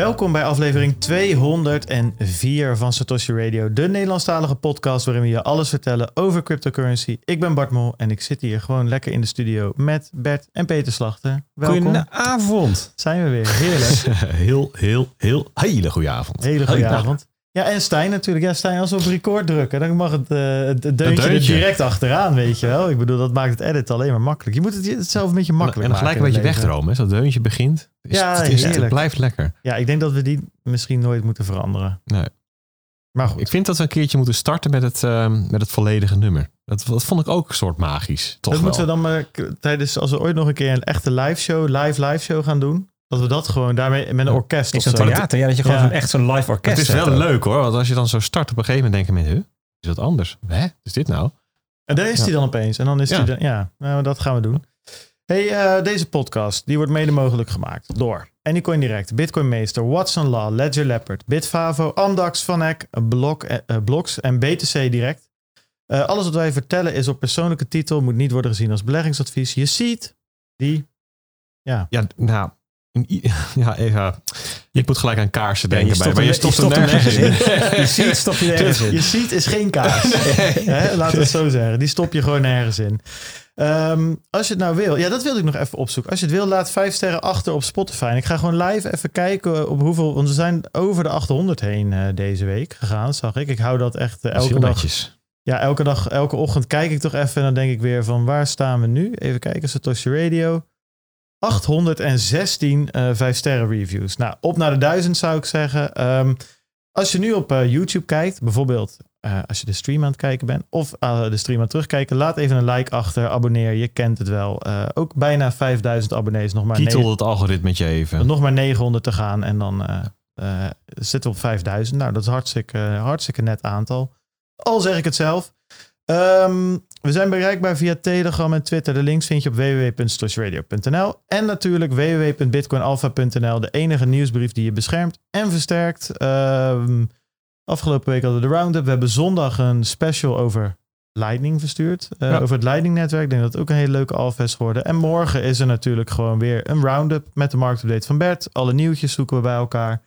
Welkom bij aflevering 204 van Satoshi Radio, de Nederlandstalige podcast waarin we je alles vertellen over cryptocurrency. Ik ben Bart Mol en ik zit hier gewoon lekker in de studio met Bert en Peter Slachter. Welkom. Goedenavond. Zijn we weer. Heerlijk. heel, heel, heel, hele goede avond. Hele goede avond. Ja, en Stijn natuurlijk. Ja, Stijn, als we op record drukken, dan mag het, uh, het deuntje, er direct achteraan, weet je wel. Ik bedoel, dat maakt het edit alleen maar makkelijk. Je moet het zelf een beetje makkelijk maken. En dan gelijk een beetje wegdromen. Als dat deuntje begint, is, ja, het, is, het blijft lekker. Ja, ik denk dat we die misschien nooit moeten veranderen. Nee. Maar goed. Ik vind dat we een keertje moeten starten met het, uh, met het volledige nummer. Dat, dat, vond ik ook een soort magisch. Toch dat wel. moeten we dan maar tijdens, als we ooit nog een keer een echte live show, live live show gaan doen. Dat we dat gewoon daarmee met een orkest of zo. theater, ja, dat je gewoon echt zo'n live orkest Het is wel leuk hoor, want als je dan zo start op een gegeven moment denken mensen, is dat anders? Hè? Is dit nou? En daar is hij dan opeens. En dan is hij, ja, nou, dat gaan we doen. Hey, uh, deze podcast die wordt mede mogelijk gemaakt door Anycoin Direct, Bitcoin Meester, Watson Law, Ledger Leopard, Bitfavo, Amdax, Vanek, Blok, uh, Blocks en BTC Direct. Uh, alles wat wij vertellen is op persoonlijke titel, moet niet worden gezien als beleggingsadvies. Je ziet die, ja. Ja, nou, ja, even. Ik moet gelijk aan kaarsen denken bij, maar je stopt, je er nergens in. je ziet, stop je nergens in. Je ziet is geen kaars. Laten we het zo zeggen. Die stop je gewoon nergens in. Um, als je het nou wil, ja, dat wilde ik nog even opzoeken. Als je het wil, laat vijf sterren achter op Spotify. En ik ga gewoon live even kijken op hoeveel, want we zijn over de 800 heen uh, deze week gegaan, zag ik. Ik hou dat echt uh, elke dag. Netjes. Ja, elke dag, elke ochtend kijk ik toch even en dan denk ik weer van waar staan we nu? Even kijken, Satoshi Radio. 816 uh, 5 sterren reviews. Nou, op naar de 1000 zou ik zeggen. Um, als je nu op uh, YouTube kijkt, bijvoorbeeld uh, als je de stream aan het kijken bent of uh, de stream aan het terugkijken, laat even een like achter, abonneer, je kent het wel. ook bijna 5000 abonnees, nog maar Kietel het algoritme even. Nog maar 900 te gaan en dan zitten we op 5000. Nou, dat is hartstikke, hartstikke net aantal. Al zeg ik het zelf. Um, we zijn bereikbaar via Telegram en Twitter. De links vind je op www.stoshradio.nl en natuurlijk www.bitcoinalpha.nl. De enige nieuwsbrief die je beschermt en versterkt. Um, afgelopen week hadden we de roundup. We hebben zondag een special over Lightning verstuurd. Uh, Over het Lightning-netwerk. Ik denk dat het ook een hele leuke alpha is geworden. En morgen is er natuurlijk gewoon weer een roundup met de marktupdate van Bert. Alle nieuwtjes zoeken we bij elkaar.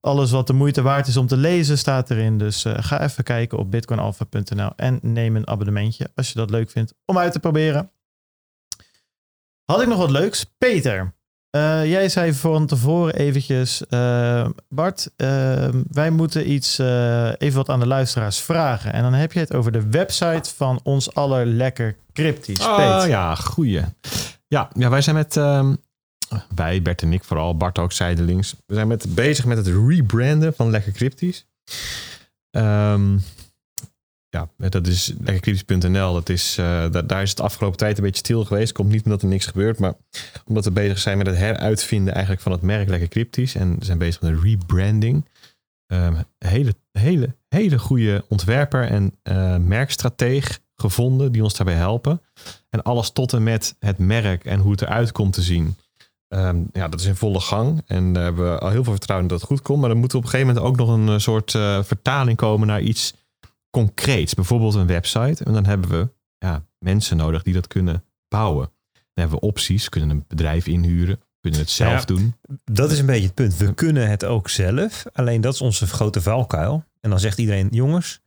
Alles wat de moeite waard is om te lezen staat erin. Dus uh, ga even kijken op bitcoinalpha.nl en neem een abonnementje als je dat leuk vindt om uit te proberen. Had ik nog wat leuks? Peter, uh, jij zei van tevoren eventjes, uh, Bart, wij moeten iets, even wat aan de luisteraars vragen. En dan heb je het over de website van ons aller lekker cryptisch. Ah ja, goeie. Ja, ja, wij zijn met ehm, wij, Bert en ik vooral, Bart ook zijdelings. We zijn met, bezig met het rebranden van Lekker Cryptisch. Um, ja, dat is lekkercryptisch.nl. Dat is, uh, daar is het afgelopen tijd een beetje stil geweest. Komt niet omdat er niks gebeurt, maar omdat we bezig zijn met het heruitvinden eigenlijk van het merk Lekker Cryptisch. En we zijn bezig met een rebranding. Um, hele, hele, hele goede ontwerper en uh, merkstrateeg gevonden die ons daarbij helpen. En alles tot en met het merk en hoe het eruit komt te zien. Um, ja, dat is in volle gang. En daar hebben we al heel veel vertrouwen dat het goed komt. Maar dan moet er op een gegeven moment ook nog een eh, soort uh, vertaling komen naar iets concreets. Bijvoorbeeld een website. En dan hebben we ja, mensen nodig die dat kunnen bouwen. Dan hebben we opties. kunnen een bedrijf inhuren. kunnen het zelf ja, doen. Dat is een beetje het punt. We kunnen het ook zelf. Alleen dat is onze grote valkuil. En dan zegt iedereen, jongens,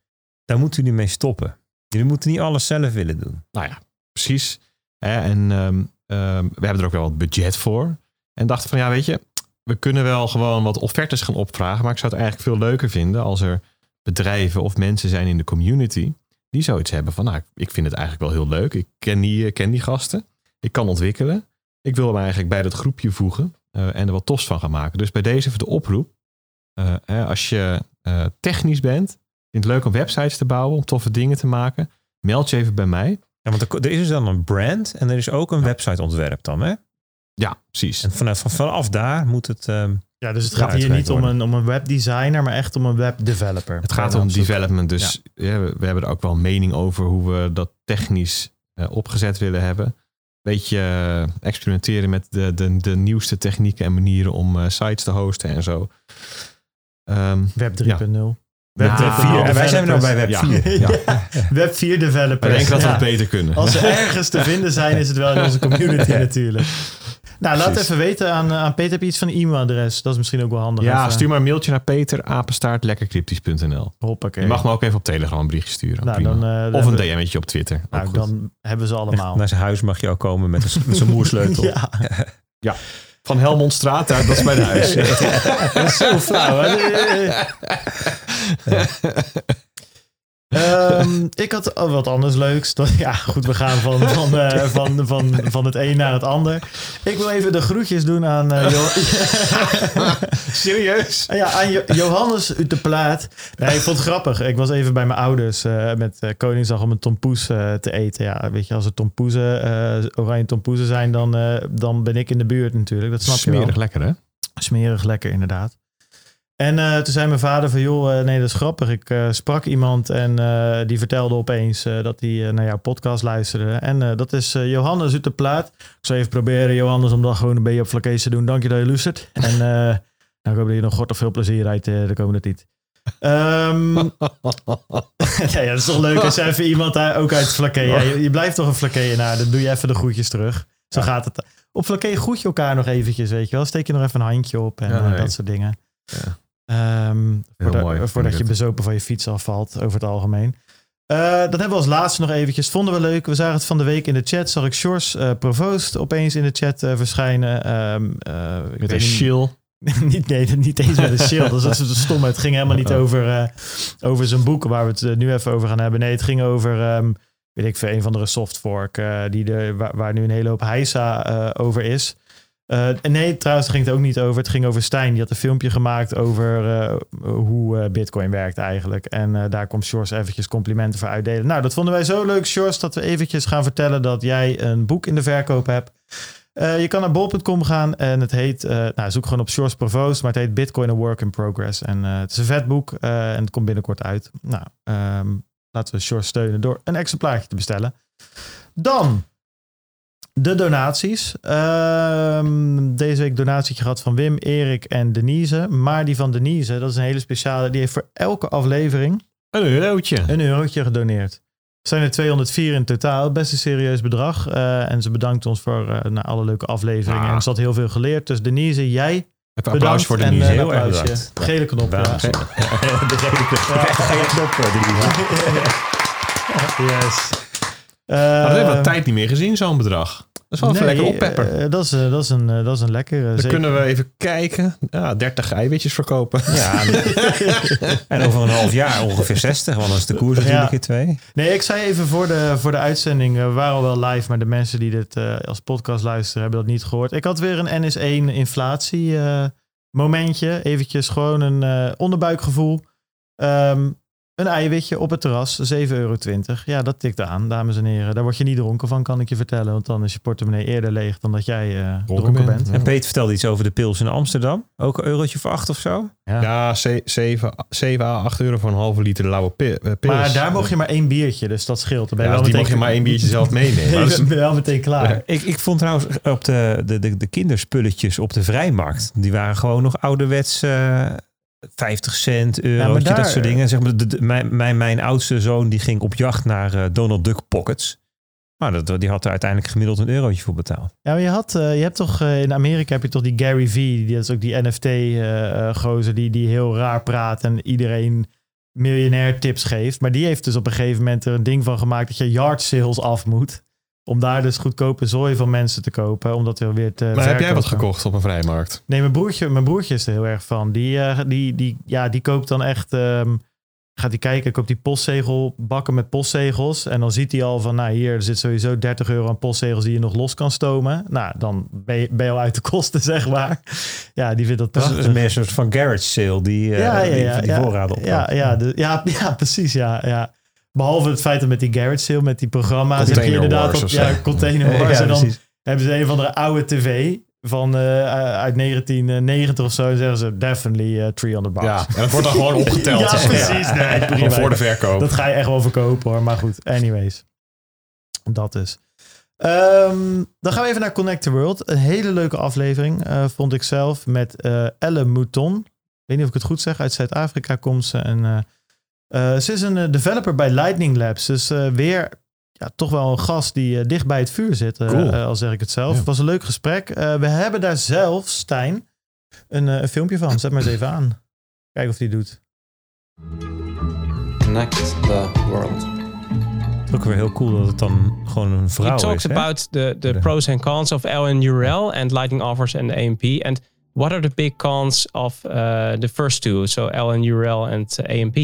daar moeten jullie mee stoppen. Jullie moeten niet alles zelf willen doen. Nou ja, precies. En um, Um, we hebben er ook wel wat budget voor. En dachten van ja, weet je, we kunnen wel gewoon wat offertes gaan opvragen. Maar ik zou het eigenlijk veel leuker vinden als er bedrijven of mensen zijn in de community die zoiets hebben van nou, ik vind het eigenlijk wel heel leuk. Ik ken die, eh, ken die gasten. Ik kan ontwikkelen. Ik wil hem eigenlijk bij dat groepje voegen uh, en er wat tofs van gaan maken. Dus bij deze voor de oproep. Uh, als je technisch bent, vindt het leuk om websites te bouwen, om toffe dingen te maken, meld je even bij mij. Ja, want er, is dus dan een brand en er is ook een websiteontwerp dan, hè? Ja, precies. En vanaf, vanaf daar moet het. Um, ja, dus het gaat hier niet om een, om een webdesigner, maar echt om een webdeveloper. Het gaat om development. Dus ja. we, we, hebben er ook wel mening over hoe we dat technisch uh, opgezet willen hebben. Beetje uh, experimenteren met de, de, de nieuwste technieken en manieren om uh, sites te hosten en zo. Um, Web 3.0. Ja. Web, web 4. En wij zijn nu bij Web 4. Ja. Ja. Web 4 developers. Ik denk dat we het beter kunnen. Als ze ergens te vinden zijn, is het wel in onze community natuurlijk. Nou, laat Precies. even weten aan, aan Peter. Heb je iets van een e-mailadres? Dat is misschien ook wel handig. Ja, Even- stuur maar een mailtje naar peterapenstaartlekkercryptisch.nl. Hoppakee. Je mag me ook even op Telegram een berichtje sturen. Nou, dan, eh, of een DM'tje op Twitter. ook Nou, goed. dan hebben ze allemaal. Naar zijn huis mag je ook komen met zijn moersleutel. Ja, Van Helmondstraat, daar, dat is de huis. dat is zo flauw. Hè? Ehm, ik had oh, wat anders leuks. Dat- Ja, goed, we gaan van, van, eh, van, van, van het een naar het ander. Ik wil even de groetjes doen aan, Jo- Serieus? ja, aan Jo- Johannes uit de Plaat. Nee, ik vond het grappig. Ik was even bij mijn ouders eh, met Koningsdag om een tompoes te eten. Ja, weet je, als er tompoezen, oranje tompoezen zijn, dan, dan ben ik in de buurt natuurlijk. Dat snap je wel. Smerig lekker, hè? Smerig lekker, inderdaad. En eh, toen zei mijn vader van, joh, eh, nee, dat is grappig. Ik eh, sprak iemand en die vertelde opeens dat hij naar jouw podcast luisterde. En dat is Johannes uit de Plaat. Ik zal even proberen, Johannes, om dat gewoon een beetje op vlakkees te doen. Dank je dat je luistert. En nou, ik hoop dat je nog god of veel plezier uit de komende tijd. Ehm, ja, ja, dat is toch leuk als even iemand daar ook uit Vlakke. Ja, je, je blijft toch een Vlakke Dan doe je even de groetjes terug. Zo Ja. gaat het. Op Vlakke groet je elkaar nog eventjes, weet je wel. Steek je nog even een handje op en nee. dat soort dingen. Ja. Ehm, voordat, mooi, vind voordat je bezopen van je fiets afvalt, over het algemeen. Eh, dat hebben we als laatste nog eventjes. Vonden we leuk. We zagen het van de week in de chat. Zag ik Sjors eh Provoost opeens in de chat eh, verschijnen. Ehm, eh, ik Met een niet- shield. niet, nee, niet eens met een shield. Dat is is stom. Het ging helemaal niet Oh. over, eh, over zijn boek waar we het eh, nu even over gaan hebben. Nee, het ging over, ehm, weet ik veel, een van de softfork eh, die er, waar, waar nu een hele hoop heisa eh, over is. En nee, trouwens ging het ook niet over. Het ging over Stijn. Die had een filmpje gemaakt over eh, hoe eh, Bitcoin werkt eigenlijk. En daar komt Shores eventjes complimenten voor uitdelen. Nou, dat vonden wij zo leuk, Shores, dat we eventjes gaan vertellen dat jij een boek in de verkoop hebt. Je kan naar bol.com gaan en het heet, nou zoek gewoon op Shores Provoost, maar het heet Bitcoin a Work in Progress. En het is een vet boek en het komt binnenkort uit. Nou, ehm, laten we Shores steunen door een exemplaartje te bestellen. Dan de donaties. Ehm, deze week donatietje gehad van Wim, Erik en Denise. Maar die van Denise, dat is een hele speciale, die heeft voor elke aflevering Een eurotje. een eurotje gedoneerd. Er zijn er 204 in totaal. Best een serieus bedrag. Eh, en ze bedankt ons voor eh, nou, alle leuke afleveringen. Ah. En ze had heel veel geleerd. Dus Denise, jij Even applaus voor de en, nieuws. eh, Heel erg bedankt. Gele knop. Ja. Waanzin. De gele knop. De gele knop, die- Yes. Maar dat hebben we Eh, een tijd niet meer gezien, zo'n bedrag. Dat is wel even nee, lekker oppepper. eh, dat, is, eh, dat, is een, eh, dat is een lekkere. Dan zeker. kunnen we even kijken. Ja, 30 eiwitjes verkopen. Ja, en over een half jaar ongeveer 60, want dan is de koers natuurlijk Ja. keer twee. Nee, ik zei even voor de, voor de uitzending, we waren al wel live, maar de mensen die dit als podcast luisteren hebben dat niet gehoord. Ik had weer een NS1 inflatie eh, momentje, eventjes gewoon een eh, onderbuikgevoel. Ehm, een eiwitje op het terras, 7,20 euro. Ja, dat tikt aan, dames en heren. Daar word je niet dronken van, kan ik je vertellen. Want dan is je portemonnee eerder leeg dan dat jij eh, dronken, bent, bent. ja. En Peter vertelde iets over de pils in Amsterdam. Ook een eurotje voor acht of zo. Ja, 7 à 8 euro voor een halve liter lauwe eh, pils. Maar daar mocht je maar één biertje, dus dat scheelt. Dan ben je Ja, wel die meteen mag je maar één biertje zelf meenemen. Maar dat is- wel meteen klaar. Ik, ik vond trouwens op de, de, de, de kinderspulletjes op de vrijmarkt. Die waren gewoon nog ouderwets eh 50 cent, eurotje, daar- dat soort dingen. Zeg maar, de, de- mijn, mijn, mijn oudste zoon die ging op jacht naar eh, Donald Duck Pockets. Maar dat, die had er uiteindelijk gemiddeld een eurotje voor betaald. Ja, maar je, had, eh, je hebt toch eh, in Amerika heb je toch die Gary Vee, die dat is ook die NFT-gozer die, die heel raar praat en iedereen miljonair tips geeft. Maar die heeft dus op een gegeven moment er een ding van gemaakt dat je yard sales af moet. Om daar dus goedkope zooi van mensen te kopen, om dat weer weer te maar heb jij wat gekocht op een vrijmarkt? Nee, mijn broertje, mijn broertje is er heel erg van. Die, eh, die, die, ja, die koopt dan echt. ehm, gaat hij kijken, koopt die postzegel, bakken met postzegels. En dan ziet hij al van, nou hier er zit sowieso 30 euro aan postzegels die je nog los kan stomen. Nou, dan ben je, ben je al uit de kosten, zeg maar. Ja, die vindt dat Dat is prachtig. meer een soort van garage sale, die, eh, die, die voorraden op. ja, ja, de- ja, ja, precies, ja, ja. Behalve het feit dat met die garage sale, met die programma's, heb je inderdaad op, ja, container wars. Ja, en dan precies. hebben ze een van de oude tv van eh, uit 1990 of zo. En zeggen ze definitely eh 300 bucks. Ja, en dat wordt dan gewoon opgeteld. Ja, precies. Nee, prima. Voor de verkoop. Dat ga je echt wel verkopen hoor. Maar goed, anyways. Dat is. Ehm, dan gaan we even naar Connect the World. Een hele leuke aflevering, eh, vond ik zelf, met eh Elle Mouton. Ik weet niet of ik het goed zeg. Uit Zuid-Afrika komt ze. En, eh, ze is een eh, developer bij Lightning Labs. Dus eh, weer ja, toch wel een gast die dicht bij het vuur zit, eh, Cool. al zeg ik het zelf. Ja. Het was een leuk gesprek. Eh, we hebben daar zelf, Stijn, een, eh, een filmpje van. Zet maar eens even aan. Kijk of die doet. connect the world. Het is ook weer heel cool dat het dan gewoon een vrouw He is. talks hè? about the, the Ja. pros and cons of LNURL and Lightning Offers and AMP. And what are the big cons of uh, the first two? So LNURL and AMP.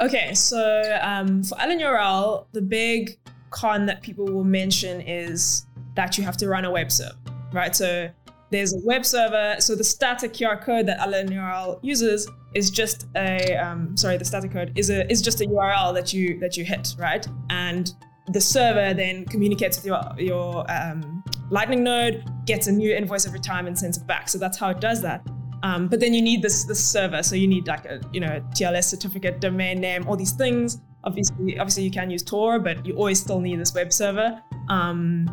Okay, so um, for LNURL, the big con that people will mention is that you have to run a web server, right? So there's a web server. So the static QR code that LNURL uses is just a um, sorry, the static code is a is just a URL that you that you hit, right? And the server then communicates with your your um, Lightning node, gets a new invoice every time, and sends it back. So that's how it does that. Um, but then you need this this server, so you need like a you know TLS certificate, domain name, all these things. Obviously, obviously you can use Tor, but you always still need this web server. Um,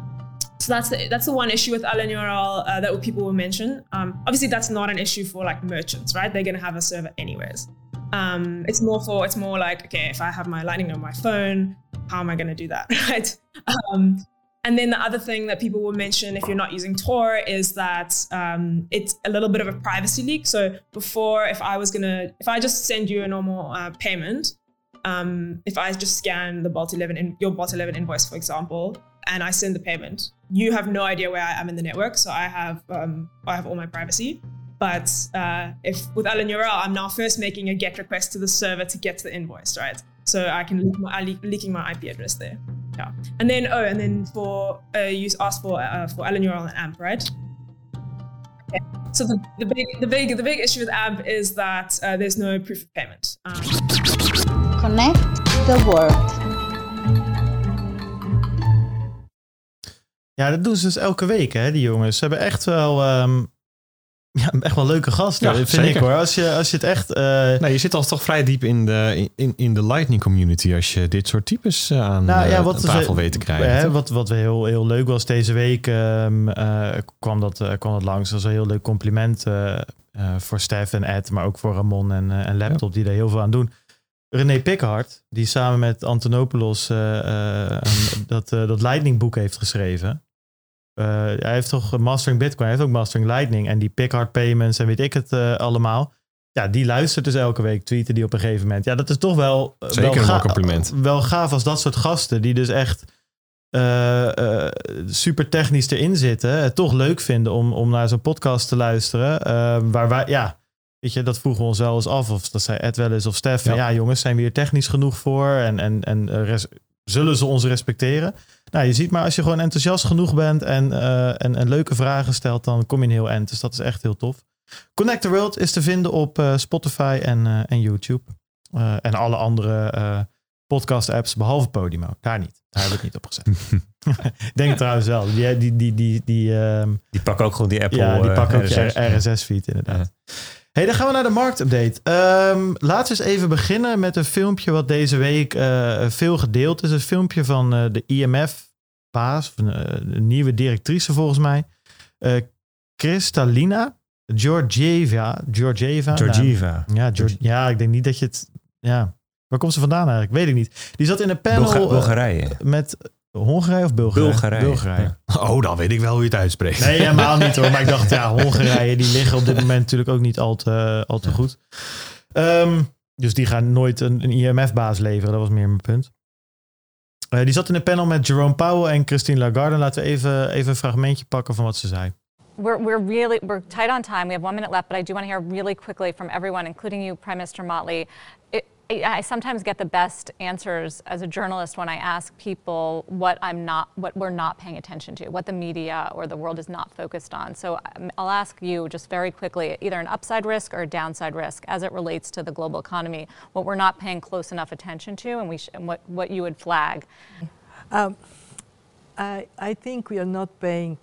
so that's the, that's the one issue with LNURL uh, that people will mention. Um, obviously, that's not an issue for like merchants, right? They're gonna have a server anyways. Um, it's more for it's more like okay, if I have my Lightning on my phone, how am I gonna do that, right? Um, and then the other thing that people will mention if you're not using Tor is that um, it's a little bit of a privacy leak. So before, if I was gonna, if I just send you a normal uh, payment, um, if I just scan the Bolt 11, in, your Bolt 11 invoice, for example, and I send the payment, you have no idea where I am in the network. So I have, um, I have all my privacy. But uh, if with Alan URL, I'm now first making a GET request to the server to get to the invoice, right? So I can leak my, I leak, leaking my IP address there. Yeah. And then oh, and then for uh, you asked for uh, for Alan URL and AMP, right? Okay. So the, the big the big the big issue with AMP is that uh, there's no proof of payment. Um, Connect the world. Ja, dat doen ze dus elke week, hè, die jongens. Ze hebben echt wel, ehm, ja, echt wel leuke gasten, Ja, vind zeker. ik hoor. Als je, als je het echt... eh, Nee, je zit al toch vrij diep in de, in, in de Lightning community als je dit soort types eh, aan, Nou ja, eh, wat tafel weet te krijgen. Hè, wat, wat heel, heel leuk was deze week, ehm, eh, kwam, dat, kwam dat langs. Dat was een heel leuk compliment voor Stef en Ed, maar ook voor Ramon en, en Laptop, die daar heel veel aan doen. René Pickard, die samen met Antonopoulos dat, dat Lightning boek heeft geschreven. Eh, hij heeft toch Mastering Bitcoin, hij heeft ook Mastering Lightning en die Pickard Payments en weet ik het eh, allemaal. Ja, die luistert dus elke week, tweeten die op een gegeven moment. Ja, dat is toch wel, eh, Zeker wel, een mooi ga- compliment. wel gaaf als dat soort gasten, die dus echt super technisch erin zitten, het toch leuk vinden om, om naar zo'n podcast te luisteren. eh, waar wij, ja, weet je, dat vroegen we ons wel eens af. Of dat zei Ed wel eens of Stef. Ja. Ja, jongens, zijn we hier technisch genoeg voor? En, en, en zullen ze ons respecteren? Nou, je ziet maar als je gewoon enthousiast genoeg bent en, eh, en, en leuke vragen stelt, dan kom je een heel eind. Dus dat is echt heel tof. Connect the World is te vinden op eh, Spotify en, eh, en YouTube. En alle andere podcast-apps, behalve Podimo. Daar niet. Daar we het niet op gezet. Ik denk trouwens wel. Die, die, die, die, die, ehm, Die pakken ook gewoon die Apple ja, die pakken ook RSS. RSS-feed inderdaad. Hey, dan gaan we naar de marktupdate. Ehm laten we eens even beginnen met een filmpje wat deze week eh, veel gedeeld is. Een filmpje van eh, de IMF-baas, eh, de nieuwe directrice volgens mij. Kristalina Georgieva. Georgieva. Nou, Georgieva. ja, Georg- ja, ik denk niet dat je het... Ja. Waar komt ze vandaan eigenlijk? Weet ik niet. Die zat in een panel Bulga- Bulgarije. met Hongarije of Bulgarije? Bulgarije. Bulgarije. Oh, dan weet ik wel hoe je het uitspreekt. Nee, helemaal niet hoor. Maar ik dacht, ja, Hongarije, die liggen op dit moment natuurlijk ook niet al te, al te goed. Ehm, dus die gaan nooit een, een IMF-baas leveren. Dat was meer mijn punt. Eh, die zat in een panel met Jerome Powell en Christine Lagarde. Laten we even, even een fragmentje pakken van wat ze zei. We're, we're really we're tight on time. We have one minute left, but I do want to hear really quickly from everyone, including you, Prime Minister Motley. It, I sometimes get the best answers as a journalist when I ask people what I'm not, what we're not paying attention to, what the media or the world is not focused on. So um, I'll ask you just very quickly, either an upside risk or a downside risk as it relates to the global economy, what we're not paying close enough attention to, and we sh- and what what you would flag. Um, I, I think we are not paying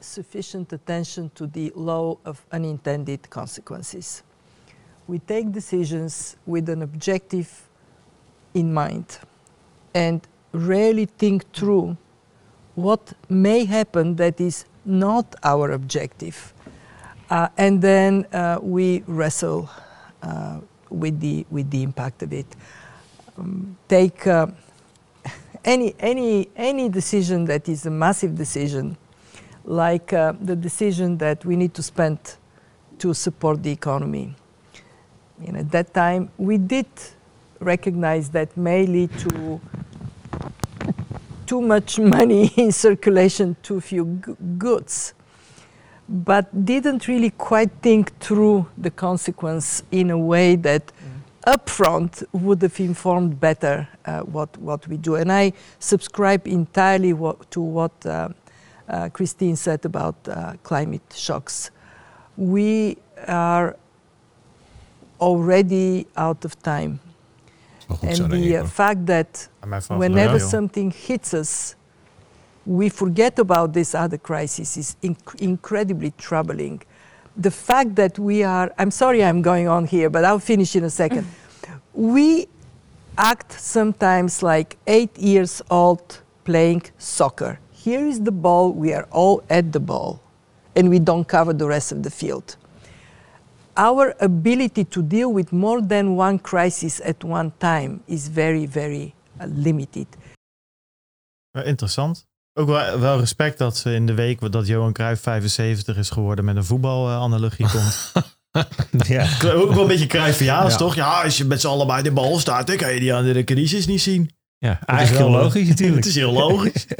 sufficient attention to the law of unintended consequences. We take decisions with an objective in mind and rarely think through what may happen that is not our objective. Uh, and then uh, we wrestle uh, with, the, with the impact of it. Um, take uh, any any any decision that is a massive decision, like uh, the decision that we need to spend to support the economy. At that time, we did recognize that may lead to too much money in circulation, too few g- goods, but didn't really quite think through the consequence in a way that upfront would have informed better uh, what, what we do. And I subscribe entirely what, to what uh, uh, Christine said about uh, climate shocks. We are already out of time. Wel goed zo, and the uh, fact that Ja, mijn favoriete whenever something hits us, we forget about this other crisis is inc- incredibly troubling. The fact that we are, I'm sorry I'm going on here, but I'll finish in a second. we act sometimes like eight years old playing soccer. Here is the ball, we are all at the ball, and we don't cover the rest of the field. Our ability to deal with more than one crisis at one time is very, very uh, limited. Interessant. Ook wel, wel respect dat ze in de week dat Johan Cruijff 75 is geworden met een voetbalanalogie komt. Ja. ook wel een beetje Cruyffiaans, Ja. toch? Ja, als je met z'n allen bij de bal staat, dan kan je die aan de crisis niet zien. Ja, eigenlijk heel logisch natuurlijk. Het is heel logisch.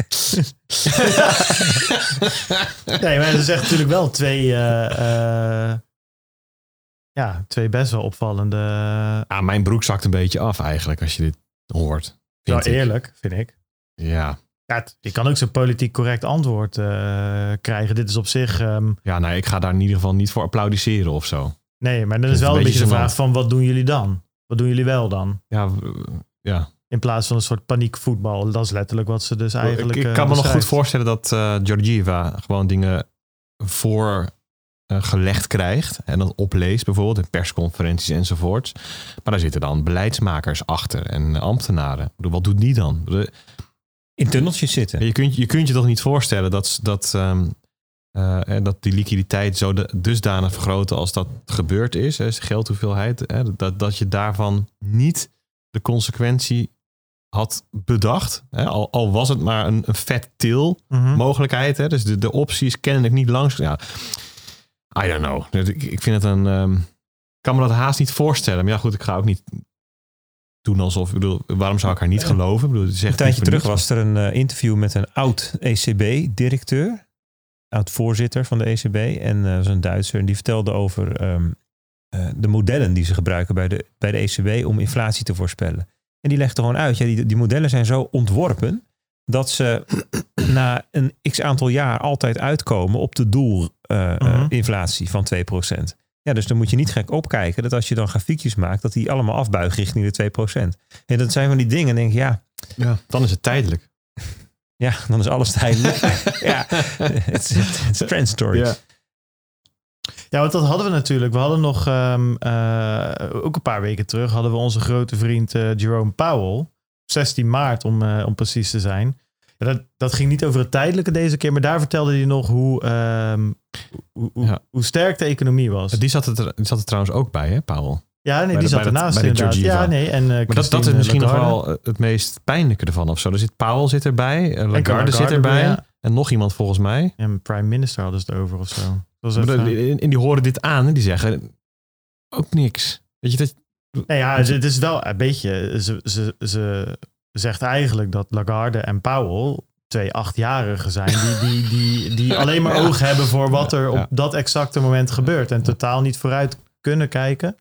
nee, maar ze zegt natuurlijk wel twee, eh, eh, ja, twee best wel opvallende. Ah, mijn broek zakt een beetje af eigenlijk als je dit hoort. Wel ik. eerlijk, vind ik. Ja. Ja, je kan ook zo'n politiek correct antwoord eh, krijgen. Dit is op zich. ehm, ja, nou, ik ga daar in ieder geval niet voor applaudisseren of zo. nee, maar dan is wel een beetje de vraag van wat doen jullie dan? Wat doen jullie wel dan? Ja, ja. In plaats van een soort paniekvoetbal. Dat is letterlijk wat ze dus eigenlijk. ik, ik eh, kan me nog goed voorstellen dat eh Georgieva gewoon dingen voor eh, gelegd krijgt en dat opleest, bijvoorbeeld in persconferenties enzovoorts. Maar daar zitten dan beleidsmakers achter en ambtenaren. Ik bedoel, Wat doet die dan? In tunneltjes zitten. Je kunt je, kunt je toch niet voorstellen dat, dat, eh, eh, dat die liquiditeit zo de, dusdanig vergroten als dat gebeurd is, hè, geldhoeveelheid, hè, dat, dat je daarvan niet de consequentie had bedacht. Hè, al, al was het maar een, een vet til Mhm. mogelijkheid. Hè, dus de, de opties kennelijk niet langs. Ja, I don't know. Ik, ik vind het een. ik kan me dat haast niet voorstellen. Maar ja, goed, ik ga ook niet doen alsof. Ik bedoel, waarom zou ik haar niet geloven? Ik bedoel, het is Een tijdje terug was er een eh, interview met een oud ECB-directeur. Oud voorzitter van de ECB. En dat was een Duitser. En die vertelde over ehm, eh, de modellen die ze gebruiken bij de, bij de ECB om inflatie te voorspellen. En die legde gewoon uit, ja, die, die modellen zijn zo ontworpen dat ze na een x aantal jaar altijd uitkomen op de doelinflatie van 2%. Ja, dus dan moet je niet gek opkijken dat als je dan grafiekjes maakt, dat die allemaal afbuigen richting de 2%. En dat zijn van die dingen, denk ik, ja, Ja, dan is het tijdelijk. ja, dan is alles tijdelijk. ja, het is transitory. Ja. Ja, want dat hadden we natuurlijk. We hadden nog, ehm, eh, ook een paar weken terug, hadden we onze grote vriend eh, Jerome Powell. 16 maart om, eh, om precies te zijn. Ja, dat, dat ging niet over het tijdelijke deze keer, maar daar vertelde hij nog hoe, ehm, hoe, hoe, Ja. hoe sterk de economie was. Die zat, er, die zat er trouwens ook bij, hè, Powell? ja, nee, bij die zat ernaast inderdaad. Ja, nee, en, Maar dat, dat is misschien nog wel het meest pijnlijke ervan of zo. Er zit Powell zit erbij, eh, Lagarde, zit erbij ja. en nog iemand volgens mij. En prime minister hadden ze het over of zo. Dat was En die horen dit aan en die zeggen ook niks. Weet je, dat, Nee, ja, het is wel een beetje. Ze, ze, ze zegt eigenlijk dat Lagarde en Powell twee achtjarigen zijn. Die, die, die, die alleen maar oog hebben voor wat er op dat exacte moment gebeurt. En totaal niet vooruit kunnen kijken.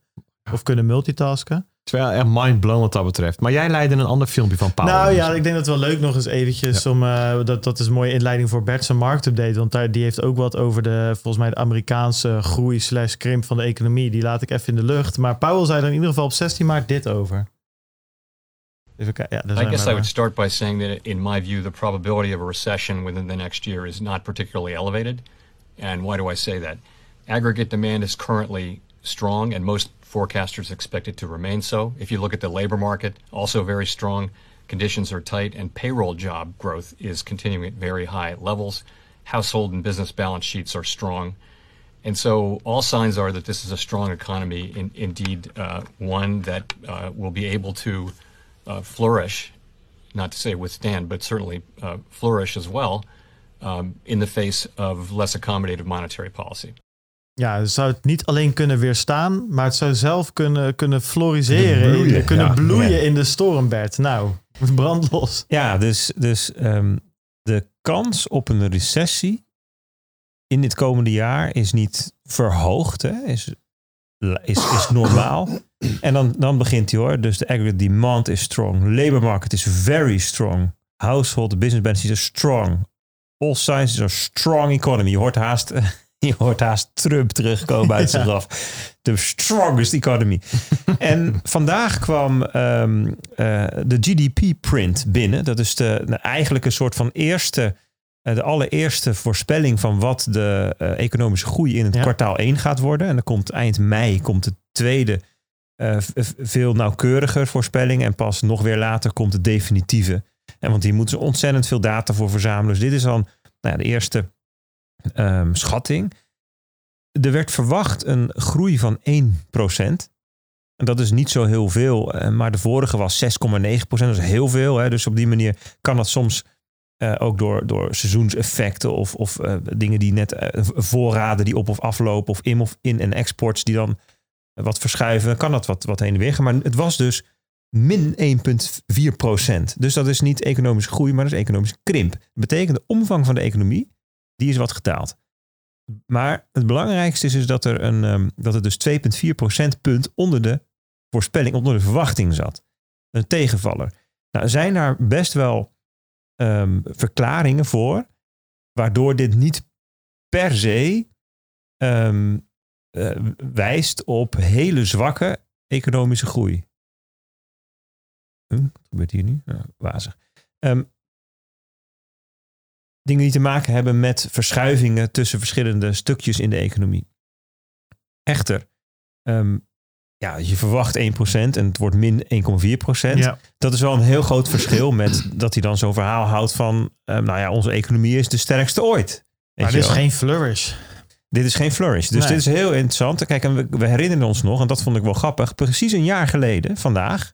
Of kunnen multitasken. Terwijl echt mindblown wat dat betreft. Maar jij leidde een ander filmpje van Powell. nou ja, ik denk dat het wel leuk nog eens eventjes om... eh, dat, dat is een mooie inleiding voor Bert zijn marktupdate. Want daar, die heeft ook wat over de, volgens mij, de Amerikaanse groei slash krimp van de economie. Die laat ik even in de lucht. Maar Powell zei er in ieder geval op 16 maart dit over. Even kijken. Ja, daar I guess I would start by saying that, in my view, the probability of a recession within the next year is not particularly elevated. And why do I say that? Aggregate demand is currently strong, and most forecasters expect it to remain so. If you look at the labor market, also very strong. Conditions are tight, and payroll job growth is continuing at very high levels. Household and business balance sheets are strong. And so all signs are that this is a strong economy, in, indeed, uh, one that uh, will be able to uh, flourish not to say withstand, but certainly uh, flourish as well um, in the face of less accommodative monetary policy. Ja, het zou het niet alleen kunnen weerstaan, maar het zou zelf kunnen, kunnen floriseren, Kunnen bloeien, in- kunnen ja. bloeien Ja. in de stormbed. Nou, brandlos. Ja, dus, dus ehm, de kans op een recessie in dit komende jaar is niet verhoogd, hè? Is, is, is normaal. En dan, dan begint hij hoor. Dus de aggregate demand is strong. Labor market is very strong. Household business balances are strong. All signs are strong economy. Je hoort haast, je hoort haast Trump terugkomen uit zijn graf. The strongest economy. en vandaag kwam ehm, eh, de GDP-print binnen. Dat is de, nou, eigenlijk een soort van eerste, eh, de allereerste voorspelling van wat de eh, economische groei in het Ja. kwartaal 1 gaat worden. En dan komt eind mei komt de tweede veel nauwkeuriger voorspelling. En pas nog weer later komt de definitieve. En want hier moeten ze ontzettend veel data voor verzamelen. Dus dit is dan nou ja, de eerste ehm, schatting. Er werd verwacht een groei van 1%. En dat is niet zo heel veel. eh, Maar de vorige was 6,9%. Dat is heel veel. Hè? Dus op die manier kan dat soms eh, ook door, door seizoenseffecten of, of eh, dingen die net voorraden die op of aflopen of in of in en exports die dan wat verschuiven, kan dat wat, wat heen en weer gaan. Maar het was dus min 1,4 procent. Dus dat is niet economische groei, maar dat is economische krimp. Dat betekent de omvang van de economie, die is wat gedaald. Maar het belangrijkste is, dus dat, er een, ehm, dat het dus 2,4 procentpunt onder de voorspelling, onder de verwachting zat. Een tegenvaller. Nou, zijn daar best wel ehm, verklaringen voor, waardoor dit niet per se ehm, eh, wijst op hele zwakke economische groei. Hm, wat gebeurt hier nu? Ja, wazig. Ehm, dingen die te maken hebben met verschuivingen tussen verschillende stukjes in de economie. Echter, ehm, ja, je verwacht 1% en het wordt min 1,4%. Ja. Dat is wel een heel groot verschil met dat hij dan zo'n verhaal houdt van, ehm, nou ja, onze economie is de sterkste ooit. Maar dit is geen flourish. Dit is geen flourish. Dus Nee. dit is heel interessant. Kijk, en we, we herinneren ons nog, en dat vond ik wel grappig. Precies een jaar geleden, vandaag,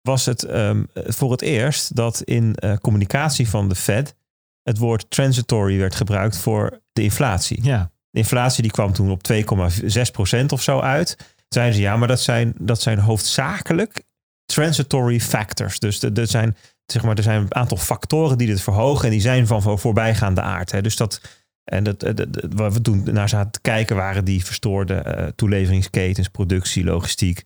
was het ehm, voor het eerst dat in eh, communicatie van de Fed het woord transitory werd gebruikt voor de inflatie. Ja. De inflatie die kwam toen op 2,6% of zo uit. Toen zeiden ze ja, maar dat zijn, dat zijn hoofdzakelijk transitory factors. Dus er zijn, zeg maar, er zijn een aantal factoren die dit verhogen en die zijn van voor- voorbijgaande aard. Hè. Dus dat, en dat, dat, dat- waar we toen naar zaten te kijken waren die verstoorde eh, toeleveringsketens, productie, logistiek.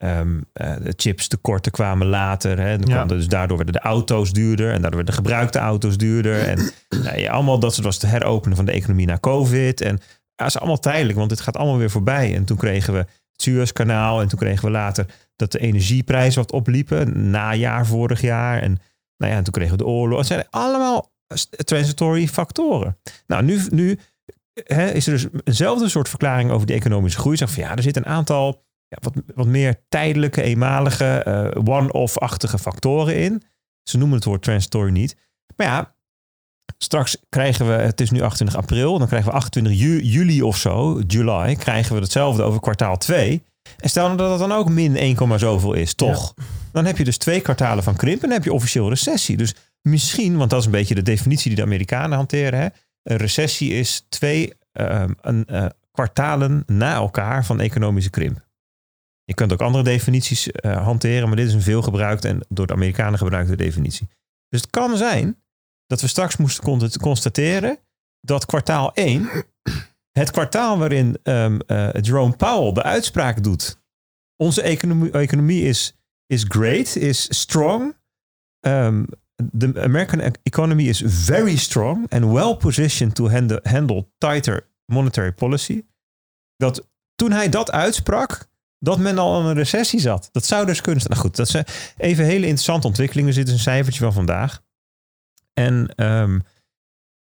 Ehm, eh, de chips tekorten kwamen later. Hè. Dan Ja. dus daardoor werden de auto's duurder. En daardoor werden de gebruikte auto's duurder. En nou ja, allemaal dat soort was het heropenen van de economie na COVID. En ja, dat is allemaal tijdelijk, want dit gaat allemaal weer voorbij. En toen kregen we het Suezkanaal. En toen kregen we later dat de energieprijzen wat opliepen. Najaar vorig jaar. En, nou ja, en toen kregen we de oorlog. Het zijn allemaal transitory factoren. Nou, nu, nu hè, is er dus eenzelfde soort verklaring over die economische groei. Zeg van ja, er zit een aantal ja, wat, wat meer tijdelijke, eenmalige, eh, one-off-achtige factoren in. Ze noemen het woord transitory niet. Maar ja, straks krijgen we, het is nu 28 april, dan krijgen we 28 ju- juli of zo, juli, krijgen we hetzelfde over kwartaal 2. En stel nou dat het dan ook min 1, zoveel is, toch? Dan heb je dus twee kwartalen van krimp en dan heb je officieel recessie. Dus misschien, want dat is een beetje de definitie die de Amerikanen hanteren. Hè? Een recessie is twee ehm, een, eh, kwartalen na elkaar van economische krimp. Je kunt ook andere definities eh, hanteren, maar dit is een veelgebruikte en door de Amerikanen gebruikte definitie. Dus het kan zijn dat we straks moesten con- constateren dat kwartaal 1, het kwartaal waarin ehm, eh, Jerome Powell de uitspraak doet. Onze economie, economie is, is great, is strong. Um, the American economy is very strong and well positioned to handle, handle tighter monetary policy. Dat toen hij dat uitsprak, dat men al in een recessie zat. Dat zou dus kunnen. Nou goed, dat zijn even hele interessante ontwikkelingen. Dit is een cijfertje van vandaag. En ehm,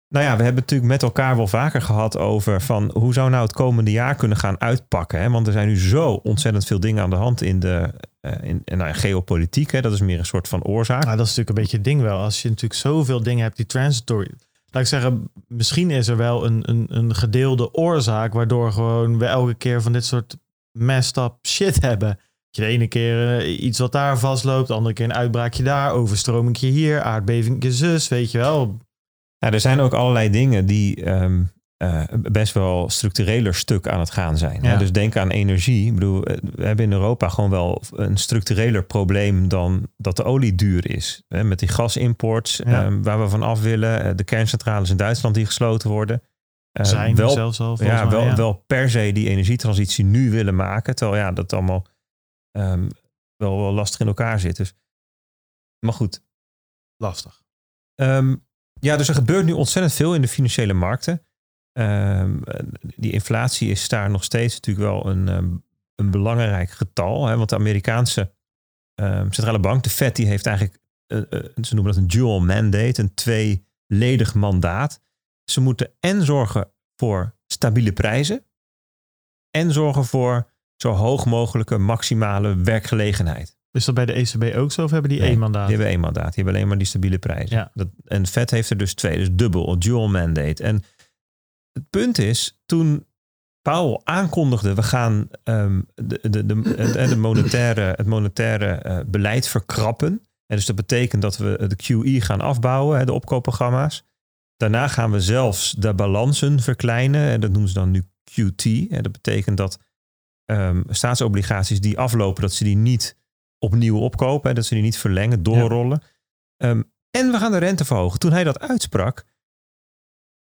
nou ja, we hebben natuurlijk met elkaar wel vaker gehad over van hoe zou nou het komende jaar kunnen gaan uitpakken. Hè? Want er zijn nu zo ontzettend veel dingen aan de hand in de eh, in, nou geopolitiek. Hè? Dat is meer een soort van oorzaak. Nou, dat is natuurlijk een beetje het ding wel. Als je natuurlijk zoveel dingen hebt die transitory. Laat ik zeggen, misschien is er wel een, een, een gedeelde oorzaak waardoor gewoon we elke keer van dit soort messed up shit hebben. Je de ene keer eh, iets wat daar vastloopt, de andere keer een uitbraakje daar, overstromingje hier, aardbevingje zus, weet je wel. Ja, er zijn ook allerlei dingen die ehm, eh, best wel structureler stuk aan het gaan zijn. Ja. Dus denk aan energie. Ik bedoel, eh, we hebben in Europa gewoon wel een structureler probleem dan dat de olie duur is. Met die gasimports Ja. ehm, waar we van af willen. De kerncentrales in Duitsland die gesloten worden. Eh, Zijn wel, zelfs al. ja, wel, ja. wel per se die energietransitie nu willen maken. Terwijl ja, dat allemaal ehm, wel, wel lastig in elkaar zit. Dus. Maar goed, lastig. Ehm, ja, dus er gebeurt nu ontzettend veel in de financiële markten. Ehm, die inflatie is daar nog steeds natuurlijk wel een, een belangrijk getal. Hè, want de Amerikaanse centrale bank, de Fed, die heeft eigenlijk, eh, eh, ze noemen dat een dual mandate, een tweeledig mandaat. Ze moeten en zorgen voor stabiele prijzen en zorgen voor zo hoog mogelijke maximale werkgelegenheid. Is dat bij de ECB ook zo of hebben die Nee, één mandaat? Die hebben één mandaat. Die hebben alleen maar die stabiele prijzen. Ja. Dat, en Fed heeft er dus twee. Dus dubbel, dual mandate. En het punt is, toen Powell aankondigde... we gaan ehm, de, de, de, de, de monetaire, het monetaire eh, beleid verkrappen. En dus dat betekent dat we de QE gaan afbouwen, hè, de opkoopprogramma's. Daarna gaan we zelfs de balansen verkleinen. En dat noemen ze dan nu QT. En dat betekent dat ehm, staatsobligaties die aflopen... dat ze die niet opnieuw opkopen. Hè, dat ze die niet verlengen, doorrollen. Ehm, en we gaan de rente verhogen. Toen hij dat uitsprak,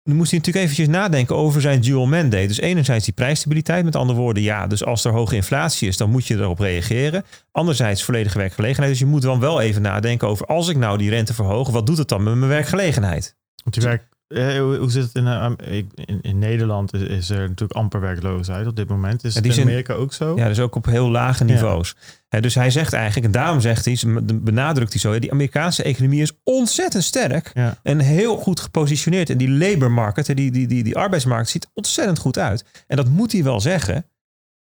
moest hij natuurlijk eventjes nadenken over zijn dual mandate. Dus enerzijds die prijsstabiliteit. Met andere woorden, ja, dus als er hoge inflatie is, dan moet je erop reageren. Anderzijds volledige werkgelegenheid. Dus je moet dan wel even nadenken over, als ik nou die rente verhoog, wat doet het dan met mijn werkgelegenheid? Want die werk, eh, hoe, hoe zit het in, eh, in, in Nederland? Is, is er natuurlijk amper werkloosheid op dit moment. Is Ja, het in Amerika ook zo? Ja, dus ook op heel lage Ja. niveaus. Hè, dus hij zegt eigenlijk, en daarom zegt hij, benadrukt hij zo, die Amerikaanse economie is ontzettend sterk Ja. en heel goed gepositioneerd. En die labor market, die, die, die, die arbeidsmarkt ziet ontzettend goed uit. En dat moet hij wel zeggen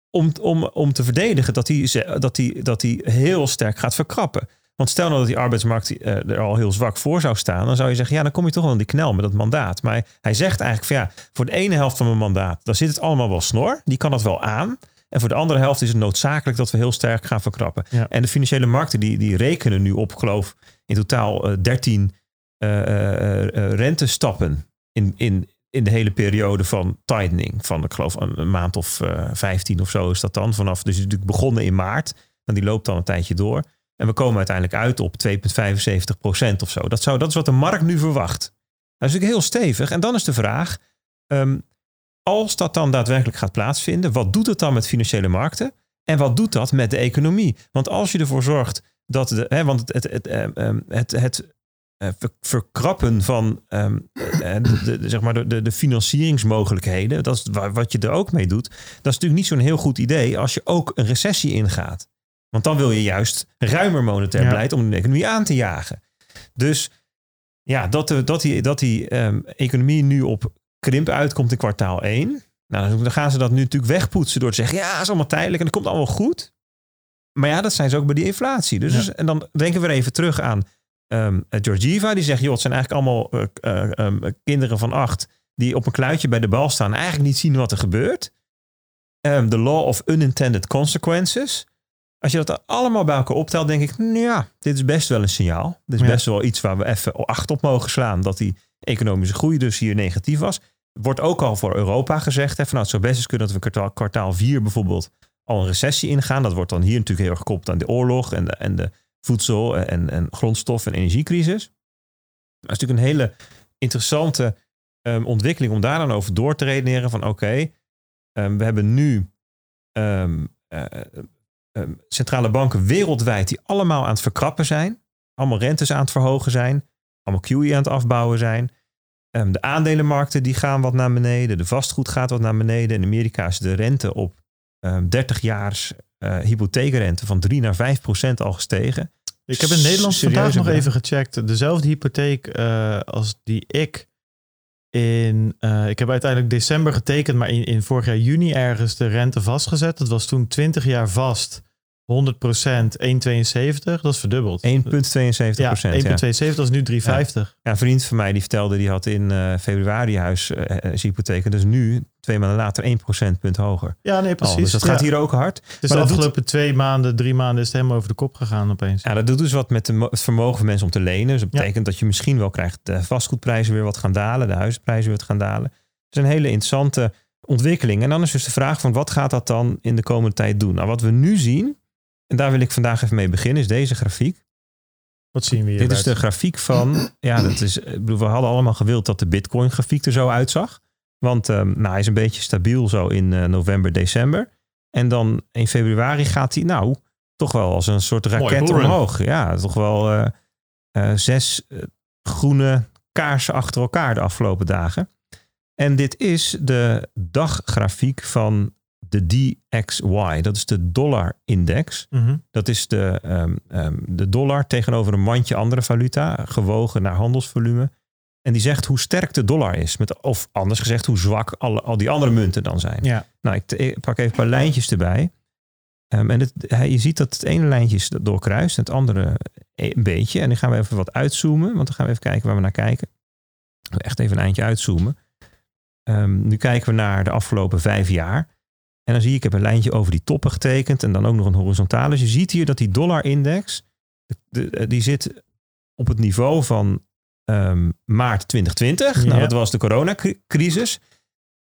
om, om, om te verdedigen dat hij, dat, hij, dat hij heel sterk gaat verkrappen. Want stel nou dat die arbeidsmarkt eh, er al heel zwak voor zou staan, dan zou je zeggen, ja, dan kom je toch wel in die knel met dat mandaat. Maar hij, hij zegt eigenlijk van ja, voor de ene helft van mijn mandaat, daar zit het allemaal wel snor. Die kan dat wel aan. En voor de andere helft is het noodzakelijk dat we heel sterk gaan verkrappen. Ja. En de financiële markten die, die rekenen nu op, geloof in totaal eh, 13 eh, eh, rentestappen in, in, in de hele periode van tightening. Van, ik geloof, een, een maand of eh 15 of zo is dat dan. Vanaf, dus die is natuurlijk begonnen in maart. En die loopt dan een tijdje door. En we komen uiteindelijk uit op 2,75 procent of zo. Dat, zou, dat is wat de markt nu verwacht. Dat is natuurlijk heel stevig. En dan is de vraag, ehm, als dat dan daadwerkelijk gaat plaatsvinden, wat doet het dan met financiële markten? En wat doet dat met de economie? Want als je ervoor zorgt dat de, hè, want het, het, het, ehm, ehm, het, eh, ver- verkrappen van ehm, eh, de, zeg maar de, de, de financieringsmogelijkheden, dat is wa- wat je er ook mee doet. Dat is natuurlijk niet zo'n heel goed idee als je ook een recessie ingaat. Want dan wil je juist ruimer monetair Ja. beleid om de economie aan te jagen. Dus ja, dat, de, dat die, dat die ehm, economie nu op krimp uitkomt in kwartaal 1. Nou, dan gaan ze dat nu natuurlijk wegpoetsen door te zeggen: ja, het is allemaal tijdelijk en het komt allemaal goed. Maar ja, dat zijn ze ook bij die inflatie. Dus, Ja. dus- en dan denken we weer even terug aan ehm Georgieva. Die zegt: joh, het zijn eigenlijk allemaal eh, eh, ehm, kinderen van acht die op een kluitje bij de bal staan en eigenlijk niet zien wat er gebeurt. The law of unintended consequences. Als je dat allemaal bij elkaar optelt, denk ik, nou ja, dit is best wel een signaal. Dit is Ja. best wel iets waar we even acht op mogen slaan. Dat die economische groei dus hier negatief was. Wordt ook al voor Europa gezegd. Hè, van, nou, het zou best eens kunnen dat we kwartaal, kwartaal 4 bijvoorbeeld al een recessie ingaan. Dat wordt dan hier natuurlijk heel erg gekoppeld aan de oorlog en de, en de voedsel- en, en grondstof- en energiecrisis. Maar het is natuurlijk een hele interessante ehm, ontwikkeling om daar dan over door te redeneren. Van oké, ehm, we hebben nu ehm, eh, ehm, centrale banken wereldwijd die allemaal aan het verkrappen zijn. Allemaal rentes aan het verhogen zijn. Allemaal QE aan het afbouwen zijn. Ehm, de aandelenmarkten die gaan wat naar beneden. De vastgoed gaat wat naar beneden. In Amerika is de rente op ehm 30 jaars eh, hypotheekrente van 3 naar 5 procent al gestegen. Ik heb in Nederland vandaag nog even gecheckt. Dezelfde hypotheek eh, als die ik in... eh, ik heb uiteindelijk december getekend, maar in, in vorig jaar juni ergens de rente vastgezet. Dat was toen 20 jaar vast 100% 1,72. Dat is verdubbeld. 1,72 Ja, procent. 1,72 dat is nu 3,50. Ja, een vriend van mij die vertelde, die had in eh, februari huis eh, eh, hypotheek. Dus nu, twee maanden later, 1 procentpunt hoger. Ja, nee, precies. Dus dat gaat Ja. hier ook hard. Dus Maar de doet- afgelopen twee maanden, drie maanden is het helemaal over de kop gegaan opeens. Ja, dat doet dus wat met de, het vermogen van mensen om te lenen. Dus dat betekent dat je misschien wel krijgt de vastgoedprijzen weer wat gaan dalen, de huisprijzen weer wat gaan dalen. Het is een hele interessante ontwikkeling. En dan is dus de vraag van wat gaat dat dan in de komende tijd doen? Nou, wat we nu zien, en daar wil ik vandaag even mee beginnen, is deze grafiek. Wat zien we hier? Dit is de grafiek van, ja, dat is, bedoel, we hadden allemaal gewild dat de Bitcoin grafiek er zo uitzag. Want ehm, nou, hij is een beetje stabiel zo in eh, november, december. En dan in februari gaat hij, nou, toch wel als een soort raket omhoog. Ja, toch wel eh, eh, zes groene kaarsen achter elkaar de afgelopen dagen. En dit is de daggrafiek van de DXY. Dat is de dollar-index. Mhm. Dat is de, ehm, ehm, de dollar tegenover een mandje andere valuta, gewogen naar handelsvolume. En die zegt hoe sterk de dollar is. Met, of anders gezegd, hoe zwak alle, al die andere munten dan zijn. Ja. Nou, ik, ik pak even een paar lijntjes erbij. Ehm, en het, je ziet dat het ene lijntje is doorkruist en het andere een beetje. En dan gaan we even wat uitzoomen, want dan gaan we even kijken waar we naar kijken. Echt even een eindje uitzoomen. Nu kijken we naar de afgelopen vijf jaar. En dan zie je, ik heb een lijntje over die toppen getekend en dan ook nog een horizontale. Dus je ziet hier dat die dollar-index, de- de- die zit op het niveau van ehm, maart 2020. Nou, dat was de coronacrisis.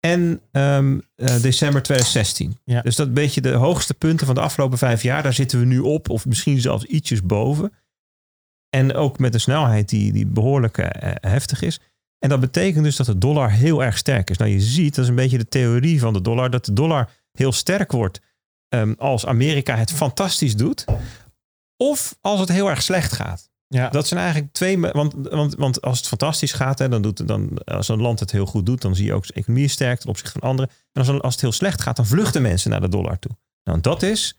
En ehm, eh, december 2016. Ja. Dus dat beetje de hoogste punten van de afgelopen vijf jaar. Daar zitten we nu op, of misschien zelfs ietsjes boven. En ook met een snelheid die, die behoorlijk eh, heftig is. En dat betekent dus dat de dollar heel erg sterk is. Nou, je ziet, dat is een beetje de theorie van de dollar, dat de dollar heel sterk wordt ehm, als Amerika het fantastisch doet. Of als het heel erg slecht gaat. Ja. Dat zijn eigenlijk twee. Want, want, want als het fantastisch gaat, hè, dan doet, dan, als een land het heel goed doet, dan zie je ook zijn economie sterk ten opzichte van anderen. En als, als het heel slecht gaat, dan vluchten mensen naar de dollar toe. Nou, dat is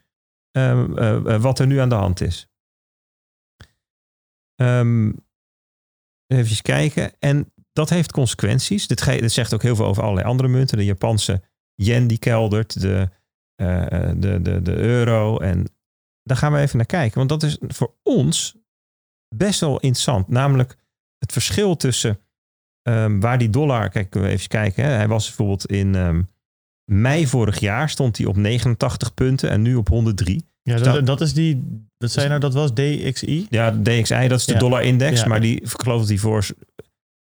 ehm, eh, eh, wat er nu aan de hand is. Ehm even kijken. En dat heeft consequenties. Dit, dit zegt ook heel veel over allerlei andere munten. De Japanse yen die keldert, de, eh, de, de, de euro. En daar gaan we even naar kijken. Want dat is voor ons best wel interessant. Namelijk het verschil tussen ehm, waar die dollar... Kijk, we even kijken. Hè. Hij was bijvoorbeeld in ehm, mei vorig jaar stond hij op 89 punten en nu op 103. Ja, Dus dat, is die, wat zei nou, dat was DXI? Ja, DXI, dat is de Ja. dollar-index. Ja. Maar die, ik geloof dat die voor...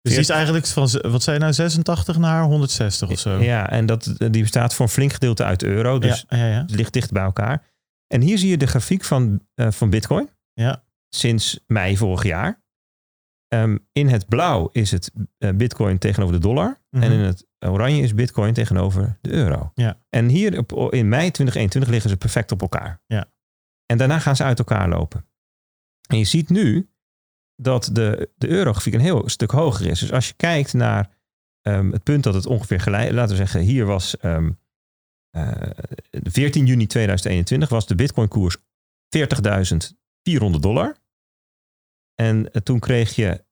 Dus die is eigenlijk van, wat zei je nou, 86 naar 160 of zo? Ja, en dat, die bestaat voor een flink gedeelte uit euro. Dus ja, ja, ja. het ligt dicht bij elkaar. En hier zie je de grafiek van, eh, van Bitcoin. Ja. Sinds mei vorig jaar. Ehm, in het blauw is het eh, Bitcoin tegenover de dollar. Mhm. En in het oranje is Bitcoin tegenover de euro. Ja. En hier op, in mei 2021 liggen ze perfect op elkaar. Ja. En daarna gaan ze uit elkaar lopen. En je ziet nu dat de, de eurografiek een heel stuk hoger is. Dus als je kijkt naar ehm, het punt dat het ongeveer gelijk... Laten we zeggen, hier was... ehm, eh, 14 juni 2021 was de Bitcoin koers 40.400 dollar. En eh, toen kreeg je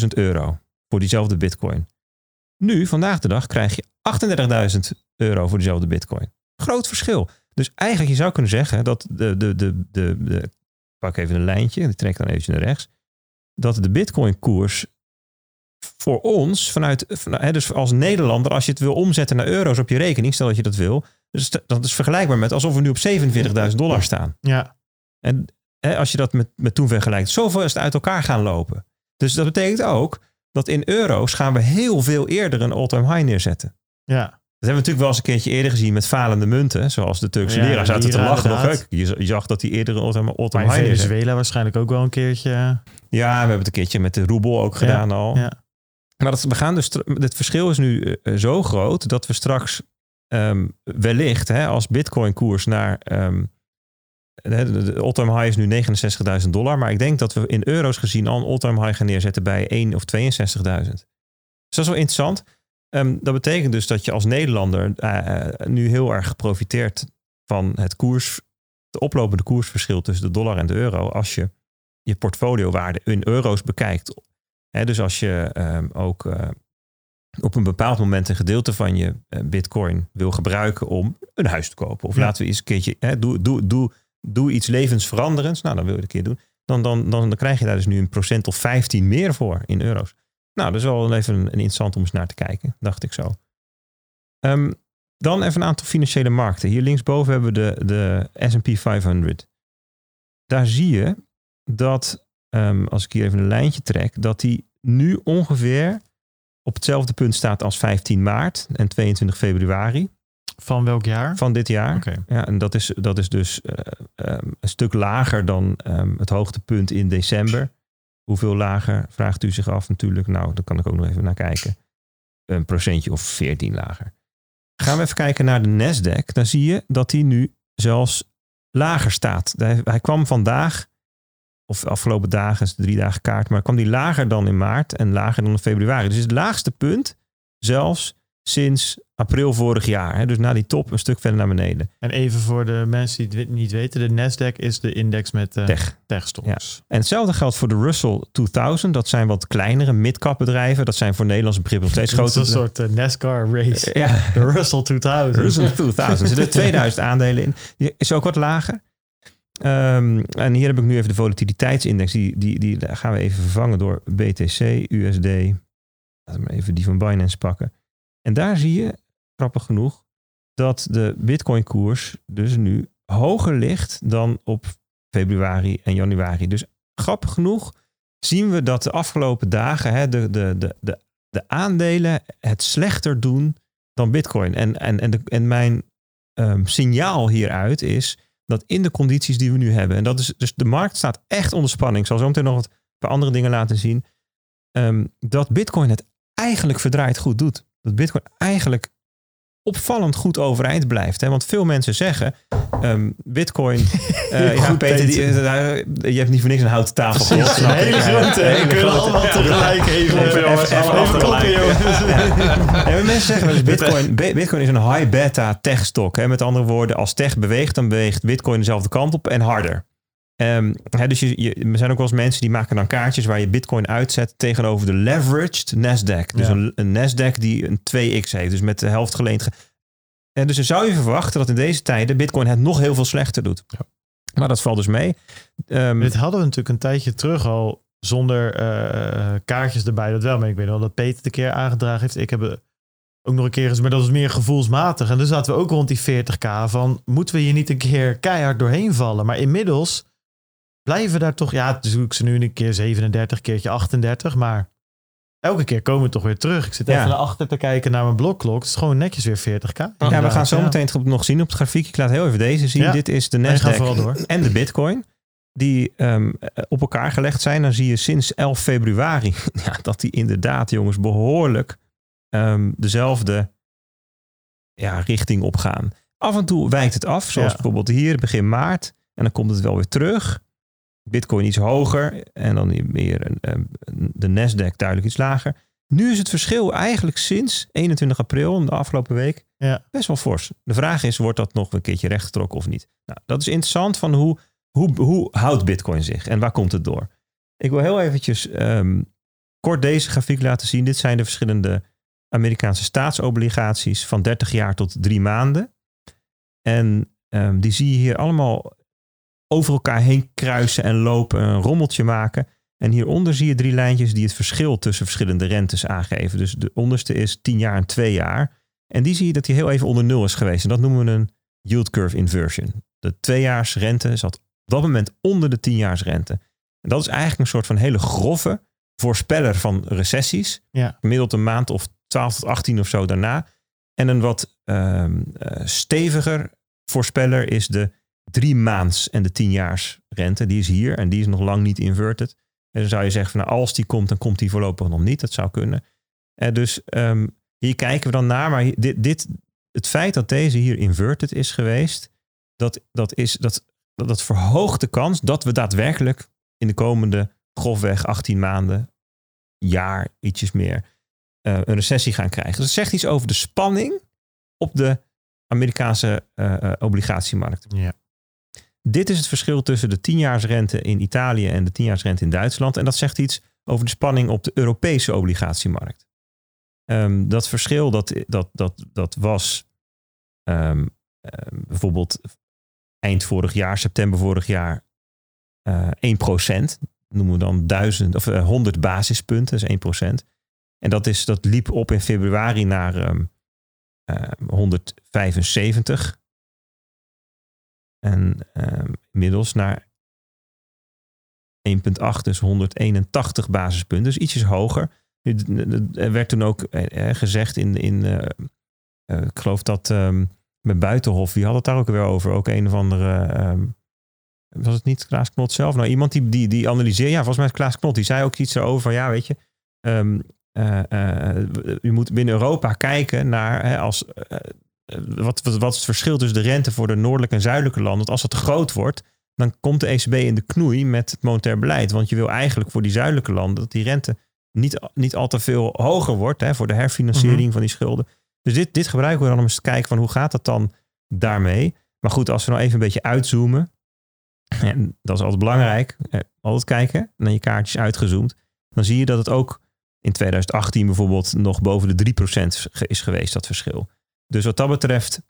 33.000 euro voor diezelfde Bitcoin. Nu, vandaag de dag, krijg je 38.000 euro voor diezelfde Bitcoin. Groot verschil. Dus eigenlijk, je zou kunnen zeggen dat de, de, de, de, pak even een lijntje, die trek dan even naar rechts, dat de Bitcoin koers voor ons, vanuit, dus als Nederlander, als je het wil omzetten naar euro's op je rekening, stel dat je dat wil, dus dat is vergelijkbaar met alsof we nu op 47.000 dollar staan. Ja. En hè, als je dat met, met toen vergelijkt, zoveel is het uit elkaar gaan lopen. Dus dat betekent ook dat in euro's gaan we heel veel eerder een all-time high neerzetten. Ja. Dat hebben we natuurlijk wel eens een keertje eerder gezien met falende munten. Zoals de Turkse Ja, lira zaten te lachen. Hè. je, zag dat die eerder een all-time all high. Venezuela waarschijnlijk ook wel een keertje. Ja, we hebben het een keertje met de roebel ook gedaan al. Ja. Maar dat, we gaan dus, het verschil is nu eh, zo groot dat we straks ehm, wellicht hè, als bitcoin koers naar... de- de all-time high is nu 69.000 dollar. Maar ik denk dat we in euro's gezien al een all-time high gaan neerzetten bij 1 of 62.000. Dus dat is wel interessant. Ehm, dat betekent dus dat je als Nederlander eh, eh, nu heel erg profiteert van het koers, de oplopende koersverschil tussen de dollar en de euro. Als je je portfoliowaarde in euro's bekijkt. Dus als je ehm, ook eh, op een bepaald moment een gedeelte van je bitcoin wil gebruiken om een huis te kopen. Of Ja. laten we eens een keertje, doe, doe, doe, doe iets levensveranderends. Nou, dan wil je het een keer doen. Dan, dan, dan, dan krijg je daar dus nu een procent of 15 meer voor in euro's. Nou, dat is wel even een, een interessant om eens naar te kijken, dacht ik zo. Ehm, dan even een aantal financiële markten. Hier linksboven hebben we de, de S&P 500. Daar zie je dat, ehm, als ik hier even een lijntje trek, dat die nu ongeveer op hetzelfde punt staat als 15 maart en 22 februari Van welk jaar? van dit jaar. Oké. Ja, en dat is, dat is dus eh, ehm, een stuk lager dan het hoogtepunt in december. Hoeveel lager, vraagt u zich af natuurlijk. Nou, daar kan ik ook nog even naar kijken. Een procentje of 14 lager. Gaan we even kijken naar de Nasdaq. Dan zie je dat hij nu zelfs lager staat. Hij, kwam vandaag, of de afgelopen dagen, is drie dagen kaart, maar kwam die lager dan in maart en lager dan in februari. Dus het laagste punt zelfs sinds april vorig jaar. Hè? Dus na die top een stuk verder naar beneden. En even voor de mensen die het niet weten. De Nasdaq is de index met eh Tech. techstocks. En hetzelfde geldt voor de Russell 2000. Dat zijn wat kleinere mid-cap bedrijven. Dat zijn voor Nederlandse begrippen nog steeds grote een soort eh, NASCAR race. Ja, De Russell 2000. Russell 2000. Er zitten 2000 aandelen in. Die is ook wat lager. Ehm, en hier heb ik nu even de volatiliteitsindex. Die, die, die gaan we even vervangen door BTC, USD. Laten we even die van Binance pakken. En daar zie je, grappig genoeg, dat de Bitcoin koers dus nu hoger ligt dan op februari en januari. Dus grappig genoeg zien we dat de afgelopen dagen hè, de, de, de, de, de aandelen het slechter doen dan Bitcoin. En, en, en, de, en mijn ehm, signaal hieruit is dat in de condities die we nu hebben, en dat is dus de markt staat echt onder spanning. Ik zal zo meteen nog wat paar andere dingen laten zien. ehm, dat Bitcoin het eigenlijk verdraaid goed doet. Dat Bitcoin eigenlijk opvallend goed overeind blijft. Hè? Want veel mensen zeggen, ehm, Bitcoin... eh, ja, Goed, Peter, die, eh, je hebt niet voor niks een houten tafel. Een hele grote. We kunnen allemaal tegelijk even, Even, kloppen, jongens. Mensen zeggen eens Bitcoin, Bi- Bitcoin is een high beta tech stock. Hè? Met andere woorden, als tech beweegt, dan beweegt Bitcoin dezelfde kant op en harder. Hè, dus je, je, er zijn ook wel eens mensen die maken dan kaartjes waar je Bitcoin uitzet tegenover de leveraged Nasdaq. Dus Ja. een, een Nasdaq die een 2x heeft, dus met de helft geleend. ge- En dus dan zou je verwachten dat in deze tijden Bitcoin het nog heel veel slechter doet. Maar dat valt dus mee. Ehm, Dit hadden we natuurlijk een tijdje terug al zonder eh, kaartjes erbij. Dat wel, maar ik weet wel dat Peter een keer aangedragen heeft. Ik heb het ook nog een keer eens, maar dat was meer gevoelsmatig. En dus zaten we ook rond die 40k van, moeten we hier niet een keer keihard doorheen vallen? Maar inmiddels blijven daar toch, ja, dus ik ze nu een keer 37, keertje 38, maar elke keer komen we toch weer terug. Ik zit even Ja. naar achter te kijken naar mijn blokklok. Het is gewoon netjes weer 40k. ja, we gaan zo meteen het nog zien op het grafiek. Ik laat heel even deze zien. Ja. Dit is de Nasdaq door. en de Bitcoin. Die ehm, op elkaar gelegd zijn. Dan zie je sinds 11 februari ja, dat die inderdaad, jongens, behoorlijk ehm, dezelfde ja, richting opgaan. Af en toe wijkt het af, zoals bijvoorbeeld hier begin maart. En dan komt het wel weer terug. Bitcoin iets hoger en dan weer een, ehm, de Nasdaq duidelijk iets lager. Nu is het verschil eigenlijk sinds 21 april, de afgelopen week, Ja. best wel fors. De vraag is, wordt dat nog een keertje rechtgetrokken of niet? Nou, dat is interessant van hoe, hoe, hoe houdt Bitcoin zich en waar komt het door? Ik wil heel eventjes ehm, kort deze grafiek laten zien. Dit zijn de verschillende Amerikaanse staatsobligaties van 30 jaar tot drie maanden. En ehm, die zie je hier allemaal over elkaar heen kruisen en lopen, een rommeltje maken. En hieronder zie je drie lijntjes die het verschil tussen verschillende rentes aangeven. Dus de onderste is 10 jaar en 2 jaar. En die zie je dat die heel even onder nul is geweest. En dat noemen we een yield curve inversion. De tweejaarsrente zat op dat moment onder de tienjaarsrente. En dat is eigenlijk een soort van hele grove voorspeller van recessies. Ja. Gemiddeld een maand of 12 tot 18 of zo daarna. En een wat ehm, eh, steviger voorspeller is de drie maands en de tienjaarsrente. Die is hier en die is nog lang niet inverted. En dan zou je zeggen, van, nou, als die komt, dan komt die voorlopig nog niet. Dat zou kunnen. En dus ehm, hier kijken we dan naar. Maar dit, dit, het feit dat deze hier inverted is geweest, dat, dat, is, dat, dat, verhoogt de kans dat we daadwerkelijk in de komende grofweg 18 maanden, jaar, ietsjes meer, eh, een recessie gaan krijgen. Dus zegt iets over de spanning op de Amerikaanse eh, eh, obligatiemarkt. Ja. Dit is het verschil tussen de 10-jaarsrente in Italië en de 10-jaarsrente in Duitsland. En dat zegt iets over de spanning op de Europese obligatiemarkt. Ehm, dat verschil, dat, dat, dat, dat was ehm, ehm, bijvoorbeeld eind vorig jaar, september vorig jaar, eh 1%. Noemen we dan 1000 of eh, 100 basispunten, dat is 1%. En dat, is, dat liep op in februari naar eh, 175. En ehm, inmiddels naar 1,8, dus 181 basispunten. Dus ietsjes hoger. Er werd toen ook eh, eh, gezegd in, in eh, ik geloof dat ehm, met Buitenhof, wie had het daar ook weer over? Ook een of andere, ehm, was het niet Klaas Knot zelf? Nou, iemand die, die, die analyseert, ja, volgens mij is Klaas Knot, die zei ook iets erover van, ja, weet je, eh, je moet binnen Europa kijken naar hè, als, wat, wat, wat is het verschil tussen de rente voor de noordelijke en zuidelijke landen. Want als te groot wordt, dan komt de ECB in de knoei met het monetair beleid. Want je wil eigenlijk voor die zuidelijke landen dat die rente niet, niet al te veel hoger wordt hè, voor de herfinanciering Mhm. van die schulden. Dus dit, dit gebruiken we dan om eens te kijken van hoe gaat dat dan daarmee. Maar goed, als we nou even een beetje uitzoomen. En dat is altijd belangrijk. eh, Altijd kijken naar je kaartjes uitgezoomd. Dan zie je dat het ook in 2018 bijvoorbeeld nog boven de 3% ge- is geweest, dat verschil. Dus wat dat betreft,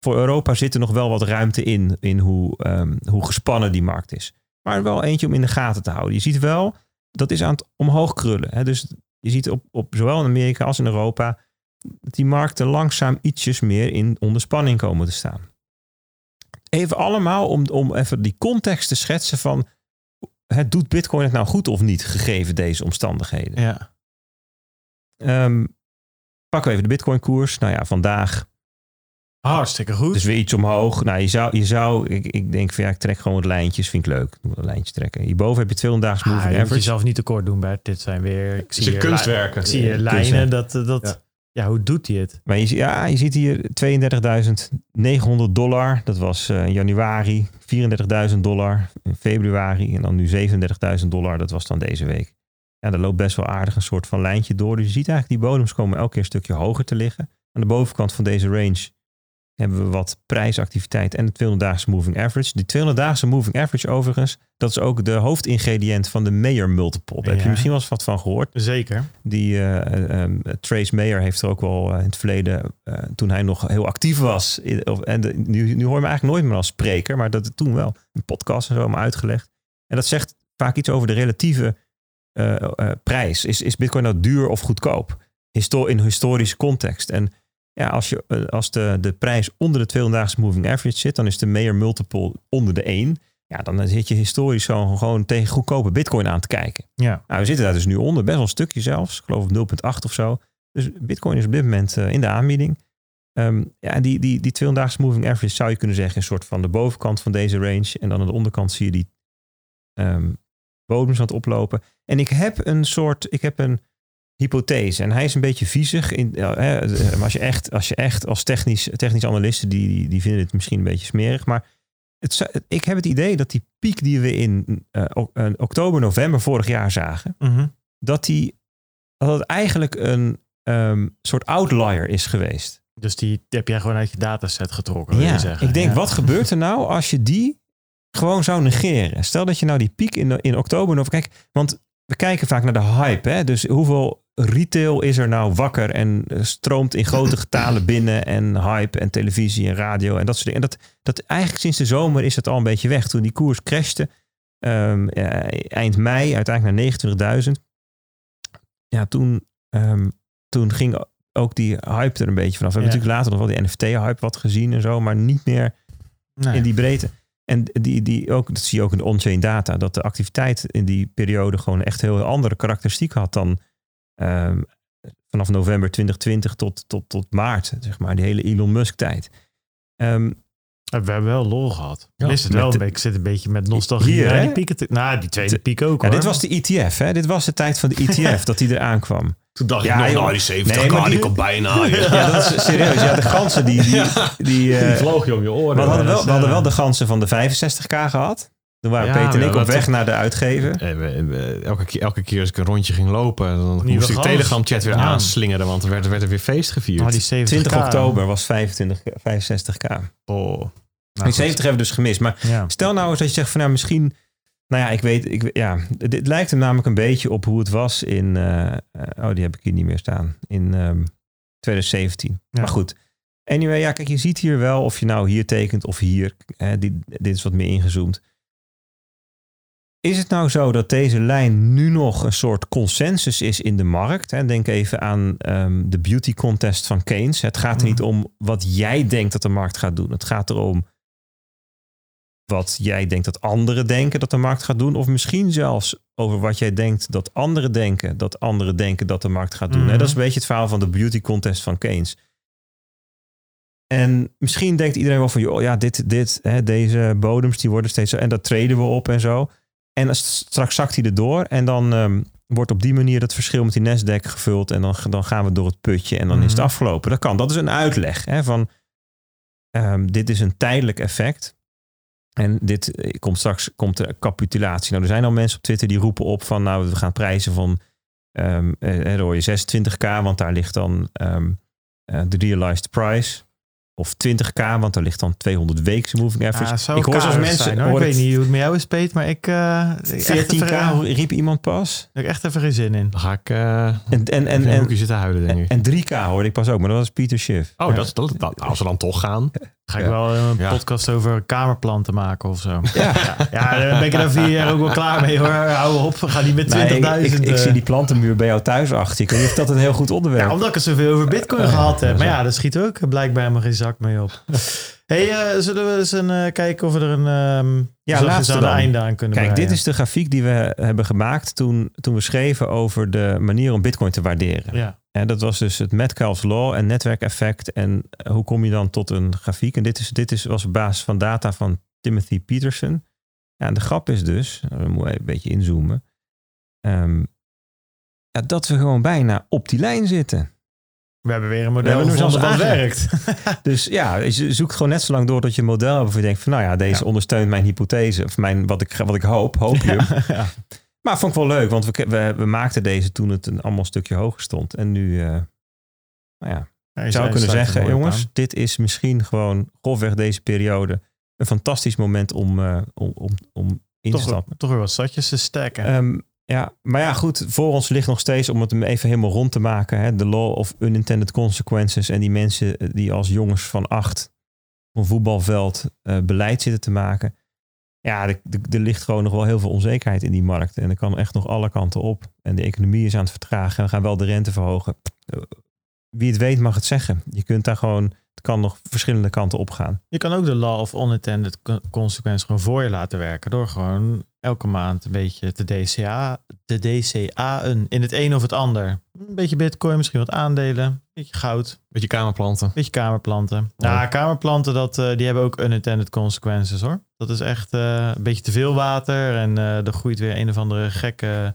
voor Europa zit er nog wel wat ruimte in, in hoe, ehm, hoe gespannen die markt is. Maar wel eentje om in de gaten te houden. Je ziet wel, dat is aan het omhoog krullen. Hè? Dus je ziet op, op zowel in Amerika als in Europa dat die markten langzaam ietsjes meer in onder spanning komen te staan. Even allemaal om, om even die context te schetsen van het doet Bitcoin het nou goed of niet, gegeven deze omstandigheden. Ja. Ehm, pakken we even de Bitcoin koers. Nou ja, vandaag Hartstikke goed. dus weer iets omhoog. Nou, je zou, je zou ik, ik denk van ja, ik trek gewoon wat lijntjes, vind ik leuk. Doe Een lijntje trekken. Hierboven heb je 200 daags Ah, moving je moet average. jezelf niet tekort doen, Bert. Dit zijn weer... Ik zie kunstwerken. Ik zie Ja, lijnen. Dat, dat, Ja. ja. hoe doet hij het? Maar je, ja, je ziet hier 32.900 dollar. Dat was eh, in januari. 34.000 dollar in februari. En dan nu 37.000 dollar. Dat was dan deze week. Ja, daar loopt best wel aardig een soort van lijntje door. Dus je ziet eigenlijk die bodems komen elke keer een stukje hoger te liggen. Aan de bovenkant van deze range hebben we wat prijsactiviteit en de 200-daagse moving average. Die 200-daagse moving average overigens, dat is ook de hoofdingrediënt van de Mayer multiple. Daar heb je misschien wel eens wat van gehoord. Zeker. Die eh, ehm, Trace Mayer heeft er ook wel eh, in het verleden, eh, toen hij nog heel actief was. in- of, en de- nu, nu hoor je me eigenlijk nooit meer als spreker, maar dat toen wel. Een podcast en zo maar uitgelegd. En dat zegt vaak iets over de relatieve eh, eh, prijs. Is, is Bitcoin nou duur of goedkoop? Histo in historische context. En ja, als, je, eh, als de, de prijs onder de 200-daagse moving average zit, dan is de Mayer multiple onder de 1. Ja, dan zit je historisch zo gewoon tegen goedkope Bitcoin aan te kijken. Ja. Nou, we zitten daar dus nu onder, best wel een stukje zelfs. Ik geloof 0,8 of zo. Dus Bitcoin is op dit moment in de aanbieding. Ehm, ja, en die, die, die 200-daagse moving average zou je kunnen zeggen, een soort van de bovenkant van deze range. En dan aan de onderkant zie je die ehm, bodems aan het oplopen. En ik heb een soort, ik heb een hypothese. En hij is een beetje viezig. In, ja, hè, eh, maar als je echt, als je echt als technisch, technisch analisten, die, die, die vinden het misschien een beetje smerig. Maar het, ik heb het idee dat die piek die we in eh, eh, oktober, november vorig jaar zagen, Mhm. dat, die, dat het eigenlijk een ehm, soort outlier is geweest. Dus die, heb jij gewoon uit je dataset getrokken, wil je zeggen. ik denk, Ja. wat gebeurt er nou als je die gewoon zou negeren? Stel dat je nou die piek in, in oktober nog... Kijk, want we kijken vaak naar de hype. Hè? Dus hoeveel retail is er nou wakker en eh, stroomt in grote getalen binnen en hype en televisie en radio en dat soort dingen. En dat, dat eigenlijk sinds de zomer is het al een beetje weg. Toen die koers crashte, ehm, eh, eind mei, uiteindelijk naar 29.000. Ja, toen, ehm, toen ging ook die hype er een beetje vanaf. We hebben Ja. natuurlijk later nog wel die NFT-hype wat gezien en zo, maar niet meer Nee. in die breedte. En die, die ook, dat zie je ook in de on-chain data, dat de activiteit in die periode gewoon echt heel andere karakteristiek had dan ehm, vanaf november 2020 tot, tot, tot maart, zeg maar, die hele Elon Musk-tijd. Ehm, We hebben wel lol gehad. Ja. Is het wel de- ik zit een beetje met nostalgie. Hier, die pieken nou, die tweede piek ook ja, dit was de ETF, hè? Dit was de tijd van de ETF dat die eraan kwam. Toen dacht Ja, ik nog, joh. nou die 70 Nee, maar die, komt bijna. Ja. Ja, dat is serieus. Ja, de ganzen die... die, die, eh, Die vloog je om je oren. we, hadden wel, dat we hadden is, wel eh, de ganzen van de 65k gehad. Toen waren Ja, Peter en ik op weg naar de uitgever. Eh, elke, keer, elke keer als ik een rondje ging lopen, dan Nieuwe moest ik. Telegram-chat weer Ja. aanslingeren, want er werd, er werd er weer feest gevierd. Oh, die 70k. 20 oktober was 25, 65k. Oh. Nou, die 70 hebben we dus gemist. Maar Ja. stel nou eens dat je zegt van nou misschien Nou ja, ik weet, ik, ja, dit lijkt er namelijk een beetje op hoe het was in, eh, eh, oh die heb ik hier niet meer staan, in ehm, 2017. Ja. Maar goed, anyway, ja, kijk, je ziet hier wel of je nou hier tekent of hier. Hè, dit, dit is wat meer ingezoomd. Is het nou zo dat deze lijn nu nog een soort consensus is in de markt? Hè? Denk even aan ehm, de beauty contest van Keynes. Het gaat er niet om wat jij denkt dat de markt gaat doen. Het gaat erom wat jij denkt dat anderen denken dat de markt gaat doen. Of misschien zelfs over wat jij denkt dat anderen denken dat anderen denken dat de markt gaat doen. Mhm. Dat is een beetje het verhaal van de beauty contest van Keynes. En misschien denkt iedereen wel van, joh, ja, dit, dit, hè, deze bodems die worden steeds zo, en dat treden we op en zo. En als- straks zakt hij erdoor en dan ehm, wordt op die manier het verschil met die Nasdaq gevuld en dan, dan gaan we door het putje en dan is het Mhm. afgelopen. Dat kan. Dat is een uitleg hè, van, ehm, dit is een tijdelijk effect. En dit eh, komt straks komt de capitulatie. Nou, er zijn al mensen op Twitter die roepen op van, nou, we gaan prijzen van, eh, hoor je 26k, want daar ligt dan ehm, eh, de realized price. Of 20k, want daar ligt dan 200 weekse moving average. Ja, ik hoor karig mensen. zijn, hoor. hoor Ik weet niet hoe het met jou is, Peet, maar ik... eh, ik echt 14k even- riep iemand pas. Daar heb ik echt even geen zin in. Dan ga ik eh En, en, en, en, zitten huilen, denk ik. en 3k hoorde ik pas ook, maar dat was Pieter Schiff. oh, dat, is- dat, dat- als we dan toch gaan. Ga ik Ja. wel een Ja. podcast over kamerplanten maken of zo. Ja. Ja, daar ben ik er vier jaar ook wel klaar mee hoor. Hou op, we gaan niet met 20.000. Nee, ik, ik, ik eh, zie die plantenmuur bij jou thuis achter. Ik weet niet of dat een heel goed onderwerp Ja, omdat ik er zoveel over bitcoin gehad heb. Maar ja, daar schiet ook blijkbaar helemaal geen zak mee op. hey, eh, zullen we eens een, eh, kijken of we er een ehm Ja, laatste aan dan. einde aan kunnen Kijk, dit is de grafiek die we hebben gemaakt toen, toen we schreven over de manier om bitcoin te waarderen. Ja, En dat was dus het Metcalfe's Law en netwerkeffect. En eh, hoe kom je dan tot een grafiek? En dit, is, dit is, was op basis van data van Timothy Peterson. Ja, en de grap is dus, dan moeten we even een beetje inzoomen. ehm, ja, dat we gewoon bijna op die lijn zitten. we hebben weer een We model hebben hem gevonden zelfs aange- werkt. Dus ja, je zoekt gewoon net zo lang door dat je een model hebt waarvan je denkt van nou ja, deze Ja. ondersteunt mijn hypothese. Of mijn, wat, ik, wat ik hoop, hoop je. ja. Maar vond ik wel leuk, want we, we, we maakten deze toen het een, allemaal een stukje hoger stond. En nu, eh, nou ja, ik zou kunnen zeggen, jongens, dit is misschien gewoon grofweg deze periode een fantastisch moment om, eh, om, om, om in te Toch, stappen. toch weer wat zatjes te stacken. Ehm, ja, maar ja, goed, voor ons ligt nog steeds om het hem even helemaal rond te maken. Hè, de law of unintended consequences en die mensen die als jongens van acht op een voetbalveld eh, beleid zitten te maken. Ja, er, ligt gewoon nog wel heel veel onzekerheid in die markt. En er kan echt nog alle kanten op. En de economie is aan het vertragen. En we gaan wel de rente verhogen. Eh, Wie het weet mag het zeggen. Je kunt daar gewoon, het kan nog verschillende kanten op gaan. Je kan ook de law of unintended co- consequence gewoon voor je laten werken. Door gewoon elke maand een beetje te DCA, te DCA'en in het een of het ander. Een beetje bitcoin, misschien wat aandelen, een beetje goud, Beetje kamerplanten. beetje kamerplanten. Ja, kamerplanten, dat, eh, die hebben ook unintended consequences hoor. Dat is echt eh, een beetje te veel water en eh er groeit weer een of andere gekke,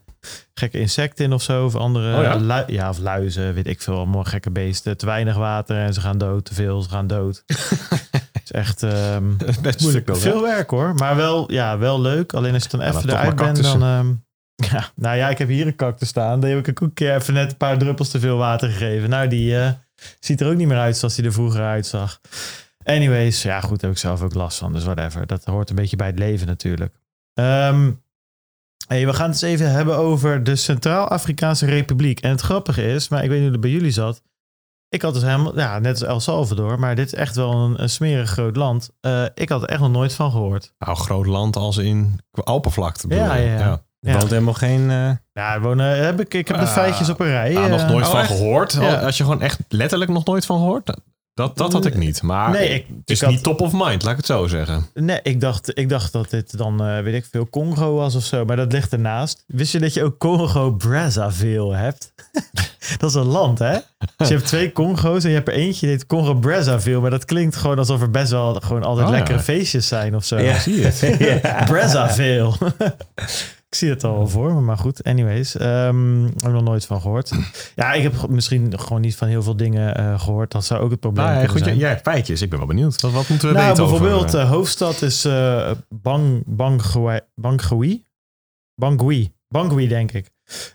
gekke insecten in of zo. Of andere, Oh ja? lui- ja, of luizen, weet ik veel, allemaal gekke beesten. Te weinig water en ze gaan dood, te veel, ze gaan dood. Is echt... ehm, Best moeilijk veel werk hoor, maar wel, ja, wel leuk. Alleen als je dan even eruit bent, dan... ehm, ja, nou ja, ik heb hier een cactus staan. Die heb ik ook een keer even net een paar druppels te veel water gegeven. Nou, die eh, ziet er ook niet meer uit zoals hij er vroeger uitzag. Anyways, ja goed, daar heb ik zelf ook last van. Dus whatever. Dat hoort een beetje bij het leven natuurlijk. Ehm, hey, we gaan het eens even hebben over de Centraal-Afrikaanse Republiek. En het grappige is, maar ik weet niet hoe het bij jullie zat. Ik had dus helemaal, ja, net als El Salvador, maar dit is echt wel een, een smerig groot land. Eh, ik had er echt nog nooit van gehoord. Nou, groot land als in Alpenvlakte. Ja, ja, ja. Er Ja. woont helemaal geen... eh, Ja, wonen, heb ik, ik heb de Ah, feitjes op een rij. Nou, nog eh. nooit Oh, van echt? gehoord. Ja. Als je gewoon echt letterlijk nog nooit van gehoord. Dat, dat had ik niet. Maar Nee, ik- het is had- niet top of mind, laat ik het zo zeggen. Nee, ik dacht, ik dacht dat dit dan, eh, weet ik veel, Congo was of zo. Maar dat ligt ernaast. Wist je dat je ook Congo Brazzaville hebt? dat is een land, hè? Dus je hebt twee Congo's en je hebt er eentje die heet Congo Brazzaville. Maar dat klinkt gewoon alsof er best wel gewoon altijd Oh, ja. lekkere feestjes zijn of zo. Ja. Zie je het? Brazzaville. ik zie het al wel voor me, maar goed. Anyways, ehm heb ik nog nooit van gehoord. Ja, ik heb misschien gewoon niet van heel veel dingen eh, gehoord. Dat zou ook het probleem Nou, ja, goed, zijn. jij hebt feitjes. Ik ben wel benieuwd. Wat, wat moeten we nou, weten bijvoorbeeld, over... de hoofdstad is eh Bang, Bangui, Bangui? Bangui. Bangui, denk ik.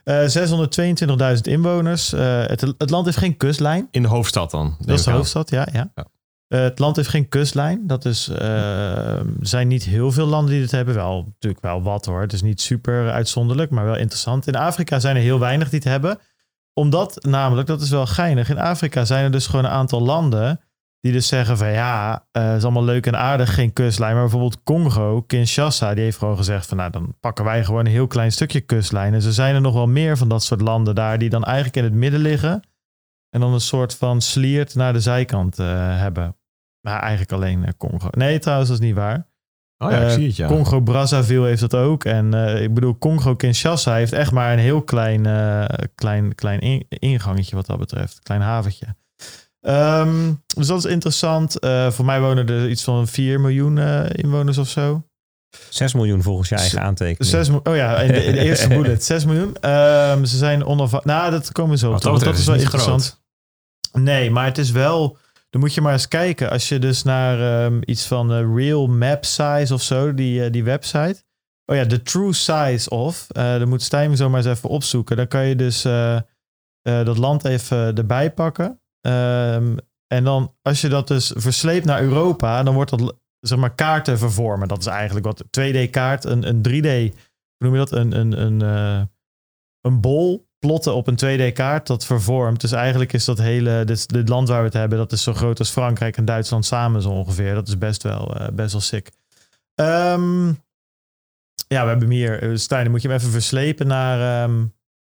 Eh 622.000 inwoners. Eh, het, het land heeft geen kustlijn. in de hoofdstad dan? Dat is de hoofdstad, ja. ja. Ja. Eh, het land heeft geen kustlijn. Dat is, eh, er zijn niet heel veel landen die dit hebben. Wel, natuurlijk wel wat hoor. Het is niet super uitzonderlijk, maar wel interessant. In Afrika zijn er heel weinig die het hebben. Omdat namelijk, dat is wel geinig. In Afrika zijn er dus gewoon een aantal landen die dus zeggen van ja, het is allemaal leuk en aardig, geen kustlijn. Maar bijvoorbeeld Congo, Kinshasa, die heeft gewoon gezegd van nou, dan pakken wij gewoon een heel klein stukje kustlijn. En zo zijn er nog wel meer van dat soort landen daar die dan eigenlijk in het midden liggen. En dan een soort van sliert naar de zijkant eh, hebben. Maar eigenlijk alleen eh, Congo. Nee, trouwens, dat is niet waar. Oh ja, ik Eh, zie het, ja. Congo Brazzaville heeft dat ook. En eh, ik bedoel, Congo Kinshasa heeft echt maar een heel klein, eh, klein, klein in- ingangetje wat dat betreft. Klein haventje. Ehm, dus dat is interessant. Eh, voor mij wonen er iets van 4 miljoen eh, inwoners of zo. 6 miljoen volgens je eigen aantekening. Zes, mo- oh ja, in de, in de eerste bullet 6 miljoen. Ehm, ze zijn onafhankelijk. Nou, dat komen we zo op. Dat dat is wel interessant. Nee, maar het is wel. Dan moet je maar eens kijken. Als je dus naar ehm, iets van eh, Real Map Size of zo, die, eh, die website. Oh ja, the true size of. eh dan moet Stijn zo maar eens even opzoeken. Dan kan je dus dat land even erbij pakken. Ehm, en dan, als je dat dus versleept naar Europa, dan wordt dat zeg maar kaarten vervormen. Dat is eigenlijk wat 2D-kaart, een, een 3D, hoe noem je dat? Een, een, een, een bol plotten op een 2D-kaart dat vervormt. Dus eigenlijk is dat hele, dit, land waar we het hebben, dat is zo groot als Frankrijk en Duitsland samen zo ongeveer. Dat is best wel, eh, best wel sick. Ehm, ja, we hebben hem hier. Eh, Stijn, moet je hem even verslepen naar... ehm,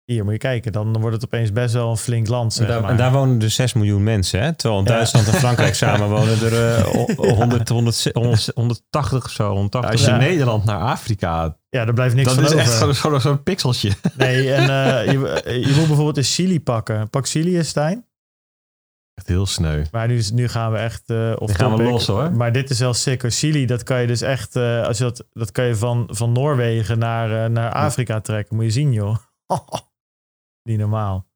hier, moet je kijken. Dan wordt het opeens best wel een flink land, En zeg daar, maar. en daar wonen dus 6 miljoen mensen. Hè? Terwijl in Ja. Duitsland en Frankrijk samen wonen er eh, o- 100, 100, 100, 180 of zo. 180. Als je Ja. Nederland naar Afrika, ja, daar blijft niks dat van is over. echt zo'n zo, zo'n pixeltje. Nee, en eh, je, je moet bijvoorbeeld in Chili pakken. Pak Chili, eens, Stijn. Echt heel sneu. Maar nu, nu gaan we echt uh, of gaan we los, hoor. Maar dit is wel sick. Chili, dat kan je dus echt, eh, als je dat, dat kan je van, van Noorwegen naar, eh, naar Afrika trekken. Moet je zien, joh. Niet normaal.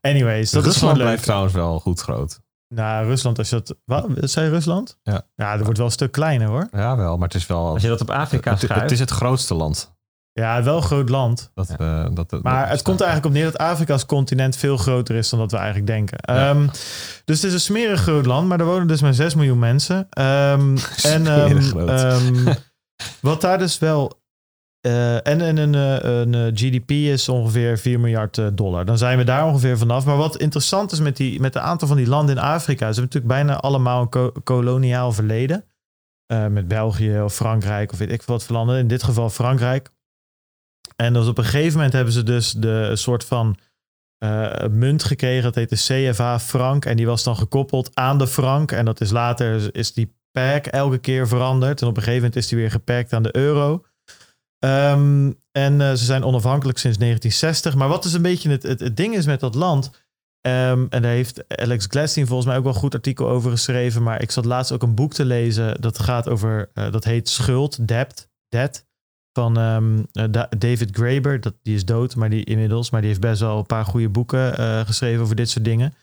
Anyways, dat is Rusland gewoon leuk. blijft trouwens wel goed groot. Nou, Rusland, als je dat... Wat? Zei Rusland? Ja. Ja, dat wordt wel een stuk kleiner, hoor. Ja, wel, maar het is wel... Als je dat op Afrika het, schuift. het is het grootste land. Ja, wel een groot land. Dat, eh, dat, dat- Maar dat het komt er eigenlijk op neer dat Afrika als continent veel groter is dan dat we eigenlijk denken. Ehm, dus het is een smerig groot land, maar er wonen dus maar 6 miljoen mensen. Ehm, en Smerig groot. ehm, wat daar dus wel. Eh, en en een, eh, een eh, GDP is ongeveer 4 miljard dollar. Dan zijn we daar ongeveer vanaf. Maar wat interessant is met, die, met een aantal van die landen in Afrika. Ze hebben natuurlijk bijna allemaal een ko- koloniaal verleden. Met België of Frankrijk of weet ik wat voor landen. In dit geval Frankrijk. En dus op een gegeven moment hebben ze dus de soort van munt gekregen. Dat heet de CFA frank. En die was dan gekoppeld aan de frank. En dat is later is die pack elke keer veranderd. En op een gegeven moment is die weer gepakt aan de euro. Ehm, en eh, ze zijn onafhankelijk sinds 1960. Maar wat dus een beetje het, het, ding is met dat land. ehm, en daar heeft Alex Gladstein volgens mij ook wel een goed artikel over geschreven. Maar ik zat laatst ook een boek te lezen. Dat gaat over, eh, dat heet Schuld, Debt, Debt. Van ehm, eh, Da- David Graeber. Dat, die is dood, maar die inmiddels. Maar die heeft best wel een paar goede boeken geschreven over dit soort dingen.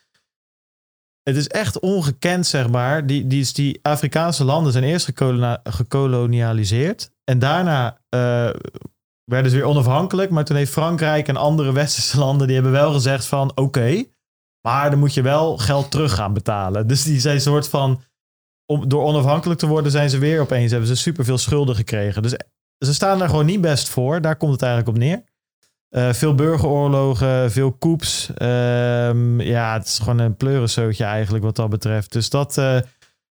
Het is echt ongekend, zeg maar. Die, die, die Afrikaanse landen zijn eerst gekolonialiseerd. En daarna eh, werden ze weer onafhankelijk. Maar toen heeft Frankrijk en andere westerse landen... die hebben wel gezegd van... oké, maar dan moet je wel geld terug gaan betalen. Dus die zijn soort van... Om, door onafhankelijk te worden zijn ze weer opeens... hebben ze superveel schulden gekregen. Dus ze staan daar gewoon niet best voor. Daar komt het eigenlijk op neer. Eh, veel burgeroorlogen, veel coups. Ehm, ja, het is gewoon een pleurensootje eigenlijk wat dat betreft. Dus dat, eh,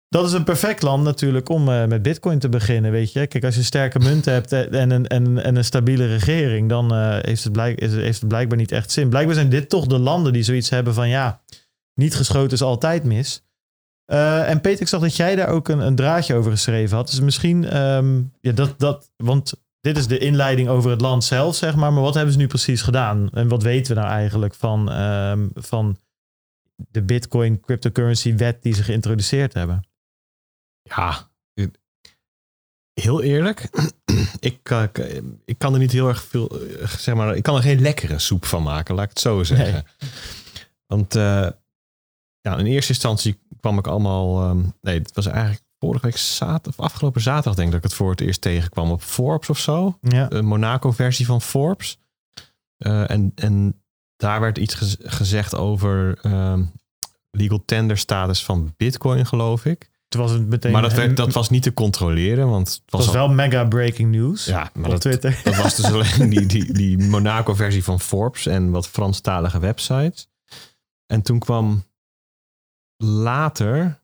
dat is een perfect land natuurlijk om eh, met bitcoin te beginnen, weet je. Kijk, als je sterke munt hebt en een, en, en een stabiele regering... dan heeft, het blijk, heeft het blijkbaar niet echt zin. Blijkbaar zijn dit toch de landen die zoiets hebben van... ja, niet geschoten is altijd mis. En Peter, ik zag dat jij daar ook een, een draadje over geschreven had. Dus misschien, ehm, ja, dat, dat, want dit is de inleiding over het land zelf, zeg maar. Maar wat hebben ze nu precies gedaan? En wat weten we nou eigenlijk van, ehm, van de Bitcoin cryptocurrency wet die ze geïntroduceerd hebben? Ja, heel eerlijk. ik, eh, ik kan er niet heel erg veel, eh, zeg maar, ik kan er geen lekkere soep van maken, laat ik het zo zeggen. Want eh, ja, in eerste instantie kwam ik allemaal, ehm, nee, het was eigenlijk vorige week zaterdag, of afgelopen zaterdag denk ik dat ik het voor het eerst tegenkwam op Forbes of zo. Ja, De Monaco-versie van Forbes. Eh, en, en daar werd iets gez- gezegd over ehm, legal tender status van Bitcoin, geloof ik. Toen was het meteen... Maar dat, werd, dat was niet te controleren, want het het was, was al- wel mega breaking news Ja, maar op dat, Twitter. dat was dus alleen die, die, die Monaco-versie van Forbes en wat Franstalige websites. En toen kwam later,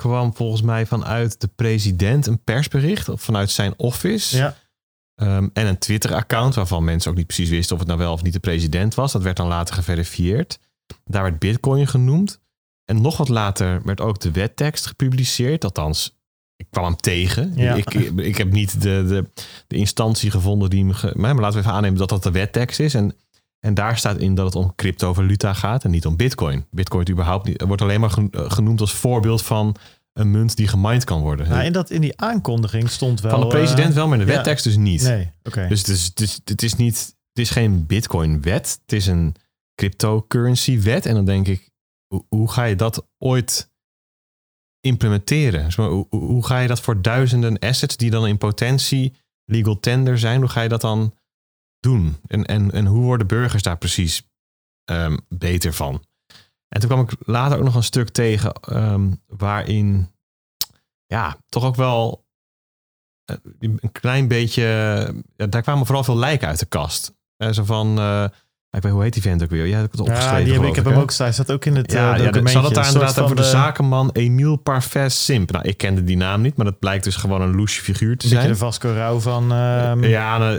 kwam volgens mij vanuit de president een persbericht, of vanuit zijn office. Ja. Ehm, en een Twitter-account waarvan mensen ook niet precies wisten of het nou wel of niet de president was. Dat werd dan later geverifieerd. Daar werd Bitcoin genoemd. En nog wat later werd ook de wettekst gepubliceerd. Althans, ik kwam hem tegen. Ja. Ik, ik, heb niet de, de, de instantie gevonden die me... Ge, maar laten we even aannemen dat dat de wettekst is. En, en daar staat in dat het om cryptovaluta gaat en niet om bitcoin. Bitcoin wordt überhaupt niet, wordt alleen maar gen- genoemd als voorbeeld van een munt die gemined kan worden. Nou, in, dat, in die aankondiging stond wel... Van de president eh, wel, maar in de ja. wettekst dus niet. Nee, oké. Dus het is, het, is, het is niet, het is geen Bitcoin-wet. Het is een cryptocurrency-wet. En dan denk ik, hoe, hoe ga je dat ooit implementeren? Hoe- hoe ga je dat voor duizenden assets die dan in potentie legal tender zijn, hoe ga je dat dan doen? En, en, en hoe worden burgers daar precies ehm, beter van? En toen kwam ik later ook nog een stuk tegen ehm, waarin ja, toch ook wel eh, een klein beetje. ja, daar kwamen vooral veel lijken uit de kast. Eh, zo van. eh, ik weet hoe heet die vent ook weer? Jij hebt het opgeschreven. Ja, die heb, geloof ik heb hem ook staan. Hij staat ook in het Ja, ja, documentje. hadden het daar inderdaad over de zakenman Emile Parfait Simp. Nou, ik kende die naam niet, maar dat blijkt dus gewoon een loesje figuur te Een beetje zijn. de Vasco Rauw van... ehm, ja, nou,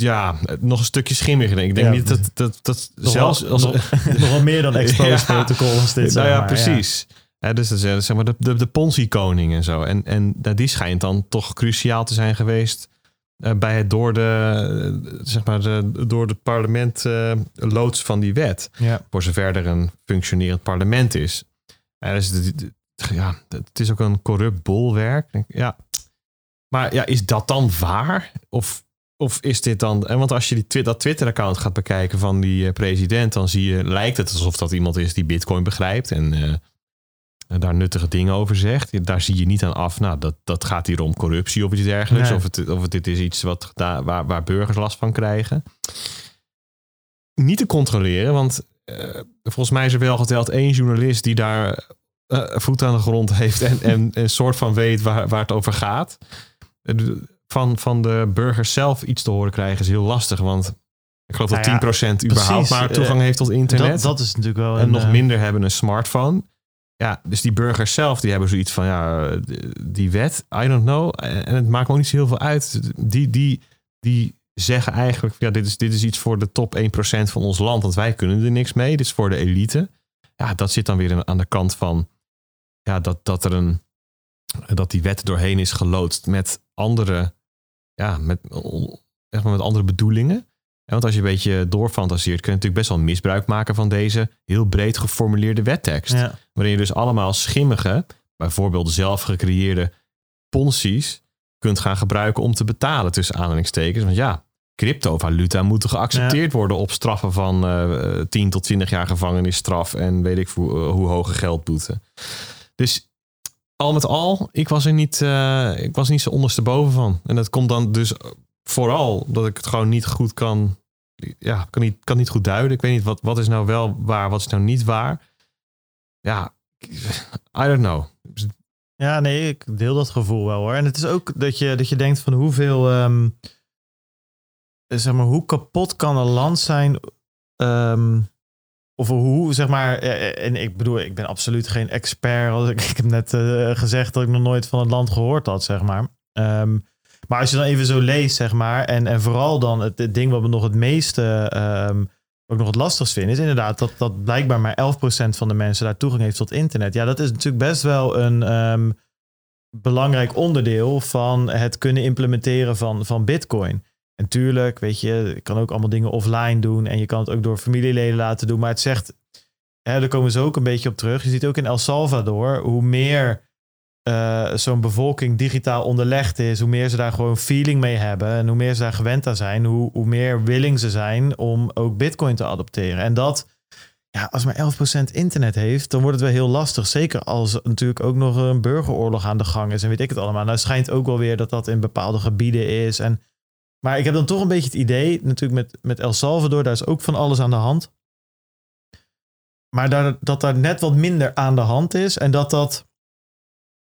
ja, nog een stukje schimmiger. denk Ik denk Ja. niet dat, dat, dat nog zelfs... wel- Als, nog, nog wel meer dan exposed Ja. protocol als dit. nou ja, maar, precies. Hè, dus dat is zeg maar de, de, de Ponzi-koning en zo. En, en nou, die schijnt dan toch cruciaal te zijn geweest eh, bij het door de, eh, zeg maar de, door het parlement eh, loods van die wet. Ja. Voor zover er een functionerend parlement is. En dus, ja, het is ook een corrupt bolwerk. Ja. Maar ja, is dat dan waar? Of, of is dit dan... En want als je die, twi- dat Twitter-account gaat bekijken van die eh, president... dan zie je, lijkt het alsof dat iemand is die bitcoin begrijpt... en eh, en daar nuttige dingen over zegt. Daar zie je niet aan af, nou, dat, dat gaat hier om corruptie of iets dergelijks. Nee. Of, het, of het, dit is iets wat, daar- waar, waar burgers last van krijgen. Niet te controleren, want eh, volgens mij is er wel geteld één journalist die daar voet aan de grond heeft en, en een soort van weet waar, waar het over gaat. Van, van de burgers zelf iets te horen krijgen is heel lastig, want ik geloof Nou dat 10% überhaupt precies, maar toegang eh, heeft tot internet. Dat, dat is natuurlijk wel en een, nog eh, minder hebben een smartphone. Ja, dus die burgers zelf, die hebben zoiets van, ja, die wet, I don't know. En en het maakt me ook niet zo heel veel uit. Die, die, die zeggen eigenlijk, ja, dit is, dit is iets voor de top 1% van ons land, want wij kunnen er niks mee. Dit is voor de elite. Ja, dat zit dan weer aan de kant van, ja, dat, dat er een, dat die wet doorheen is geloodst met andere, ja, met, zeg maar met andere bedoelingen. Ja, want als je een beetje doorfantaseert, kun je natuurlijk best wel misbruik maken van deze heel breed geformuleerde wettekst. Ja. Waarin je dus allemaal schimmige, bijvoorbeeld zelf gecreëerde ponzi's, kunt gaan gebruiken om te betalen tussen aanhalingstekens. Want ja, cryptovaluta moeten geaccepteerd worden op straffen van eh 10 tot 20 jaar gevangenisstraf en weet ik hoe, eh, hoe hoge geldboete. Dus al met al, ik was er niet, eh, ik was niet zo ondersteboven van. En dat komt dan dus vooral dat ik het gewoon niet goed kan, ja, kan niet, kan niet goed duiden. Ik weet niet wat, wat is nou wel waar, wat is nou niet waar. Ja, I don't know. Ja, nee, ik deel dat gevoel wel hoor. En het is ook dat je, dat je denkt van hoeveel, ehm, zeg maar, hoe kapot kan een land zijn? ehm, of hoe, zeg maar, eh, en ik bedoel, ik ben absoluut geen expert. Als Ik, heb net eh, gezegd dat ik nog nooit van het land gehoord had, zeg maar. Ehm, maar als je dan even zo leest, zeg maar, en, en vooral dan het, ding wat me nog het meeste, ehm, wat ik nog het lastigst vind, is inderdaad dat, dat blijkbaar maar 11% van de mensen daar toegang heeft tot internet. Ja, dat is natuurlijk best wel een ehm, belangrijk onderdeel van het kunnen implementeren van, van Bitcoin. En tuurlijk, weet je, je kan ook allemaal dingen offline doen en je kan het ook door familieleden laten doen. Maar het zegt, hè, daar komen ze ook een beetje op terug. Je ziet ook in El Salvador, hoe meer eh, zo'n bevolking digitaal onderlegd is, hoe meer ze daar gewoon feeling mee hebben en hoe meer ze daar gewend aan zijn, hoe, hoe meer willing ze zijn om ook Bitcoin te adopteren. En dat, ja, als maar 11% internet heeft, dan wordt het wel heel lastig. Zeker als natuurlijk ook nog een burgeroorlog aan de gang is en weet ik het allemaal. Nou, het schijnt ook wel weer dat dat in bepaalde gebieden is. En, maar ik heb dan toch een beetje het idee, natuurlijk met, met El Salvador, daar is ook van alles aan de hand. maar dat daar net wat minder aan de hand is. En dat dat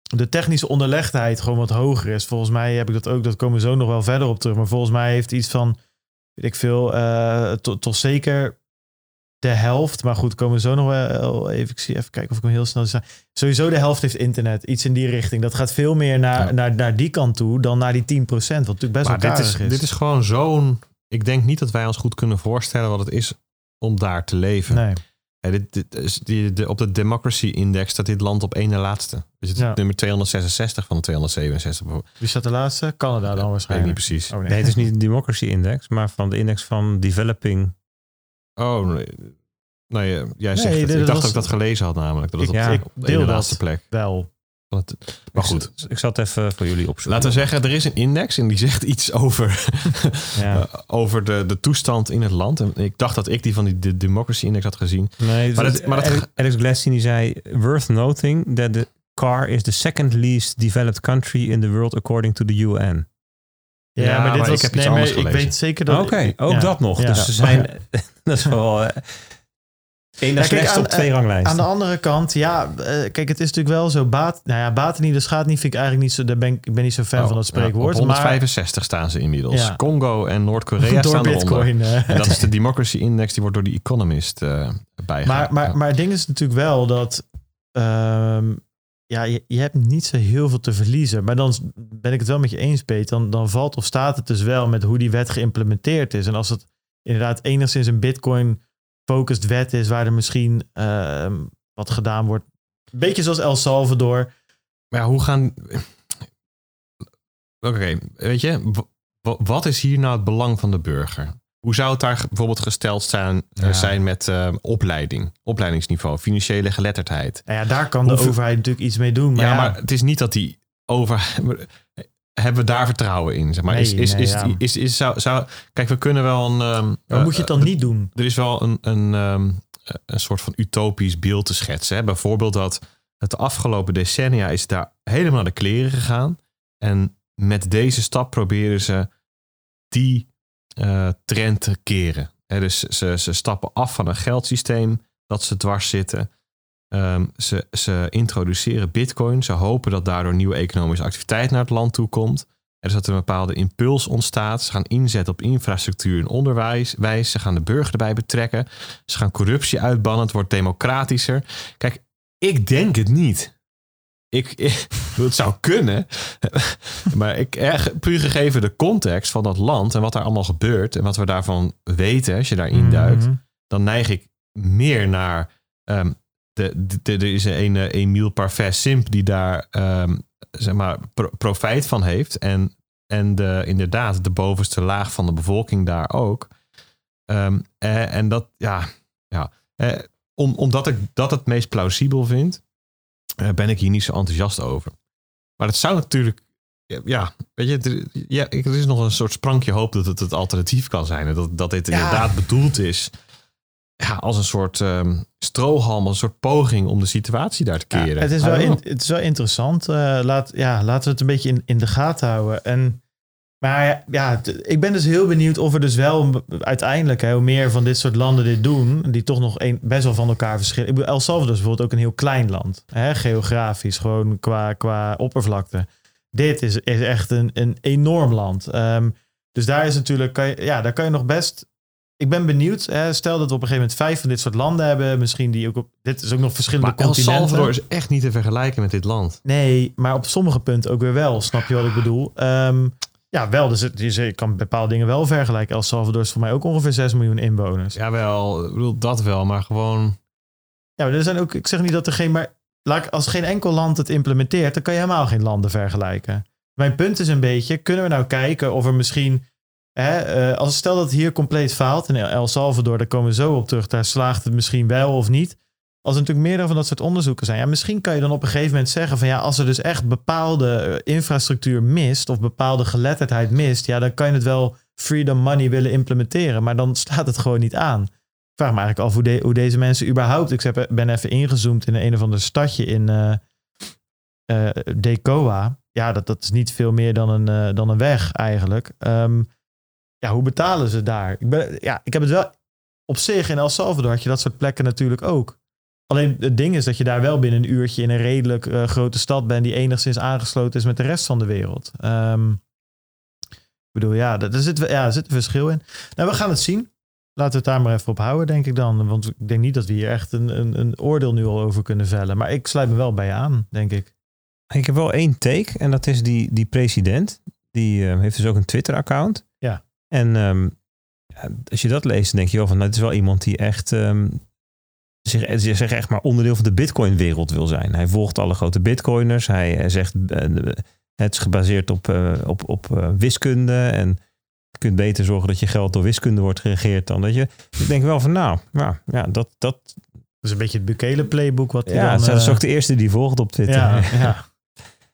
de technische onderlegdheid gewoon wat hoger is. Volgens mij heb ik dat ook, dat komen we zo nog wel verder op terug. Maar volgens mij heeft iets van, weet ik veel, eh tot zeker de helft. Maar goed, komen we zo nog wel even. Ik zie even kijken of ik hem heel snel sta. Sowieso de helft heeft internet. Iets in die richting. Dat gaat veel meer naar, Ja. naar, naar die kant toe dan naar die 10%. Wat natuurlijk best Maar wel dit is, dit is gewoon zo'n... Ik denk niet dat wij ons goed kunnen voorstellen wat het is om daar te leven. Nee. Ja, dit, dit is die, de, op de Democracy Index staat dit land op één na laatste. Dus het is Ja. nummer 266 van de 267. bijvoorbeeld. Wie staat de laatste? Canada dan Weet ik waarschijnlijk. niet precies. Oh, nee. Nee, het is niet de Democracy Index, maar van de index van Developing. Oh, nee. Nee, eh, jij zegt Nee, het. Ik dacht was- dat ik dat gelezen had namelijk. Dat Ik- op, ja, op ik de deel dat. laatste plek. Wel. Het- maar goed. Ik, ik zal het even voor jullie opzoeken. Laten we zeggen, er is een index en die zegt iets over, Ja. over de, de toestand in het land. En ik dacht dat ik die van die de Democracy Index had gezien. Nee, Maar maar dat- maar dat- Alex, Alex Gladstein die zei... Worth noting that the car is the second least developed country in the world according to the UN. Ja, Ja, maar dit maar was, ik heb nee, maar anders ik weet zeker dat... Oké, ook ja. dat nog. Ja. Dus ze zijn... dat is wel... eh één na Ja, kijk, slechts aan- op twee ranglijsten. Aan de andere kant, ja, eh, kijk, het is natuurlijk wel zo. Baat, nou ja, baten niet, de schaadt niet, vind ik eigenlijk niet zo. Daar ben ik, ik ben niet zo fan Oh, van dat ja, spreekwoord. op maar 165 staan ze inmiddels. Ja. Congo en Noord-Korea staan eronder. Bitcoin. eh. En dat is de Democracy Index, die wordt door die Economist eh bijgehouden. maar, maar, maar het ding is natuurlijk wel dat. ehm, ja, je, je hebt niet zo heel veel te verliezen. Maar dan ben ik het wel met je eens, Peter. Dan, dan valt of staat het dus wel met hoe die wet geïmplementeerd is. En als het inderdaad enigszins een Bitcoin-focused wet is, waar er misschien ehm, wat gedaan wordt. Een beetje zoals El Salvador. Maar ja, hoe gaan... Oké, weet je, wat is hier nou het belang van de burger? Hoe zou het daar bijvoorbeeld gesteld zijn, eh, Ja. zijn met eh, opleiding, opleidingsniveau, financiële geletterdheid? Nou ja, daar kan de Hoeveel- overheid natuurlijk iets mee doen. Maar ja, ja, maar het is niet dat die over... Hebben we daar vertrouwen in? Zeg maar. Nee, is, is, nee, is, ja. is, is, zou, zou, kijk, we kunnen wel een... ehm, maar moet je het dan eh, niet doen? er is wel een, een, ehm, een soort van utopisch beeld te schetsen. Hè? Bijvoorbeeld dat het de afgelopen decennia is daar helemaal naar de kleren gegaan. En met deze stap proberen ze die eh, trend te keren. Hè, dus ze, ze stappen af van een geldsysteem dat ze dwars zitten. Ehm, ze, ze introduceren bitcoin. Ze hopen dat daardoor nieuwe economische activiteit naar het land toe komt. Er is dat er een bepaalde impuls ontstaat. Ze gaan inzetten op infrastructuur en onderwijs. wijs. Ze gaan de burger erbij betrekken. Ze gaan corruptie uitbannen. Het wordt democratischer. Kijk, ik denk het niet. Ik, ik het zou kunnen. maar ik, puur gegeven de context van dat land en wat daar allemaal gebeurt en wat we daarvan weten als je daarin duikt, Mhm. dan neig ik meer naar. ehm, er is een uh, Emile Parfait Simp die daar ehm, zeg maar pro- profijt van heeft. En, en de, inderdaad, de bovenste laag van de bevolking daar ook. Ehm, eh, en dat, ja, ja eh, om, omdat ik dat het meest plausibel vind, eh, ben ik hier niet zo enthousiast over. Maar het zou natuurlijk, ja, weet je, er, ja, ik- er is nog een soort sprankje hoop dat het het alternatief kan zijn. En dat, dat dit Ja. inderdaad bedoeld is ja, als een soort ehm strohalm, een soort poging om de situatie daar te Ja, keren. het, is wel in- het is wel interessant. Eh, laat, ja, laten we het een beetje in, in de gaten houden. En, maar ja, ik ben dus heel benieuwd of er dus wel uiteindelijk, hè, hoe meer van dit soort landen dit doen, die toch nog een, best wel van elkaar verschillen. Ik bedoel, El Salvador is bijvoorbeeld ook een heel klein land, hè, geografisch, gewoon qua, qua oppervlakte. Dit is, is echt een, een enorm land. Ehm, dus daar is natuurlijk, kan je, ja, daar kan je nog best. Ik ben benieuwd. Hè, stel dat we op een gegeven moment vijf van dit soort landen hebben. Misschien die ook op. Dit is ook nog verschillende Maar El continenten. Salvador is echt niet te vergelijken met dit land. Nee, maar op sommige punten ook weer wel. Snap je wat ik bedoel? Ehm, ja, wel. Dus het, je kan bepaalde dingen wel vergelijken. El Salvador is voor mij ook ongeveer 6 miljoen inwoners. Ja, Jawel, ik bedoel dat wel, maar gewoon... maar er zijn ook. Ik zeg niet dat er geen. Maar ik- als geen enkel land het implementeert, dan kan je helemaal geen landen vergelijken. Mijn punt is een beetje: kunnen we nou kijken of er misschien. Eh, als stel dat het hier compleet faalt in El Salvador, daar komen we zo op terug. Daar slaagt het misschien wel of niet. Als er natuurlijk meerdere van dat soort onderzoeken zijn, ja, misschien kan je dan op een gegeven moment zeggen van ja, als er dus echt bepaalde eh, infrastructuur mist of bepaalde geletterdheid mist, ja, dan kan je het wel freedom money willen implementeren, maar dan staat het gewoon niet aan. Ik vraag me eigenlijk af hoe, de- hoe deze mensen überhaupt. Ik heb- ben even ingezoomd in een of ander stadje in eh eh, Decoa. Ja, dat, dat is niet veel meer dan een, eh, dan een weg eigenlijk. Ehm, ja, hoe betalen ze daar? Ik, ben, ja, ik heb het wel op zich in El Salvador had je dat soort plekken natuurlijk ook. Alleen het ding is dat je daar wel binnen een uurtje in een redelijk eh, grote stad bent die enigszins aangesloten is met de rest van de wereld. Ehm, ik bedoel, ja, er zit, ja, er zit een verschil in. Nou, we gaan het zien. Laten we het daar maar even op houden, denk ik dan. Want ik denk niet dat we hier echt een, een, een oordeel nu al over kunnen vellen. Maar ik sluit me wel bij je aan, denk ik. Ik heb wel één take en dat is die, die president. Die eh, heeft dus ook een Twitter-account. En ehm, ja, als je dat leest, dan denk je wel van, nou, het is wel iemand die echt, ehm, zich, echt maar onderdeel van de Bitcoin-wereld wil zijn. Hij volgt alle grote Bitcoiners. Hij eh, zegt, eh, het is gebaseerd op, eh, op, op wiskunde en je kunt beter zorgen dat je geld door wiskunde wordt geregeerd dan dat je. Ik denk wel van, nou, nou ja, dat, dat, Dat is een beetje het Bukele playbook wat ja, dan... dat is ook de eerste die volgt op Twitter. Ja, ja.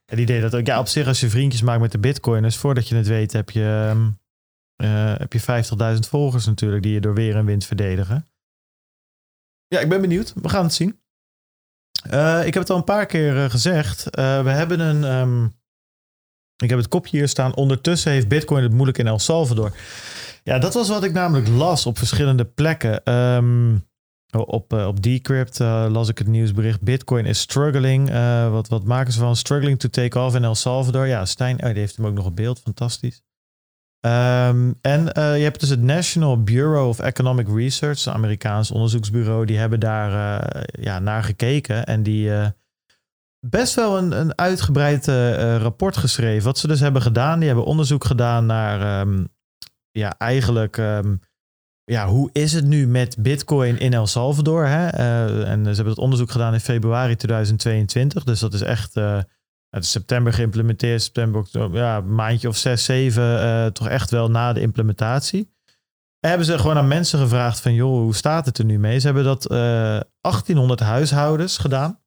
En die deed dat ook. Ja, op zich als je vriendjes maakt met de bitcoiners, voordat je het weet heb je, ehm, eh, heb je 50.000 volgers natuurlijk die je door weer en wind verdedigen. Ja, ik ben benieuwd. We gaan het zien. Eh, ik heb het al een paar keer eh, gezegd. We hebben een... ehm, ik heb het kopje hier staan. Ondertussen heeft bitcoin het moeilijk in El Salvador. Ja, dat was wat ik namelijk las op verschillende plekken. Ehm, op, op Decrypt las ik het nieuwsbericht. Bitcoin is struggling. Wat, wat maken ze van? Struggling to take off in El Salvador. Ja, Stijn, oh, die heeft hem ook nog op beeld. Fantastisch. Ehm, en eh, je hebt dus het National Bureau of Economic Research, een Amerikaans onderzoeksbureau. Die hebben daar eh, ja, naar gekeken. En die eh, best wel een, een uitgebreid rapport geschreven. Wat ze dus hebben gedaan. Die hebben onderzoek gedaan naar ehm, ja, eigenlijk ehm, ja, hoe is het nu met Bitcoin in El Salvador? Hè? En ze hebben dat onderzoek gedaan in februari 2022. Dus dat is echt september geïmplementeerd. September, oktober, ja, maandje of zes, zeven. eh, toch echt wel na de implementatie. En hebben ze gewoon aan mensen gevraagd van... joh, hoe staat het er nu mee? Ze hebben dat eh 1800 huishoudens gedaan.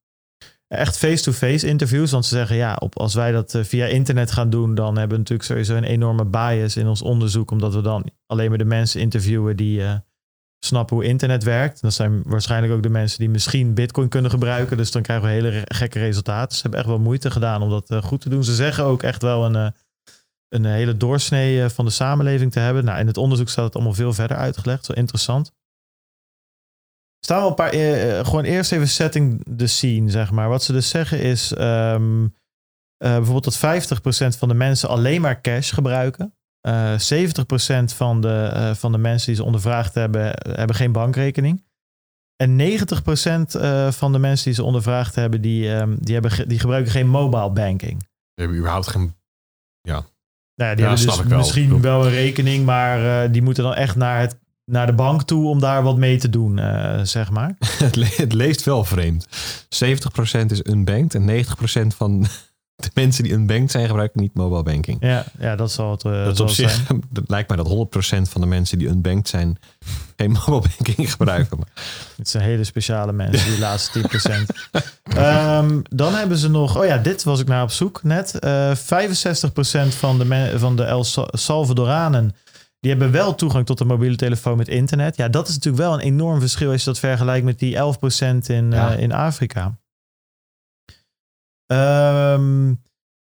Echt face-to-face interviews. Want ze zeggen, ja, op, als wij dat eh, via internet gaan doen... dan hebben we natuurlijk sowieso een enorme bias in ons onderzoek. Omdat we dan alleen maar de mensen interviewen die eh, snappen hoe internet werkt. Dat zijn waarschijnlijk ook de mensen die misschien bitcoin kunnen gebruiken. Dus dan krijgen we hele gekke resultaten. Ze hebben echt wel moeite gedaan om dat eh, goed te doen. Ze zeggen ook echt wel een, eh, een hele doorsnee eh, van de samenleving te hebben. Nou, in het onderzoek staat het allemaal veel verder uitgelegd. Zo interessant. Staan wel een paar, gewoon eerst even setting the scene, zeg maar. Wat ze dus zeggen is ehm, eh, bijvoorbeeld dat 50% van de mensen alleen maar cash gebruiken. Eh 70% van de, eh, van de mensen die ze ondervraagd hebben, eh, hebben geen bankrekening. En 90% eh, van de mensen die ze ondervraagd hebben, die, ehm, die, hebben ge- die gebruiken geen mobile banking. We hebben überhaupt geen... Nou ja, die Ja, hebben dus wel. misschien wel een rekening, maar eh, die moeten dan echt naar, het, naar de bank toe om daar wat mee te doen, eh, zeg maar. Het, le- het leest wel vreemd. 70% is unbanked en 90% van de mensen die unbanked zijn gebruiken niet mobile banking. Ja, ja dat zal het, eh, dat zal op het zich zijn. dat lijkt mij dat 100% van de mensen die unbanked zijn geen mobile banking gebruiken. Maar Het zijn hele speciale mensen, die laatste 10%. Ehm, dan hebben ze nog, oh ja, dit was ik naar op zoek net. Eh 65% van de, van de El Sa- Salvadoranen, die hebben wel toegang tot een mobiele telefoon met internet. Ja, dat is natuurlijk wel een enorm verschil als je dat vergelijkt met die 11% in, Ja. eh, in Afrika. Ehm,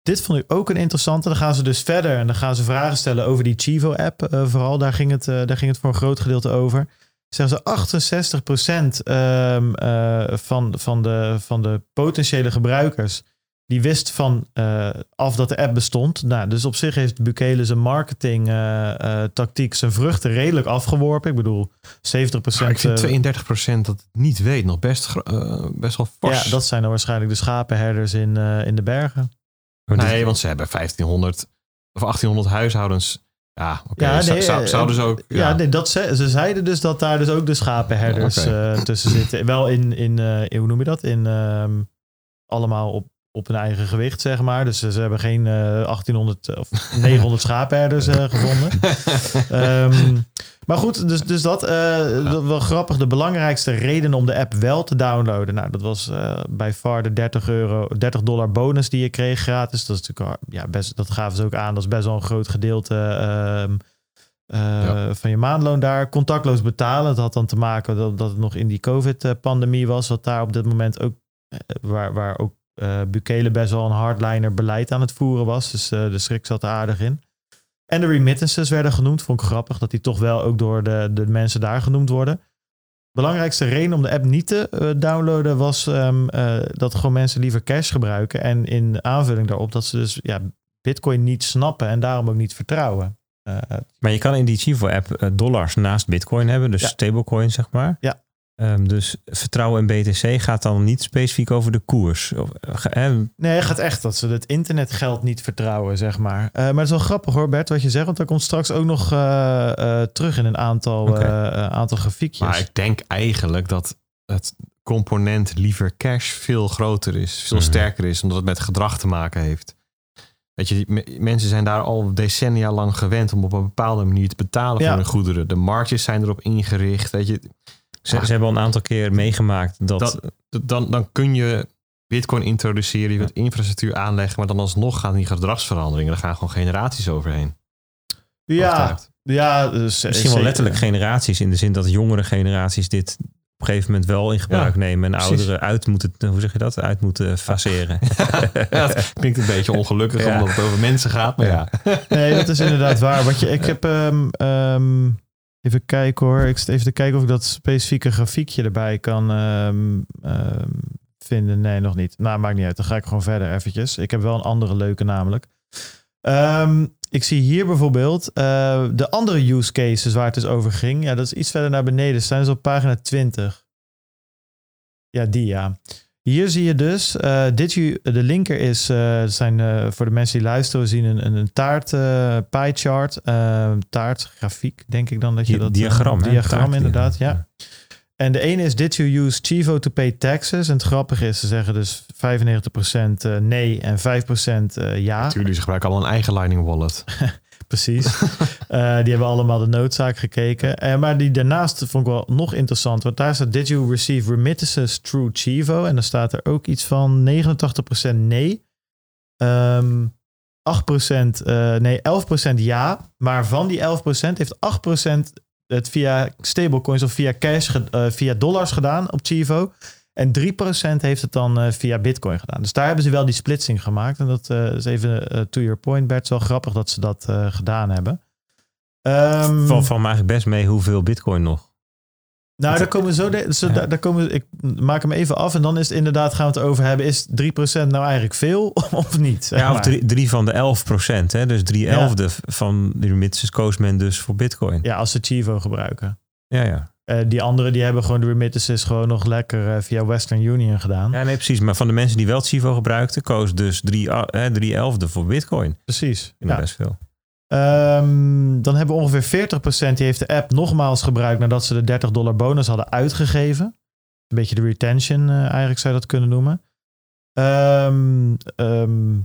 dit vond ik ook een interessante. Dan gaan ze dus verder en dan gaan ze vragen stellen over die Chivo-app. eh, vooral, daar ging, het, eh, daar ging het voor een groot gedeelte over. Zeggen ze 68% ehm, eh, van, van, de, van de potentiële gebruikers... die wist van eh, af dat de app bestond. Nou, dus op zich heeft Bukele zijn marketing eh, eh, tactiek zijn vruchten redelijk afgeworpen. Ik bedoel, 70%... ik vind eh, 32% dat het niet weet nog best, eh, best wel fors. ja, dat zijn dan waarschijnlijk de schapenherders in, eh, in de bergen. Nee, want ze hebben 1500 of 1800 huishoudens. Ja, oké. Ja, zou- nee, zou- zouden ze ook... Ja, Ja, nee, dat ze, ze zeiden dus dat daar dus ook de schapenherders Ja, eh, tussen zitten. Wel in, in, eh, in, hoe noem je dat? In ehm, allemaal op, op hun eigen gewicht, zeg maar. Dus ze hebben geen eh 1800 of 900 schapenherders eh, gevonden. Ehm, maar goed, dus, dus dat, eh, dat wel grappig. De belangrijkste reden om de app wel te downloaden. Nou, dat was eh bij far de 30 euro, 30 dollar bonus die je kreeg gratis. Dat is natuurlijk, al- ja, best, dat gaven ze ook aan. Dat is best wel een groot gedeelte ehm, eh, Ja. van je maandloon daar. Contactloos betalen. Dat had dan te maken dat, dat het nog in die COVID-pandemie was. Wat daar op dit moment ook, eh, waar, waar ook eh Bukele best wel een hardliner beleid aan het voeren was. Dus eh, de schrik zat er aardig in. En de remittances werden genoemd. Vond ik grappig dat die toch wel ook door de, de mensen daar genoemd worden. belangrijkste reden om de app niet te eh, downloaden was ehm, eh, dat gewoon mensen liever cash gebruiken. En in aanvulling daarop dat ze dus ja, Bitcoin niet snappen en daarom ook niet vertrouwen. Maar je kan in die Chivo-app dollars naast Bitcoin hebben, dus Ja. stablecoin zeg maar. Ja. Ehm, dus vertrouwen in BTC gaat dan niet specifiek over de koers. Of, eh, nee, het gaat echt dat ze het internetgeld niet vertrouwen, zeg maar. Eh, maar het is wel grappig hoor, Bert, wat je zegt. Want dat komt straks ook nog eh, eh, terug in een aantal, aantal grafiekjes. Maar ik denk eigenlijk dat het component liever cash veel groter is, veel Mhm. sterker is, omdat het met gedrag te maken heeft. Weet je, mensen zijn daar al decennia lang gewend om op een bepaalde manier te betalen Ja. voor hun goederen. De marges zijn erop ingericht. Weet je, ze, Ah. ze hebben al een aantal keer meegemaakt dat... Dat- dan, dan kun je Bitcoin introduceren, je kunt infrastructuur aanleggen, maar dan alsnog gaan die gedragsveranderingen, daar gaan gewoon generaties overheen. ja, ja dus, Misschien wel zeker. letterlijk generaties in de zin dat jongere generaties dit op een gegeven moment wel in gebruik Ja, nemen en precies. ouderen uit moeten, hoe zeg je dat, uit moeten faceren. Ja, het klinkt een beetje ongelukkig Ja. omdat het over mensen gaat, maar ja. Nee, dat is inderdaad waar. Want je, ik heb ehm, ehm, even kijken hoor. Ik zit even te kijken of ik dat specifieke grafiekje erbij kan ehm, ehm, vinden. Nee, nog niet. Nou, maakt niet uit. Dan ga ik gewoon verder eventjes. Ik heb wel een andere leuke namelijk. Ehm, ik zie hier bijvoorbeeld eh, de andere use cases waar het dus over ging. Ja, dat is iets verder naar beneden. Staan dus op pagina 20. Ja, die ja. Hier zie je dus, dit, ju- de linker is, eh, zijn eh, voor de mensen die luisteren, we zien een, een, een taart pie chart, taartgrafiek, denk ik dan dat je dat... diagram? Diagram, Taart, inderdaad, ja. ja. En de ene is, did you use Chivo to pay taxes? En het grappige is, ze zeggen dus 95% eh, nee en 5% eh, ja. Natuurlijk, ze gebruiken allemaal een eigen Lightning wallet. Precies. Eh, die hebben allemaal de noodzaak gekeken. Eh, maar die daarnaast vond ik wel nog interessant. Want daar staat, did you receive remittances through Chivo? En dan staat er ook iets van 89% nee. Ehm 8%, eh, nee, 11% ja. Maar van die 11% heeft 8% het via stablecoins of via cash, via dollars gedaan op Chivo. En 3% heeft het dan eh, via Bitcoin gedaan. Dus daar hebben ze wel die splitsing gemaakt. En dat eh, is even eh, to your point, Bert. Wel grappig dat ze dat gedaan hebben. Ehm, Val van me eigenlijk best mee hoeveel bitcoin nog. nou, daar komen zo. De, zo Ja. daar, komen, ik maak hem even af. En dan is het inderdaad, gaan we het over hebben. Is 3% nou eigenlijk veel of niet? zeg Ja, of maar? drie, drie van de 11 procent. Hè? Dus drie Ja. elfde van de remittances koos men dus voor bitcoin. Ja, als ze Chivo gebruiken. Ja, ja. Eh, die anderen die hebben gewoon de remittances gewoon nog lekker eh, via Western Union gedaan. Ja, nee, precies. Maar van de mensen die wel Chivo gebruikten, koos dus drie, a- hè, drie elfde voor bitcoin. Precies. Dat Ja. best veel. Ehm, dan hebben we ongeveer 40% die heeft de app nogmaals gebruikt nadat ze de 30 dollar bonus hadden uitgegeven. Een beetje de retention eh, eigenlijk zou je dat kunnen noemen. Ehm, ehm,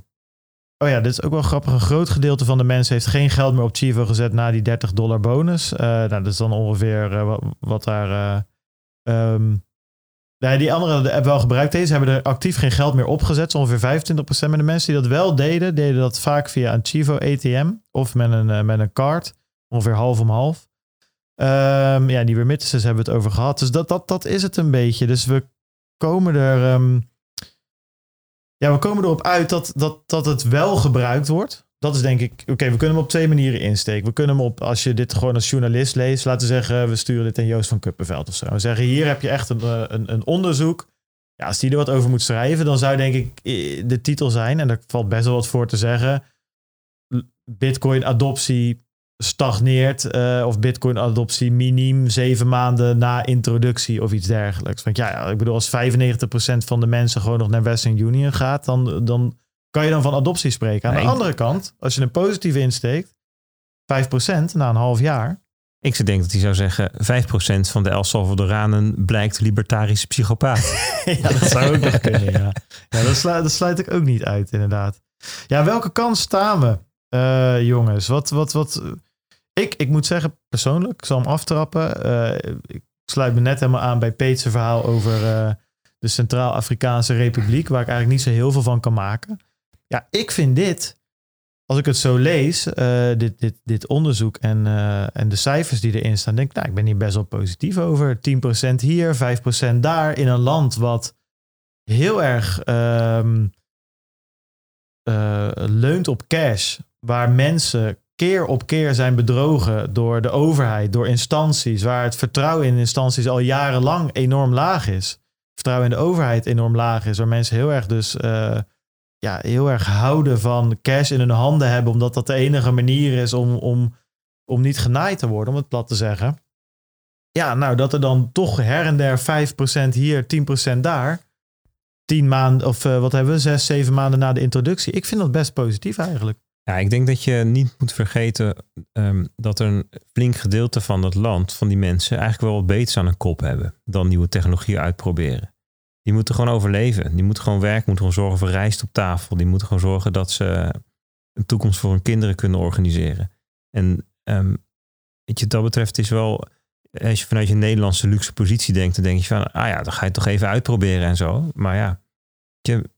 oh ja, dit is ook wel grappig. Een groot gedeelte van de mensen heeft geen geld meer op Chivo gezet na die 30 dollar bonus. Eh, nou, dat is dan ongeveer eh, wat, daar... eh, ehm, Nee, die anderen de app wel gebruikt deze hebben er actief geen geld meer opgezet. Zo ongeveer 25%. Maar de mensen die dat wel deden, deden dat vaak via een Chivo ATM of met een, met een card. Ongeveer half om half. Ehm, ja, die remittances hebben we het over gehad. Dus dat, dat, dat is het een beetje. Dus we komen er... ehm, ja, we komen erop uit dat, dat, dat het wel gebruikt wordt. Dat is denk ik... Oké, we kunnen hem op twee manieren insteken. We kunnen hem op, als je dit gewoon als journalist leest... laten we zeggen, we sturen dit aan Joost van Kuppenveld of zo. We zeggen, hier heb je echt een, eh, een, een onderzoek. Ja, als die er wat over moet schrijven... dan zou denk ik eh, de titel zijn... en daar valt best wel wat voor te zeggen... Bitcoin-adoptie stagneert... eh, of Bitcoin-adoptie miniem zeven maanden na introductie... of iets dergelijks. Want ja, ja, ik bedoel, als 95% van de mensen... gewoon nog naar Western Union gaat... dan, dan kan je dan van adoptie spreken. Aan Nee, de andere kant, als je een positieve insteekt... 5% na een half jaar... Ik zou denken dat hij zou zeggen, 5% van de El Salvadoranen blijkt libertarische psychopaat. ja, dat zou ook nog kunnen, ja. ja dat, sluit, dat sluit ik ook niet uit, inderdaad. Ja, welke kant staan we, eh, jongens? Wat, wat, wat... Ik, ik moet zeggen, persoonlijk, ik zal hem aftrappen. Eh, ik sluit me net helemaal aan bij Peet's verhaal over eh, de Centraal-Afrikaanse Republiek, waar ik eigenlijk niet zo heel veel van kan maken. Ja, ik vind dit, als ik het zo lees, eh, dit, dit, dit onderzoek en, en de cijfers die erin staan, denk ik, nou, ik ben hier best wel positief over. 10% hier, 5% daar, in een land wat heel erg ehm, eh, leunt op cash, waar mensen keer op keer zijn bedrogen door de overheid, door instanties, waar het vertrouwen in instanties al jarenlang enorm laag is. Vertrouwen in de overheid enorm laag is, waar mensen heel erg dus eh, ja, heel erg houden van cash in hun handen hebben, omdat dat de enige manier is om, om, om niet genaaid te worden, om het plat te zeggen. Ja, nou, dat er dan toch her en der 5% hier, 10% daar. 10 maanden, of eh, wat hebben we, 6, 7 maanden na de introductie. Ik vind dat best positief eigenlijk. Ja, ik denk dat je niet moet vergeten ehm, dat er een flink gedeelte van dat land, van die mensen, eigenlijk wel wat beters aan hun kop hebben dan nieuwe technologie uitproberen. Die moeten gewoon overleven. Die moeten gewoon werken, moeten gewoon zorgen voor rijst op tafel. Die moeten gewoon zorgen dat ze een toekomst voor hun kinderen kunnen organiseren. En um, weet je, dat betreft is wel, als je vanuit je Nederlandse luxe positie denkt, dan denk je van, ah ja, dan ga je het toch even uitproberen en zo. Maar ja, je,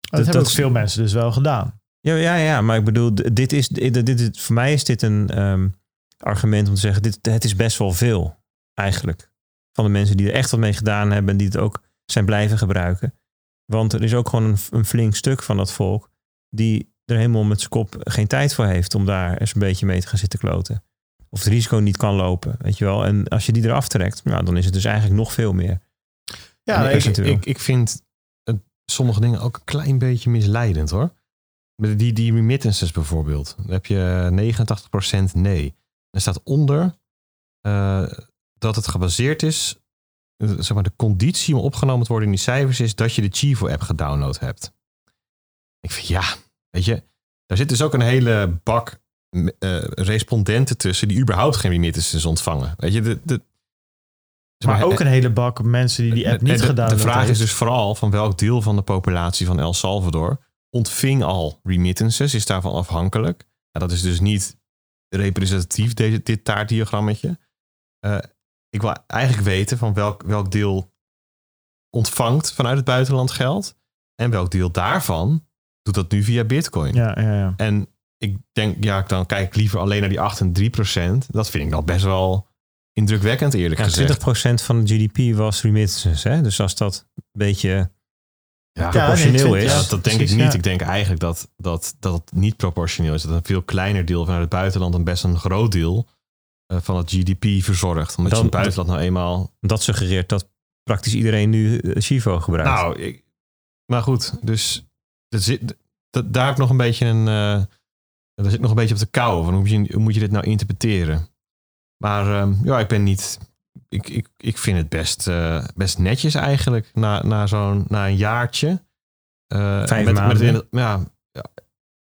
Dat, hebben ook veel mensen dus wel gedaan. Ja, ja, ja, maar ik bedoel, dit is, dit, dit, dit- voor mij is dit een ehm, argument om te zeggen, dit, het is best wel veel eigenlijk. Van de mensen die er echt wat mee gedaan hebben en die het ook zijn blijven gebruiken. Want er is ook gewoon een, een flink stuk van dat volk die er helemaal met zijn kop geen tijd voor heeft om daar eens een beetje mee te gaan zitten kloten. Of het risico niet kan lopen, weet je wel. En als je die eraf trekt, nou, dan is het dus eigenlijk nog veel meer. Ja, Nee, ik- ik- vind sommige dingen ook een klein beetje misleidend hoor. Die, die remittances bijvoorbeeld. Dan heb je 89% nee. Er staat onder eh, dat het gebaseerd is. eh, Zeg maar, de conditie om opgenomen te worden in die cijfers is dat je de Chivo-app gedownload hebt. Ik vind ja, weet je, daar zit dus ook een hele bak eh, respondenten tussen die überhaupt geen remittances ontvangen. Weet je, de, de, maar ook eh, een hele bak mensen die die app niet gedaan De vraag heeft. is dus vooral van welk deel van de populatie van El Salvador ontving al remittances, is daarvan afhankelijk. Dat is dus niet representatief, deze, dit taartdiagrammetje. Eh, ik wil eigenlijk weten van welk, welk deel ontvangt vanuit het buitenland geld en welk deel daarvan doet dat nu via Bitcoin. Ja, ja, ja. En ik denk, ja, dan kijk ik liever alleen naar die 8 en 3 procent. Dat vind ik dan best wel indrukwekkend, eerlijk Ja, gezegd. 20% van de GDP was remittances. Hè? Dus als dat een beetje Ja, proportioneel nee, is. Ja, dat denk precies, ik niet. ja. Ik denk eigenlijk dat, dat, dat het niet proportioneel is. Dat een veel kleiner deel vanuit het buitenland een best een groot deel eh, van het GDP verzorgt. Omdat Dan- je in het buitenland nou eenmaal... Dat suggereert dat praktisch iedereen nu eh, Chivo gebruikt. Nou, ik, maar goed. Dus dat zit, dat, daar heb ik nog een beetje een... eh daar zit nog een beetje op de kou. Van hoe, moet je, hoe moet je dit nou interpreteren? Maar ehm, ja, ik ben niet... Ik, ik, ik vind het best, eh, best netjes eigenlijk. Na, na, zo'n, na een jaartje. Eh, Vijf met, maanden. Met, ja, ja,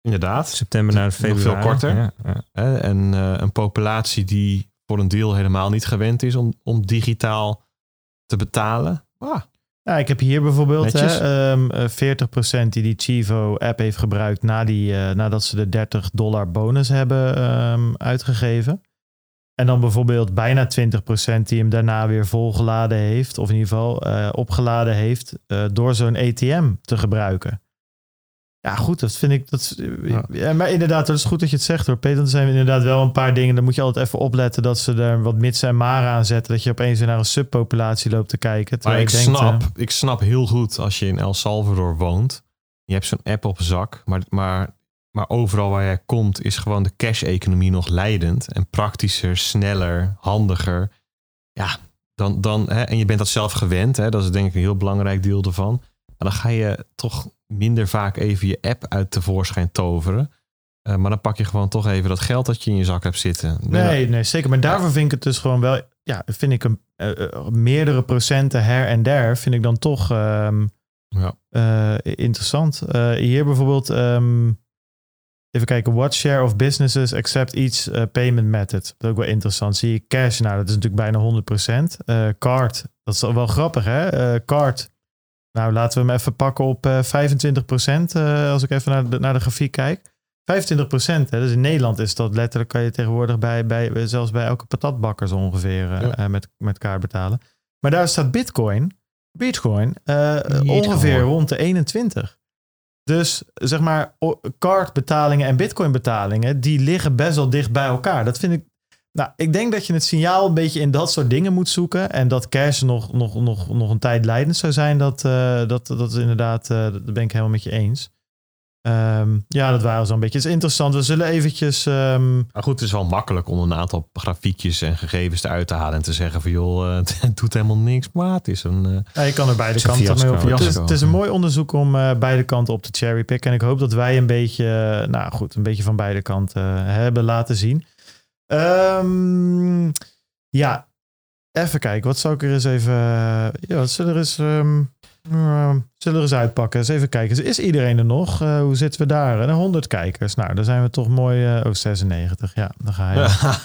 inderdaad. September naar Nog veel februari. korter. Ja, ja. Hè, en eh, een populatie die voor een deel helemaal niet gewend is om, om digitaal te betalen. Ah, Ja, ik heb hier bijvoorbeeld hè, ehm, eh, 40% die die Chivo-app heeft gebruikt na die, nadat ze de 30 dollar bonus hebben ehm, uitgegeven. En dan bijvoorbeeld bijna 20% die hem daarna weer volgeladen heeft, of in ieder geval eh, opgeladen heeft, eh, door zo'n ATM te gebruiken. Ja, goed, dat vind ik. Dat, is- Ja. ja. maar inderdaad, dat is goed dat je het zegt hoor, Peter. Dan zijn we inderdaad wel een paar dingen. Dan moet je altijd even opletten dat ze er wat mits en maar aan zetten. Dat je opeens weer naar een subpopulatie loopt te kijken. maar ik, snap, eh, ik snap heel goed als je in El Salvador woont. Je hebt zo'n app op zak, maar, maar, maar overal waar jij komt is gewoon de cash-economie nog leidend. En praktischer, sneller, handiger. Ja, dan, dan, hè, en je bent dat zelf gewend. Hè, dat is denk ik een heel belangrijk deel ervan. Maar dan ga je toch minder vaak even je app uit tevoorschijn toveren. Eh, maar dan pak je gewoon toch even dat geld dat je in je zak hebt zitten. Nee, nee, zeker. Maar daarvoor vind ik het dus gewoon wel... Ja, vind ik een, eh, eh, meerdere procenten her en der... vind ik dan toch ehm, Ja. interessant. Hier bijvoorbeeld... ehm, even kijken. What share of businesses accept each eh, payment method? Dat is ook wel interessant. Zie je cash? Nou, dat is natuurlijk bijna 100%. Eh card, dat is wel grappig hè? Eh, card. Nou, laten we hem even pakken op eh 25%. eh, als ik even naar de, naar de grafiek kijk. 25 procent. Dus in Nederland is dat letterlijk, kan je tegenwoordig bij, bij zelfs bij elke patatbakker zo ongeveer Ja. met, met kaart betalen. Maar daar staat Bitcoin, Bitcoin, Bitcoin. ongeveer rond de 21. Dus zeg maar, cardbetalingen en Bitcoin betalingen, die liggen best wel dicht bij elkaar. Dat vind ik. Nou, ik denk dat je het signaal een beetje in dat soort dingen moet zoeken. En dat cash nog, nog, nog, nog een tijd leidend zou zijn, dat, eh, dat, dat is inderdaad, eh, dat ben ik helemaal met je eens. Ehm, ja, dat waren zo'n beetje. Het is interessant. We zullen eventjes... ehm, Maar goed, het is wel makkelijk om een aantal grafiekjes en gegevens eruit te halen en te zeggen van joh, eh, het doet helemaal niks, maar het is een... eh, Ja, je kan er beide kanten mee op. Het is, het is een mooi onderzoek om eh, beide kanten op te cherrypicken. En ik hoop dat wij een beetje, nou goed, een beetje van beide kanten hebben laten zien. Ehm, ja, even kijken. Wat zou ik er eens even... ja, wat zullen er eens... zullen er eens uitpakken. Eens even kijken. Is iedereen er nog? Eh, hoe zitten we daar? En 100 kijkers. Nou, dan zijn we toch mooi... eh, oh, 96. Ja, dan ga je.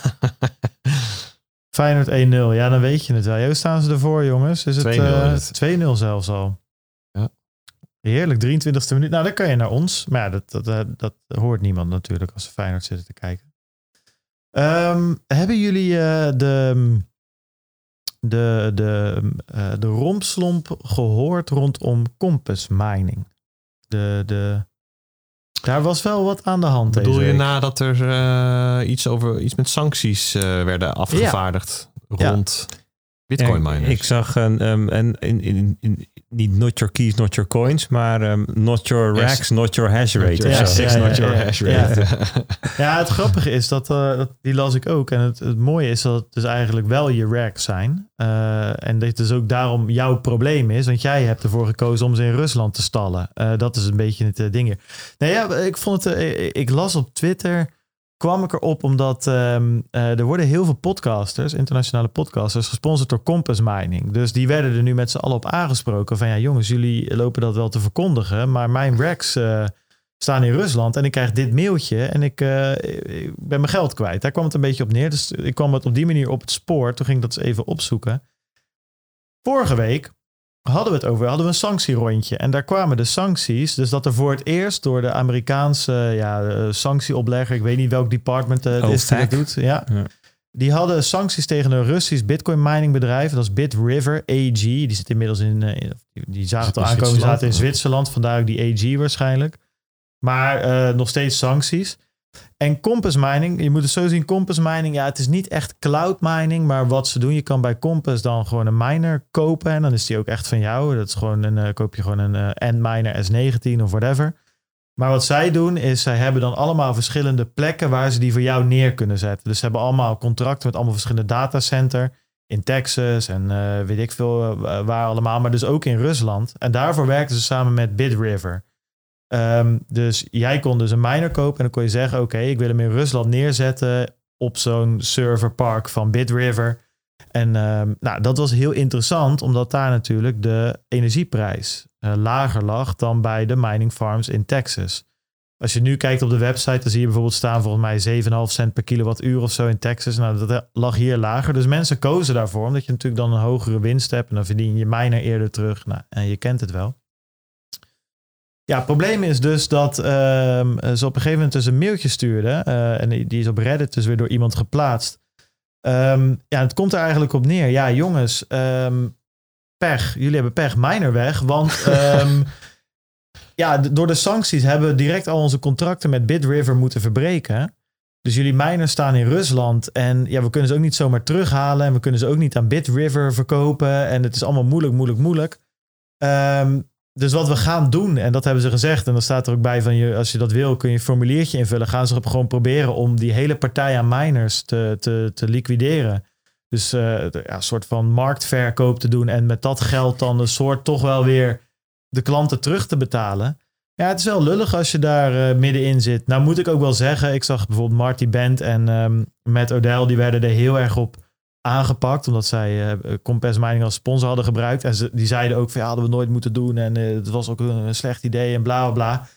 Feyenoord 1-0. Ja, dan weet je het wel. Ja, hoe staan ze ervoor, jongens? Is het 2-0 eh, is 2-0 zelfs al? Ja. Heerlijk, 23e minuut. Nou, dan kan je naar ons. Maar ja, dat, dat, dat hoort niemand natuurlijk als ze Feyenoord zitten te kijken. Ehm, hebben jullie de, de, de, eh, de rompslomp gehoord rondom Compass Mining? De, de, daar was wel wat aan de hand Bedoel je nadat er eh, iets, over, iets met sancties eh, werden afgevaardigd Ja. rond bitcoin Ja, miners? Ik zag een, um, en in, in, in, niet not your keys, not your coins, maar um, not your Yes. racks, not your hash rate. Not your of Ja, zo. six, ja, not your hash rate. Ja, het grappige is dat, eh, dat die las ik ook. En het, het mooie is dat het dus eigenlijk wel je racks zijn. Eh, en dat het dus ook daarom jouw probleem is. Want jij hebt ervoor gekozen om ze in Rusland te stallen. Eh, dat is een beetje het ding hier. Nee, ja, ik vond het. ik las op Twitter. Kwam ik erop omdat ehm, eh, er worden heel veel podcasters, internationale podcasters, gesponsord door Compass Mining. Dus die werden er nu met z'n allen op aangesproken van ja jongens, jullie lopen dat wel te verkondigen, maar mijn racks eh, staan in Rusland en ik krijg dit mailtje en ik, eh, ik ben mijn geld kwijt. Daar kwam het een beetje op neer. Dus ik kwam het op die manier op het spoor. Toen ging ik dat eens even opzoeken. Vorige week hadden we het over, hadden we een sanctierondje. En daar kwamen de sancties. Dus dat er voor het eerst door de Amerikaanse ja, eh, sanctieoplegger, ik weet niet welk department eh, het is die dat doet. Ja. Ja. Die hadden sancties tegen een Russisch bitcoin mining bedrijf. Dat is BitRiver AG. Die zit inmiddels in, eh, die zagen het al aankomen, zaten in Zwitserland? Vandaar ook die AG waarschijnlijk. Maar nog steeds sancties. En Compass Mining, je moet het zo zien, Compass Mining, ja, het is niet echt cloud mining, maar wat ze doen, je kan bij Compass dan gewoon een miner kopen en dan is die ook echt van jou. Dat is gewoon een, eh, koop je gewoon een eh Endminer S19 of whatever. Maar wat zij doen, is zij hebben dan allemaal verschillende plekken waar ze die voor jou neer kunnen zetten. Dus ze hebben allemaal contracten met allemaal verschillende datacenter in Texas en eh, weet ik veel waar allemaal, maar dus ook in Rusland. En daarvoor werken ze samen met BitRiver. Ehm, dus jij kon dus een miner kopen en dan kon je zeggen: Oké, ik wil hem in Rusland neerzetten op zo'n serverpark van BitRiver. En ehm, nou, dat was heel interessant, omdat daar natuurlijk de energieprijs eh, lager lag dan bij de mining farms in Texas. Als je nu kijkt op de website, dan zie je bijvoorbeeld staan volgens mij 7,5 cent per kilowattuur of zo in Texas. Nou, dat lag hier lager. Dus mensen kozen daarvoor, omdat je natuurlijk dan een hogere winst hebt en dan verdien je miner eerder terug. Nou, en je kent het wel. Ja, het probleem is dus dat ehm, ze op een gegeven moment dus een mailtje stuurden. eh, en die is op Reddit dus weer door iemand geplaatst. Ehm, ja, het komt er eigenlijk op neer. Ja, jongens, ehm, pech. Jullie hebben pech. Miner weg. Want ja, door de sancties hebben we direct al onze contracten met BitRiver moeten verbreken. Dus jullie miners staan in Rusland. En ja, we kunnen ze ook niet zomaar terughalen. En we kunnen ze ook niet aan BitRiver verkopen. En het is allemaal moeilijk, moeilijk, moeilijk. Ehm, dus wat we gaan doen, en dat hebben ze gezegd, en dan staat er ook bij van je, als je dat wil, kun je een formuliertje invullen. Gaan ze gewoon proberen om die hele partij aan miners te, te, te liquideren. Dus eh, ja, een soort van marktverkoop te doen en met dat geld dan een soort toch wel weer de klanten terug te betalen. Ja, het is wel lullig als je daar eh, middenin zit. Nou moet ik ook wel zeggen, ik zag bijvoorbeeld Marty Bent en ehm Matt Odell, die werden er heel erg op aangepakt. Omdat zij eh Compass Mining als sponsor hadden gebruikt. En ze, die zeiden ook van ja, hadden we nooit moeten doen. En eh, het was ook een, een slecht idee en bla bla bla.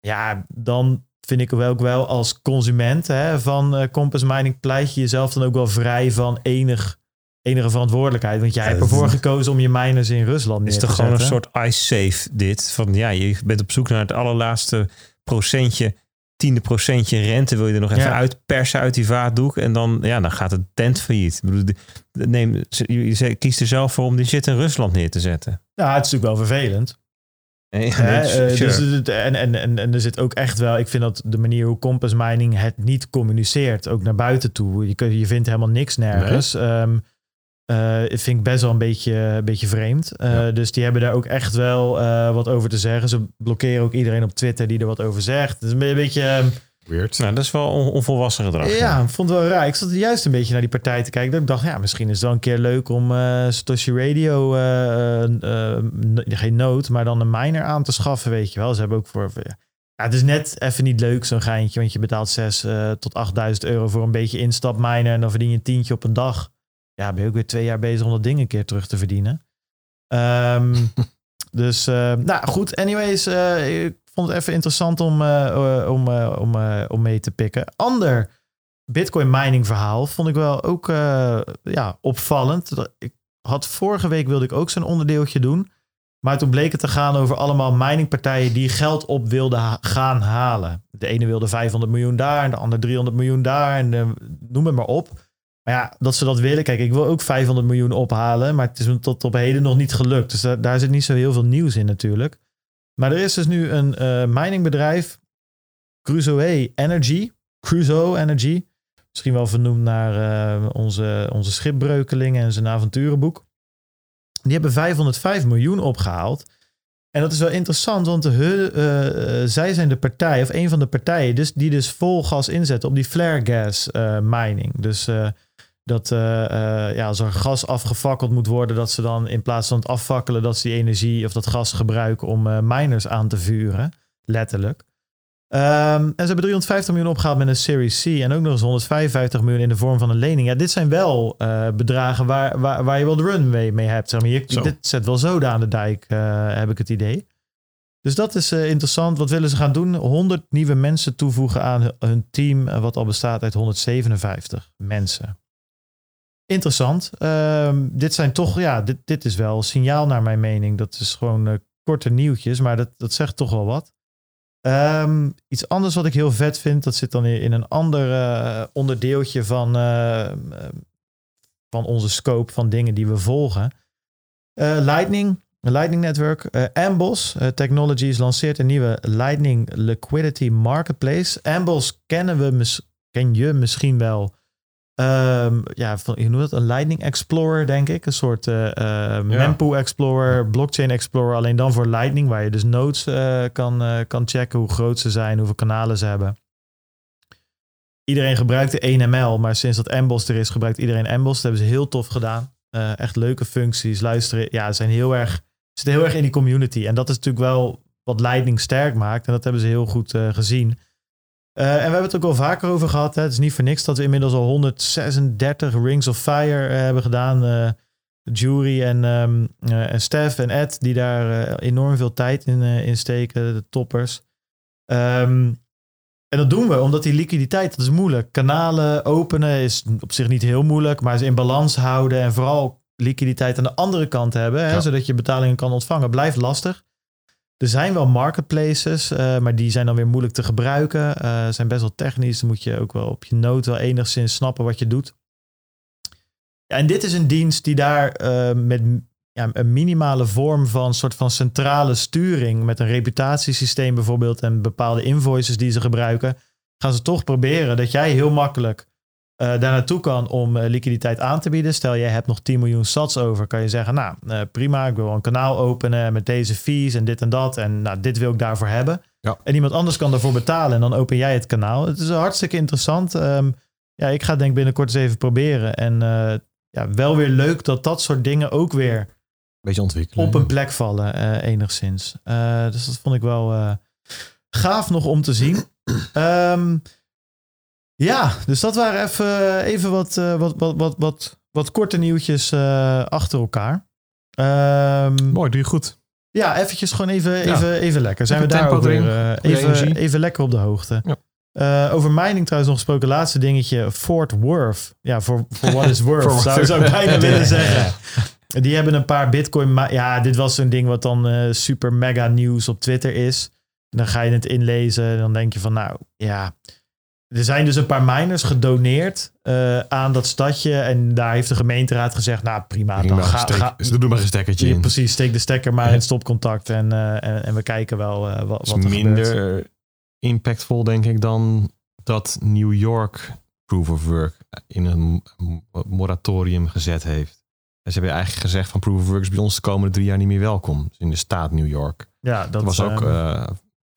Ja, dan vind ik ook wel als consument hè, van eh, Compass Mining pleit je jezelf dan ook wel vrij van enig, enige verantwoordelijkheid. Want jij Ja, hebt ervoor gekozen om je miners in Rusland neer is te toch gewoon een zetten. soort ice-safe dit? Van ja, je bent op zoek naar het allerlaatste procentje, tiende procentje rente wil je er nog even Ja. uitpersen uit die vaatdoek. En dan, ja, dan gaat het tent failliet. Ik bedoel, neem, je, kiest er zelf voor om die shit in Rusland neer te zetten. Ja, het is natuurlijk wel vervelend. Nee, Hè, nee, eh, sure. dus en, en, en, en er zit ook echt wel, ik vind dat de manier hoe Compass Mining het niet communiceert, ook naar buiten toe. Je, kun- je vindt helemaal niks nergens. Ehm, Eh, vind ik best wel een beetje, een beetje vreemd. Eh, Ja. Dus die hebben daar ook echt wel eh, wat over te zeggen. Ze blokkeren ook iedereen op Twitter die er wat over zegt. Het is een beetje... ehm, Weird. Nou, dat is wel on- onvolwassen gedrag. ja, ik vond het wel raar. Ik zat juist een beetje naar die partij te kijken. Dat ik dacht, ja, misschien is het wel een keer leuk om eh Satoshi Radio, eh, eh, eh, geen nood, maar dan een miner aan te schaffen, weet je wel. Ze hebben ook voor... voor- Ja, het is net even niet leuk, zo'n geintje, want je betaalt 6 eh, tot 8000 euro voor een beetje instap miner en dan verdien je een tientje op een dag. Ja, ben je ook weer twee jaar bezig om dat ding een keer terug te verdienen. Ehm, dus, eh, nou goed, anyways, eh, ik vond het even interessant om, eh, om, om, om mee te pikken. Ander Bitcoin mining verhaal vond ik wel ook ja, opvallend. Ik had vorige week wilde ik ook zo'n onderdeeltje doen. Maar toen bleek het te gaan over allemaal miningpartijen die geld op wilden ha- gaan halen. De ene wilde 500 miljoen daar en de ander 300 miljoen daar. En noem het maar op. Maar ja, dat ze dat willen. Kijk, ik wil ook 500 miljoen ophalen. Maar het is me tot op heden nog niet gelukt. Dus daar, daar zit niet zo heel veel nieuws in natuurlijk. Maar er is dus nu een eh, miningbedrijf. Crusoe Energy. Crusoe Energy. Misschien wel vernoemd naar eh, onze, onze schipbreukeling en zijn avonturenboek. Die hebben 505 miljoen opgehaald. En dat is wel interessant, want eh, zij zijn de partij, of een van de partijen, dus, die dus vol gas inzetten op die flare gas mining. Dus dat eh, eh, ja, als er gas afgefakkeld moet worden, dat ze dan in plaats van het affakkelen, dat ze die energie of dat gas gebruiken om eh, miners aan te vuren. Letterlijk. Ehm, en ze hebben 350 miljoen opgehaald met een Series C. En ook nog eens 155 miljoen in de vorm van een lening. Ja, dit zijn wel bedragen waar, waar, waar je wel de runway mee hebt. Zeg maar. je, dit zet wel zoden aan de dijk, heb ik het idee. Dus dat is interessant. Wat willen ze gaan doen? 100 nieuwe mensen toevoegen aan hun- team, wat al bestaat uit 157 mensen. Interessant. Ehm, dit zijn toch, ja, dit, dit is wel signaal naar mijn mening. Dat is gewoon eh, korte nieuwtjes, maar dat, dat zegt toch wel wat. Ehm, iets anders wat ik heel vet vind, dat zit dan in een ander eh, onderdeeltje van, eh, van onze scope van dingen die we volgen. Lightning, Lightning Network, Amboss eh, Technologies lanceert een nieuwe Lightning Liquidity Marketplace. Amboss kennen we, ken je misschien wel. Ehm, ja, van, je noemt het een Lightning Explorer, denk ik. Een soort eh, Mempool Explorer, Blockchain Explorer, alleen dan voor Lightning, waar je dus nodes eh, kan, kan checken hoe groot ze zijn, hoeveel kanalen ze hebben. Iedereen gebruikte 1ML, maar sinds dat Amboss er is, gebruikt iedereen Amboss. Dat hebben ze heel tof gedaan. Echt leuke functies, luisteren. Ja, ze zijn heel erg, zitten heel erg in die community. En dat is natuurlijk wel wat Lightning sterk maakt. En dat hebben ze heel goed gezien. Eh, en we hebben het ook al vaker over gehad. Hè. Het is niet voor niks dat we inmiddels al 136 Rings of Fire eh, hebben gedaan. Eh Jury en, eh, en Stef en Ed, die daar enorm veel tijd in, in steken, de toppers. Ehm, en dat doen we omdat die liquiditeit, dat is moeilijk. Kanalen openen is op zich niet heel moeilijk, maar ze in balans houden en vooral liquiditeit aan de andere kant hebben, hè, Ja. zodat je betalingen kan ontvangen, blijft lastig. Er zijn wel marketplaces, eh, maar die zijn dan weer moeilijk te gebruiken. Eh zijn best wel technisch. Dan moet je ook wel op je nood wel enigszins snappen wat je doet. Ja, en dit is een dienst die daar eh, met ja, een minimale vorm van soort van centrale sturing, met een reputatiesysteem bijvoorbeeld en bepaalde invoices die ze gebruiken, gaan ze toch proberen dat jij heel makkelijk eh, daar naartoe kan om eh, liquiditeit aan te bieden. Stel, jij hebt nog 10 miljoen sats over, kan je zeggen, nou eh, prima, ik wil een kanaal openen met deze fees en dit en dat. En nou, dit wil ik daarvoor hebben. Ja. En iemand anders kan daarvoor betalen en dan open jij het kanaal. Het is hartstikke interessant. Ehm, ja, ik ga denk ik binnenkort eens even proberen. En ja, wel weer leuk dat dat soort dingen ook weer Beetje ontwikkelen. op een plek vallen, enigszins. Dus dat vond ik wel gaaf nog om te zien. Ehm, ja, dus dat waren even, even wat, eh, wat, wat, wat, wat, wat korte nieuwtjes eh, achter elkaar. Ehm, Mooi, doe je goed. ja, eventjes gewoon even, Ja. even, even lekker. Zijn we daar ook weer eh, even, even lekker op de hoogte. Ja. Over mining trouwens nog gesproken. Laatste dingetje. Fort Worth. Ja, voor what is worth. Zou, ik bijna willen zeggen. Die hebben een paar bitcoin. Ja, dit was zo'n ding wat dan super mega nieuws op Twitter is. En dan ga je het inlezen. En dan denk je van nou ja. Er zijn dus een paar miners gedoneerd eh, aan dat stadje. En daar heeft de gemeenteraad gezegd, nou prima, dan ga, steek- ga, doe maar een stekkertje ja, in. precies, steek de stekker maar Ja. in stopcontact en, eh, en, en we kijken wel eh, wat, wat er minder gebeurt. impactvol, denk ik, dan dat New York Proof of Work in een moratorium gezet heeft. ze hebben eigenlijk gezegd van Proof of Work is bij ons de komende drie jaar niet meer welkom. Dus in de staat New York. Ja, dat Dat was ook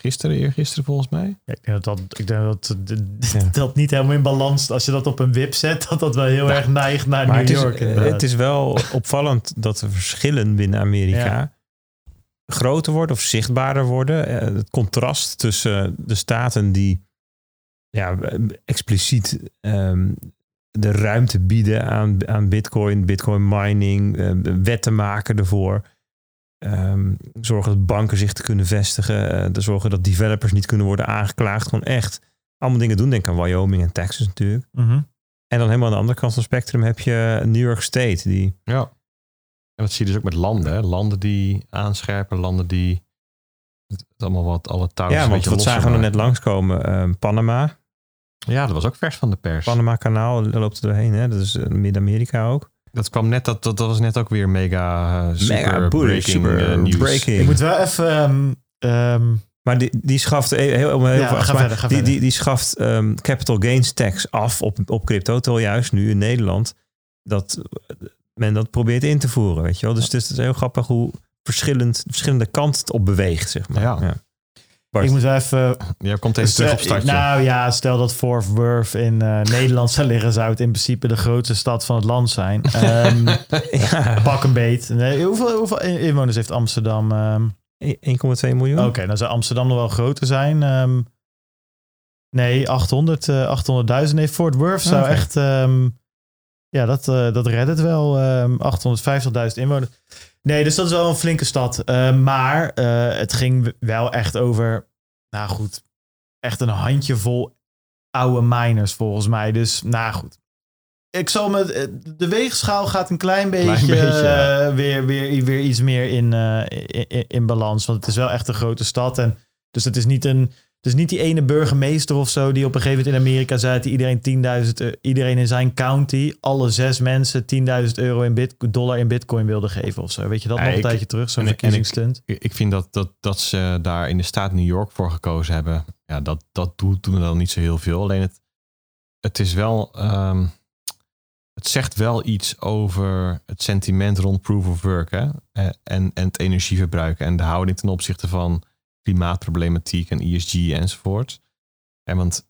gisteren, eergisteren volgens mij. Ja, ik denk dat, dat, ik denk dat, dat, dat niet helemaal in balans, als je dat op een wip zet, dat dat wel heel erg neigt naar New het York. het is wel opvallend dat de verschillen binnen Amerika groter worden of zichtbaarder worden. Eh, Het contrast tussen de staten die ja, expliciet ehm, de ruimte bieden aan, aan bitcoin, bitcoin mining, eh, wetten maken ervoor. Ehm, zorgen dat banken zich te kunnen vestigen. eh, te zorgen dat developers niet kunnen worden aangeklaagd. Gewoon echt allemaal dingen doen. Denk aan Wyoming en Texas natuurlijk. Mhm. En dan helemaal aan de andere kant van het spectrum heb je New York State. Die, Ja. En dat zie je dus ook met landen. Hè? Landen die aanscherpen, landen die het allemaal wat alle touwen ja, want wat zagen we er net langskomen? Ehm, Panama. Ja, dat was ook vers van de pers. Panama kanaal daar loopt er doorheen. Hè? Dat is eh, Midden-Amerika ook. Dat kwam net, dat, dat, dat was net ook weer mega eh, super Mega bullish, breaking super eh, nieuws. breaking. Ik moet wel even... ehm, ehm, Maar die, die schaft, eh, heel, heel, heel Ja, veel- ga maar verder, ga die, die, die schaft ehm, capital gains tax af op, op crypto. Terwijl juist nu in Nederland dat men dat probeert in te voeren. Weet je wel? Dus het is, het is heel grappig hoe verschillend, verschillende kanten het op beweegt. Zeg maar. Ja. Ik moet even... Jij komt even terug op startje. Nou ja, stel dat Fort Worth in eh, Nederland zou liggen, zou het in principe de grootste stad van het land zijn. Ehm, Ja. Pak een beet. Nee, hoeveel, hoeveel inwoners heeft Amsterdam? ehm? 1,2 miljoen. Oké, dan zou Amsterdam nog wel groter zijn. Ehm, nee, 800, eh 800.000. Nee, Fort Worth zou Oké. echt... ehm, ja, dat, eh, dat redt het wel. ehm 850.000 inwoners. Nee, dus dat is wel een flinke stad. Eh, maar eh, het ging wel echt over... Nou goed, echt een handjevol oude miners volgens mij. Dus nou goed. Ik zal me... eh, De weegschaal gaat een klein beetje, weer, weer, weer iets meer in, in, in- in balans. Want het is wel echt een grote stad. En dus het is niet een... Is niet die ene burgemeester of zo die op een gegeven moment in Amerika zei dat iedereen 10.000 eu- iedereen in zijn county, alle zes mensen 10.000 euro in bit, dollar in bitcoin wilde geven of zo. Weet je dat nog een tijdje terug, zo'n verkiezingsstunt? Ik, ik vind dat, dat, dat ze daar in de staat New York voor gekozen hebben. Ja, dat, dat doet, doen we dan niet zo heel veel. Alleen het, het is wel. ehm, het zegt wel iets over het sentiment rond proof of work. Hè? Eh, En, en het energieverbruik. En de houding ten opzichte van klimaatproblematiek en ESG enzovoort. En want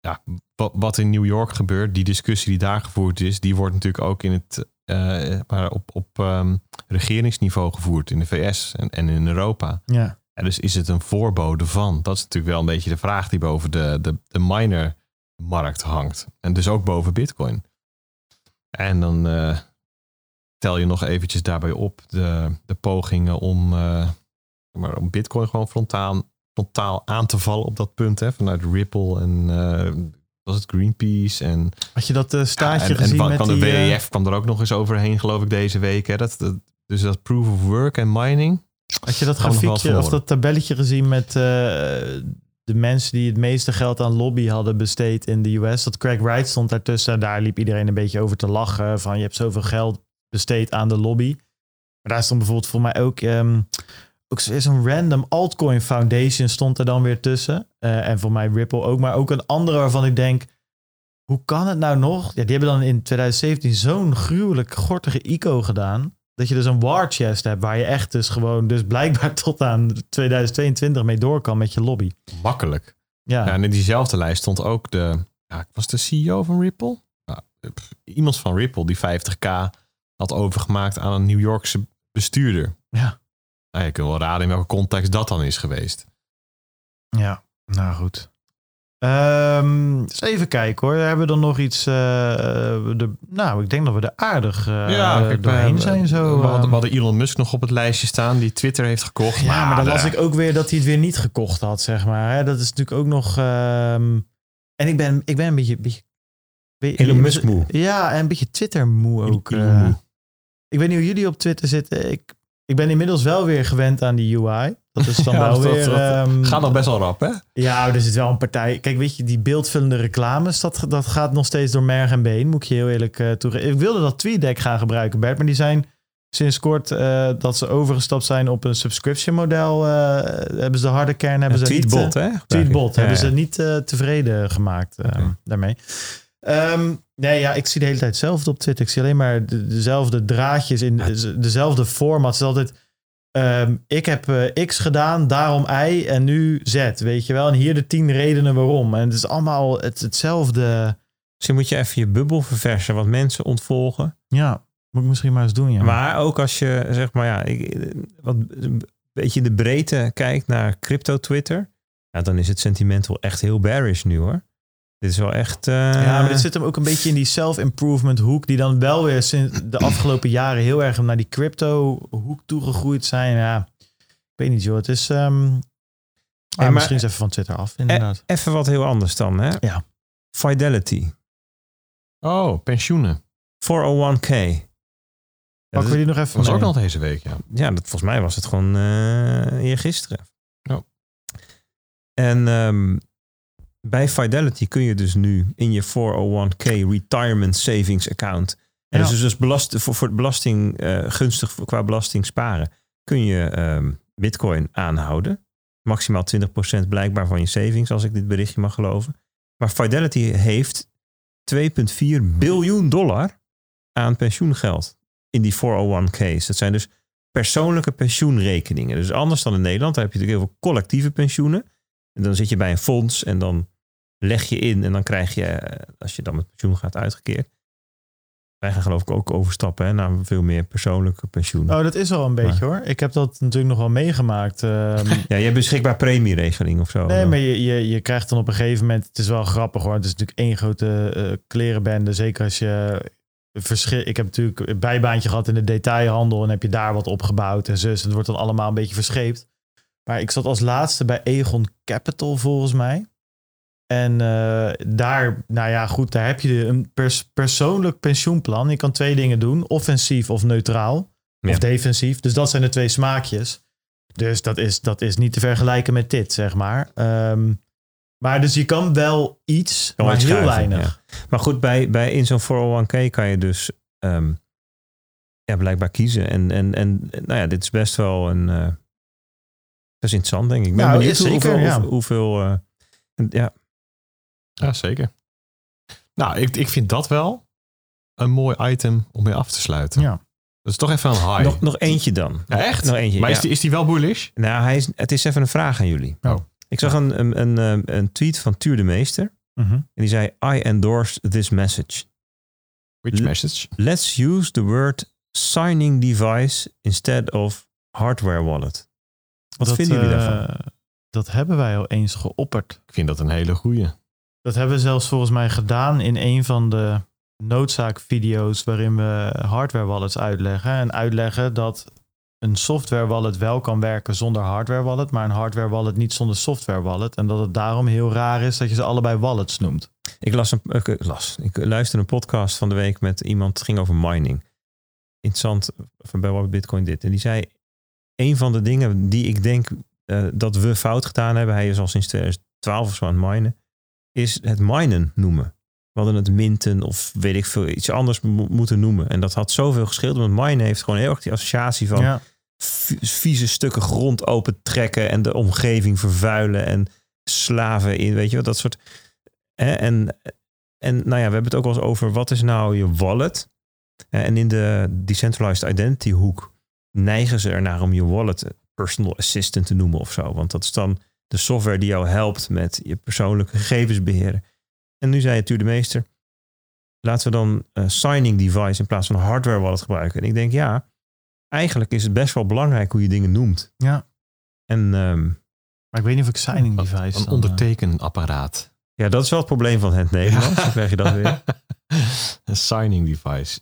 ja, wat, wat in New York gebeurt, die discussie die daar gevoerd is, die wordt natuurlijk ook in het, eh, maar op, op ehm, regeringsniveau gevoerd in de VS en, en in Europa. Ja. En dus is het een voorbode van? Dat is natuurlijk wel een beetje de vraag die boven de, de, de miner-markt hangt. En dus ook boven Bitcoin. En dan eh, tel je nog eventjes daarbij op de, de pogingen om, eh, maar om Bitcoin gewoon frontaal, frontaal aan te vallen op dat punt. Hè, vanuit Ripple en eh, was het Greenpeace en Had je dat eh, staartje ja, en, gezien en met kwam de die... eh, WEF kwam er ook nog eens overheen, geloof ik, deze week. Hè? Dat, dat, dus dat proof of work en mining. Had je dat grafiekje of dat tabelletje gezien met de mensen die het meeste geld aan lobby hadden besteed in de US? Dat Craig Wright stond daartussen. Daar liep iedereen een beetje over te lachen. Van je hebt zoveel geld besteed aan de lobby. Maar daar stond bijvoorbeeld voor mij ook, ehm ook zo'n random altcoin foundation stond er dan weer tussen. Eh, en voor mij Ripple ook. Maar ook een andere waarvan ik denk, hoe kan het nou nog? Ja, die hebben dan in 2017 zo'n gruwelijk gortige ICO gedaan. Dat je dus een war chest hebt waar je echt dus gewoon dus blijkbaar tot aan 2022 mee door kan met je lobby. Makkelijk. Ja, Ja, en in diezelfde lijst stond ook de, ja, was de CEO van Ripple? Pff, iemand van Ripple die 50k had overgemaakt aan een New Yorkse bestuurder. Ja. Nou, je kunt wel raden in welke context dat dan is geweest. ja. nou goed. Ehm, eens even kijken hoor. Hebben we dan nog iets? eh, de, nou, ik denk dat we er aardig eh kijk, doorheen we- zijn zo. We hadden, ehm. we hadden Elon Musk nog op het lijstje staan die Twitter heeft gekocht. ja, maar dan de- las ik ook weer dat hij het weer niet gekocht had, zeg maar. hè. Dat is natuurlijk ook nog... ehm, en ik ben, ik ben een beetje... beetje be- Elon Musk moe. Ja, en een beetje Twitter moe ook. Elon eh. moe. ik weet niet hoe jullie op Twitter zitten. Ik, ik ben inmiddels wel weer gewend aan die UI. Dat is dan Ja, wel dat- weer... dat- ehm, Gaat nog best wel rap, hè? Ja, er zit wel een partij. Kijk, weet je, die beeldvullende reclames, dat, dat gaat nog steeds door merg en been. Moet ik je heel eerlijk uh, toegeven. Ik wilde dat TweetDeck gaan gebruiken, Bert, maar die zijn sinds kort uh, dat ze overgestapt zijn op een subscription model. Uh, hebben ze de harde kern hebben ja, ze tweetbot, niet, hè? Tweetbot ja, hebben ze niet tevreden gemaakt Okay. daarmee. Ehm, nee, ja, ik zie de hele tijd hetzelfde op Twitter. Ik zie alleen maar de- dezelfde draadjes in de- dezelfde format. Het is altijd, ehm, ik heb eh, X gedaan, daarom Y en nu Z, weet je wel. En hier de tien redenen waarom. En het is allemaal het, hetzelfde. Misschien moet je even je bubbel verversen, wat mensen ontvolgen. Ja, moet ik misschien maar eens doen, ja. Maar ook als je, zeg maar, ja, ik, wat een beetje in de breedte kijkt naar crypto-Twitter, ja, dan is het sentiment wel echt heel bearish nu hoor. Dit is wel echt. eh, Ja, maar dit zit hem ook een beetje in die self-improvement hoek, die dan wel weer sinds de afgelopen jaren heel erg naar die crypto hoek toegegroeid zijn. Ja, ik weet niet joh, het is... ehm ah, maar- misschien eens even van Twitter af, inderdaad. Even wat heel anders dan, hè? Ja. Fidelity. Oh, pensioenen. 401k. Ja, Pakken we die nog even Dat was ook nog deze week, ja. ja, dat, volgens mij was het gewoon eh eergisteren. Ja. En ehm, bij Fidelity kun je dus nu in je 401k retirement savings account. En Ja. dus, dus belast, voor, voor het belasting eh, gunstig voor- qua belasting sparen. Kun je ehm, bitcoin aanhouden. Maximaal 20% blijkbaar van je savings, als ik dit berichtje mag geloven. Maar Fidelity heeft 2,4 biljoen dollar aan pensioengeld in die 401k's. Dat zijn dus persoonlijke pensioenrekeningen. Dus anders dan in Nederland, daar heb je natuurlijk heel veel collectieve pensioenen. En dan zit je bij een fonds en dan leg je in en dan krijg je, als je dan met pensioen gaat, uitgekeerd. Wij gaan geloof ik ook overstappen hè, naar veel meer persoonlijke pensioen. Oh, dat is al een beetje hoor. Ik heb dat natuurlijk nog wel meegemaakt. ehm. Ja, je hebt beschikbaar premieregeling of zo. nee, maar je, je, je krijgt dan op een gegeven moment... Het is wel grappig hoor. Het is natuurlijk één grote eh, klerenbende. Zeker als je... Verschil, ik heb natuurlijk een bijbaantje gehad in de detailhandel... en heb je daar wat opgebouwd en zus. Het wordt dan allemaal een beetje verscheept. Maar ik zat als laatste bij Egon Capital volgens mij. En eh, daar, nou ja, goed, daar heb je een pers- persoonlijk pensioenplan. Je kan twee dingen doen: offensief of neutraal. Ja. Of defensief. Dus dat zijn de twee smaakjes. Dus dat is, dat is niet te vergelijken met dit, zeg maar. Ehm, maar dus je kan wel iets, Kan maar heel schuiven, weinig. Maar goed, bij, bij in zo'n 401k kan je dus ehm, ja, blijkbaar kiezen. En, en, en nou ja, dit is best wel een. eh, dat is interessant, denk ik. Ik ben Nou, benieuwd zeker, hoeveel. ja. hoeveel, eh, ja, Ja, zeker. Nou, ik, ik vind dat wel een mooi item om mee af te sluiten. Ja. Dat is toch even een high. nog, nog eentje dan. Ja, echt? Nog eentje. maar ja. is, die, is die wel bullish? Nou, hij is, het is even een vraag aan jullie. Oh. Ik zag een, een, een, eh, een tweet van Tuur de Meester. Mhm. En die zei: I endorse this message. Which L- message? Let's use the word signing device instead of hardware wallet. Wat Dat, vinden jullie eh, daarvan? Dat hebben wij al eens geopperd. Ik vind dat een hele goeie. Dat hebben we zelfs volgens mij gedaan in een van de noodzaakvideo's waarin we hardware wallets uitleggen. En uitleggen dat een software wallet wel kan werken zonder hardware wallet, maar een hardware wallet niet zonder software wallet. En dat het daarom heel raar is dat je ze allebei wallets noemt. Ik las een, las, ik luisterde een podcast van de week met iemand, het ging over mining. Interessant, van bij Bitcoin dit. En die zei, een van de dingen die ik denk eh, dat we fout gedaan hebben, hij is al sinds 2012 of zo aan het minen, is het minen noemen. We hadden het minten of weet ik veel, iets anders mo- moeten noemen. En dat had zoveel gescheeld, want minen heeft gewoon heel erg die associatie van ja. vieze stukken grond opentrekken en de omgeving vervuilen en slaven in, weet je wat, dat soort. Hè, En, en nou ja, we hebben het ook wel eens over wat is nou je wallet. En in de decentralized identity hoek neigen ze ernaar om je wallet personal assistant te noemen of zo. Want dat is dan de software die jou helpt met je persoonlijke gegevens beheren. En nu zei het u de meester, laten we dan een signing device in plaats van een hardware wallet gebruiken. En ik denk ja, eigenlijk is het best wel belangrijk hoe je dingen noemt. ja. En ehm, Maar ik weet niet of ik signing device... Een dan, eh, ondertekenapparaat. ja, dat is wel het probleem van het Nederlands. Dan krijg je dat weer. een signing device.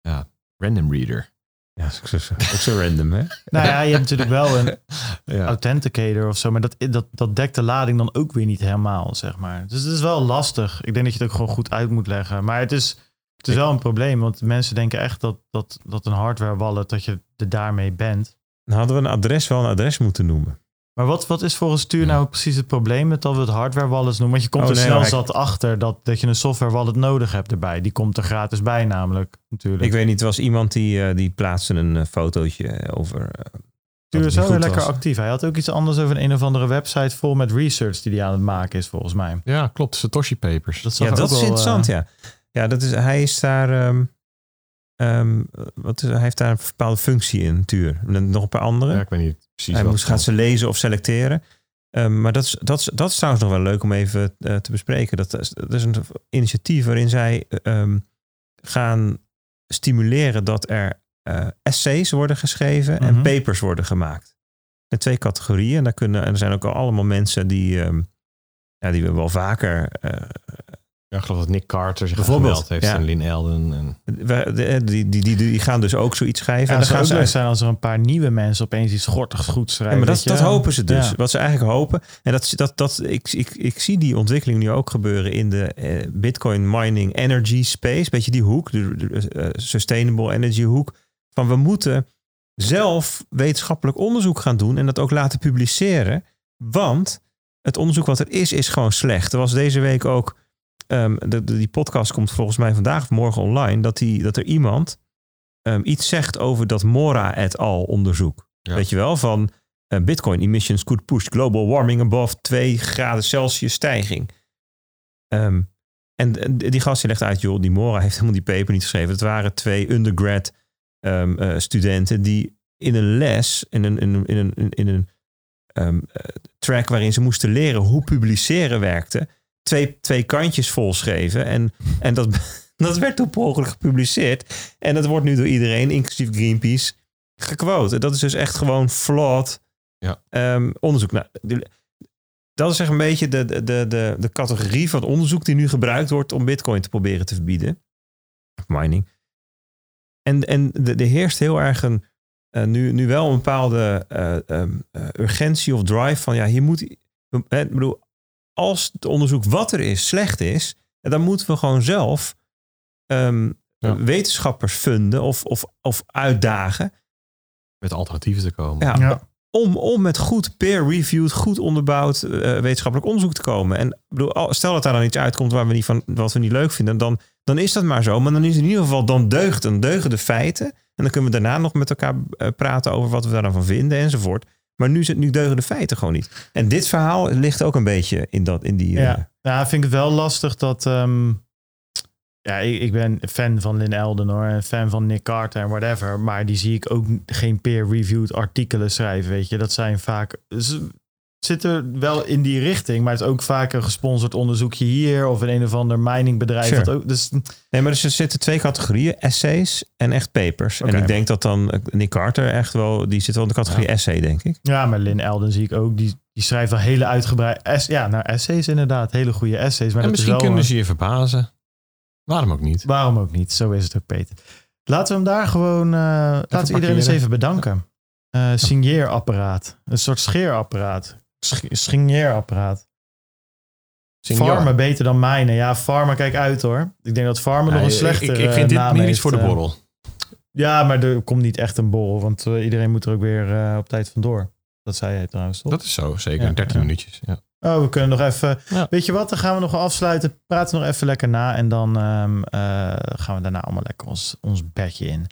Ja, random reader. Ja, dat is ook zo, ook zo random hè. Nou ja, je hebt natuurlijk wel een Ja. authenticator of zo, maar dat, dat, dat dekt de lading dan ook weer niet helemaal, zeg maar. Dus het is wel lastig. Ik denk dat je het ook gewoon goed uit moet leggen. Maar het is, het is wel een probleem, want mensen denken echt dat, dat, dat een hardware wallet, dat je er daarmee bent. Dan hadden we een adres wel een adres moeten noemen. Maar wat, wat is volgens Stuur nou precies het probleem met dat we het hardware wallets noemen? Want je komt Oh, er nee, snel ik- zat achter dat, dat je een software wallet nodig hebt erbij. Die komt er gratis bij namelijk, natuurlijk. Ik weet niet, er was iemand die, eh, die plaatste een eh, fotootje over. eh, Stuur het is wel weer lekker was. actief. Hij had ook iets anders over een, een of andere website vol met research die hij aan het maken is, volgens mij. Ja, klopt. Satoshi Papers. Dat Ja, dat is wel, interessant, ja. Ja, dat is, hij is daar... ehm, ehm, wat is, hij heeft daar een bepaalde functie in, Tuur. En nog een paar andere. Ja, ik weet niet precies hij wat moest, gaat ze lezen of selecteren. Ehm, maar dat is, dat, is, dat is trouwens nog wel leuk om even eh, te bespreken. Dat, is- dat is een initiatief waarin zij ehm, gaan stimuleren dat er eh, essays worden geschreven en Mhm. papers worden gemaakt. Er zijn twee categorieën. En, daar kunnen, en er zijn ook al allemaal mensen die, ja, die we wel vaker eh, Ja, ik geloof dat Nick Carter zich Bijvoorbeeld, heeft. ja. En Lynn Elden. En, we- de- die, die, die, die gaan dus ook zoiets schrijven. Ja, en dan gaan ze zijn als er een paar nieuwe mensen opeens iets schortigs goed Ja, schrijven. maar dat, hopen ze dus. Ja. Wat ze eigenlijk hopen. En dat, dat, dat, ik, ik, ik zie die ontwikkeling nu ook gebeuren in de eh, Bitcoin mining energy space. Beetje die hoek, de, de, eh, sustainable energy hoek. Van we moeten zelf wetenschappelijk onderzoek gaan doen en dat ook laten publiceren. Want het onderzoek wat er is, is gewoon slecht. Er was deze week ook, ehm, de, de- die podcast komt volgens mij vandaag of morgen online, dat, die, dat er iemand ehm, iets zegt over dat Mora et al onderzoek. Ja. Weet je wel, van eh, Bitcoin emissions could push global warming above 2 graden Celsius stijging. Ehm, en en die gast die legt uit, joh, die Mora heeft helemaal die paper niet geschreven. Het waren twee undergrad eh, studenten die in een les, in een, in een, in een, in een eh, track waarin ze moesten leren hoe publiceren werkte, twee, twee kantjes vol schreven. En, en dat, dat werd op ongeluk gepubliceerd. En dat wordt nu door iedereen, inclusief Greenpeace, gequote. Dat is dus echt gewoon flawed Ja. ehm, onderzoek. Nou, de- dat is echt een beetje de, de, de, de, de categorie van onderzoek die nu gebruikt wordt om bitcoin te proberen te verbieden. Mining. En, en er er heerst heel erg een, eh, nu, nu wel een bepaalde eh, ehm, eh, urgentie of drive van ja, hier moet. Ik bedoel, als het onderzoek wat er is slecht is, dan moeten we gewoon zelf ehm, Ja. wetenschappers vinden of, of, of uitdagen met alternatieven te komen. ja, Ja. Om, om met goed peer-reviewed, goed onderbouwd eh, wetenschappelijk onderzoek te komen. En ik bedoel, stel dat daar dan iets uitkomt waar we niet van, wat we niet leuk vinden, dan, dan is dat maar zo. Maar dan is in ieder geval, dan deugt, dan deugen de feiten. En dan kunnen we daarna nog met elkaar eh, praten over wat we daar dan van vinden enzovoort. Maar nu, zit- nu deugen de feiten gewoon niet. En dit verhaal ligt ook een beetje in, dat, in die... Ja, ja vind ik het wel lastig dat... ehm, ja, ik, ik ben fan van Lynn Elden hoor. En fan van Nick Carter en whatever. Maar die zie ik ook geen peer-reviewed artikelen schrijven, weet je. Dat zijn vaak... Ze zitten wel in die richting, maar het is ook vaak een gesponsord onderzoekje hier of in een of ander miningbedrijf. Sure. Ook, dus Nee, maar dus er zitten twee categorieën, essays en echt papers. En ik denk dat dan eh, Nick Carter echt wel, die zit wel in de categorie essay, denk ik. ja, maar Lynn Elden zie ik ook. Die, die schrijft al hele uitgebreid... Es, ja, nou, essays inderdaad. Hele goede essays. Maar en dat is misschien wel, kunnen eh, ze je verbazen. Waarom ook niet? Waarom ook niet? Zo is het ook, Peter. Laten we hem daar gewoon... eh laten we iedereen eens even bedanken. Eh signeerapparaat. Een soort scheerapparaat. Sch- Signeerapparaat. Signor. Farmer beter dan mijne. Ja, Farmer, kijk uit hoor. Ik denk dat Farmer nog een slechter ik, ik vind dit meer iets voor de eh. borrel. Ja, maar er komt niet echt een borrel. Want eh, iedereen moet er ook weer eh, op tijd vandoor. Dat zei jij trouwens, toch? Dat is zo, zeker. Ja, 13 ja. minuutjes. Ja. Oh, we kunnen nog even... Weet je wat, dan gaan we nog afsluiten. Praten nog even lekker na. En dan ehm, eh, gaan we daarna allemaal lekker ons, ons bedje in.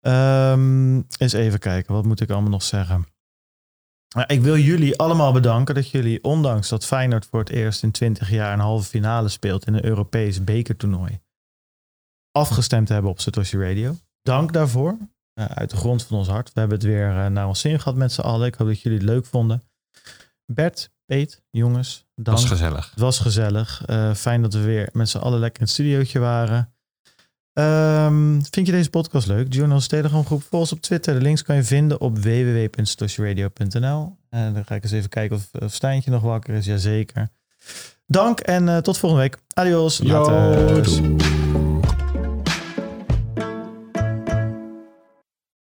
Ehm, eens even kijken, wat moet ik allemaal nog zeggen? Ik wil jullie allemaal bedanken dat jullie, ondanks dat Feyenoord voor het eerst in 20 jaar een halve finale speelt in een Europees bekertoernooi, afgestemd hebben op Satoshi Radio. Dank daarvoor. Eh, uit de grond van ons hart. We hebben het weer eh, naar ons zin gehad met z'n allen. Ik hoop dat jullie het leuk vonden. Bert, Peet, jongens, dank. is gezellig. Het was gezellig. Eh, fijn dat we weer met z'n allen lekker in het studiootje waren. Ehm, vind je deze podcast leuk? Join onze Telegram groep. Volg ons op Twitter. De links kan je vinden op www.satoshiradio.nl. En dan ga ik eens even kijken of, of Stijntje nog wakker is. Jazeker. Dank en eh, tot volgende week. Adios. Later. doei.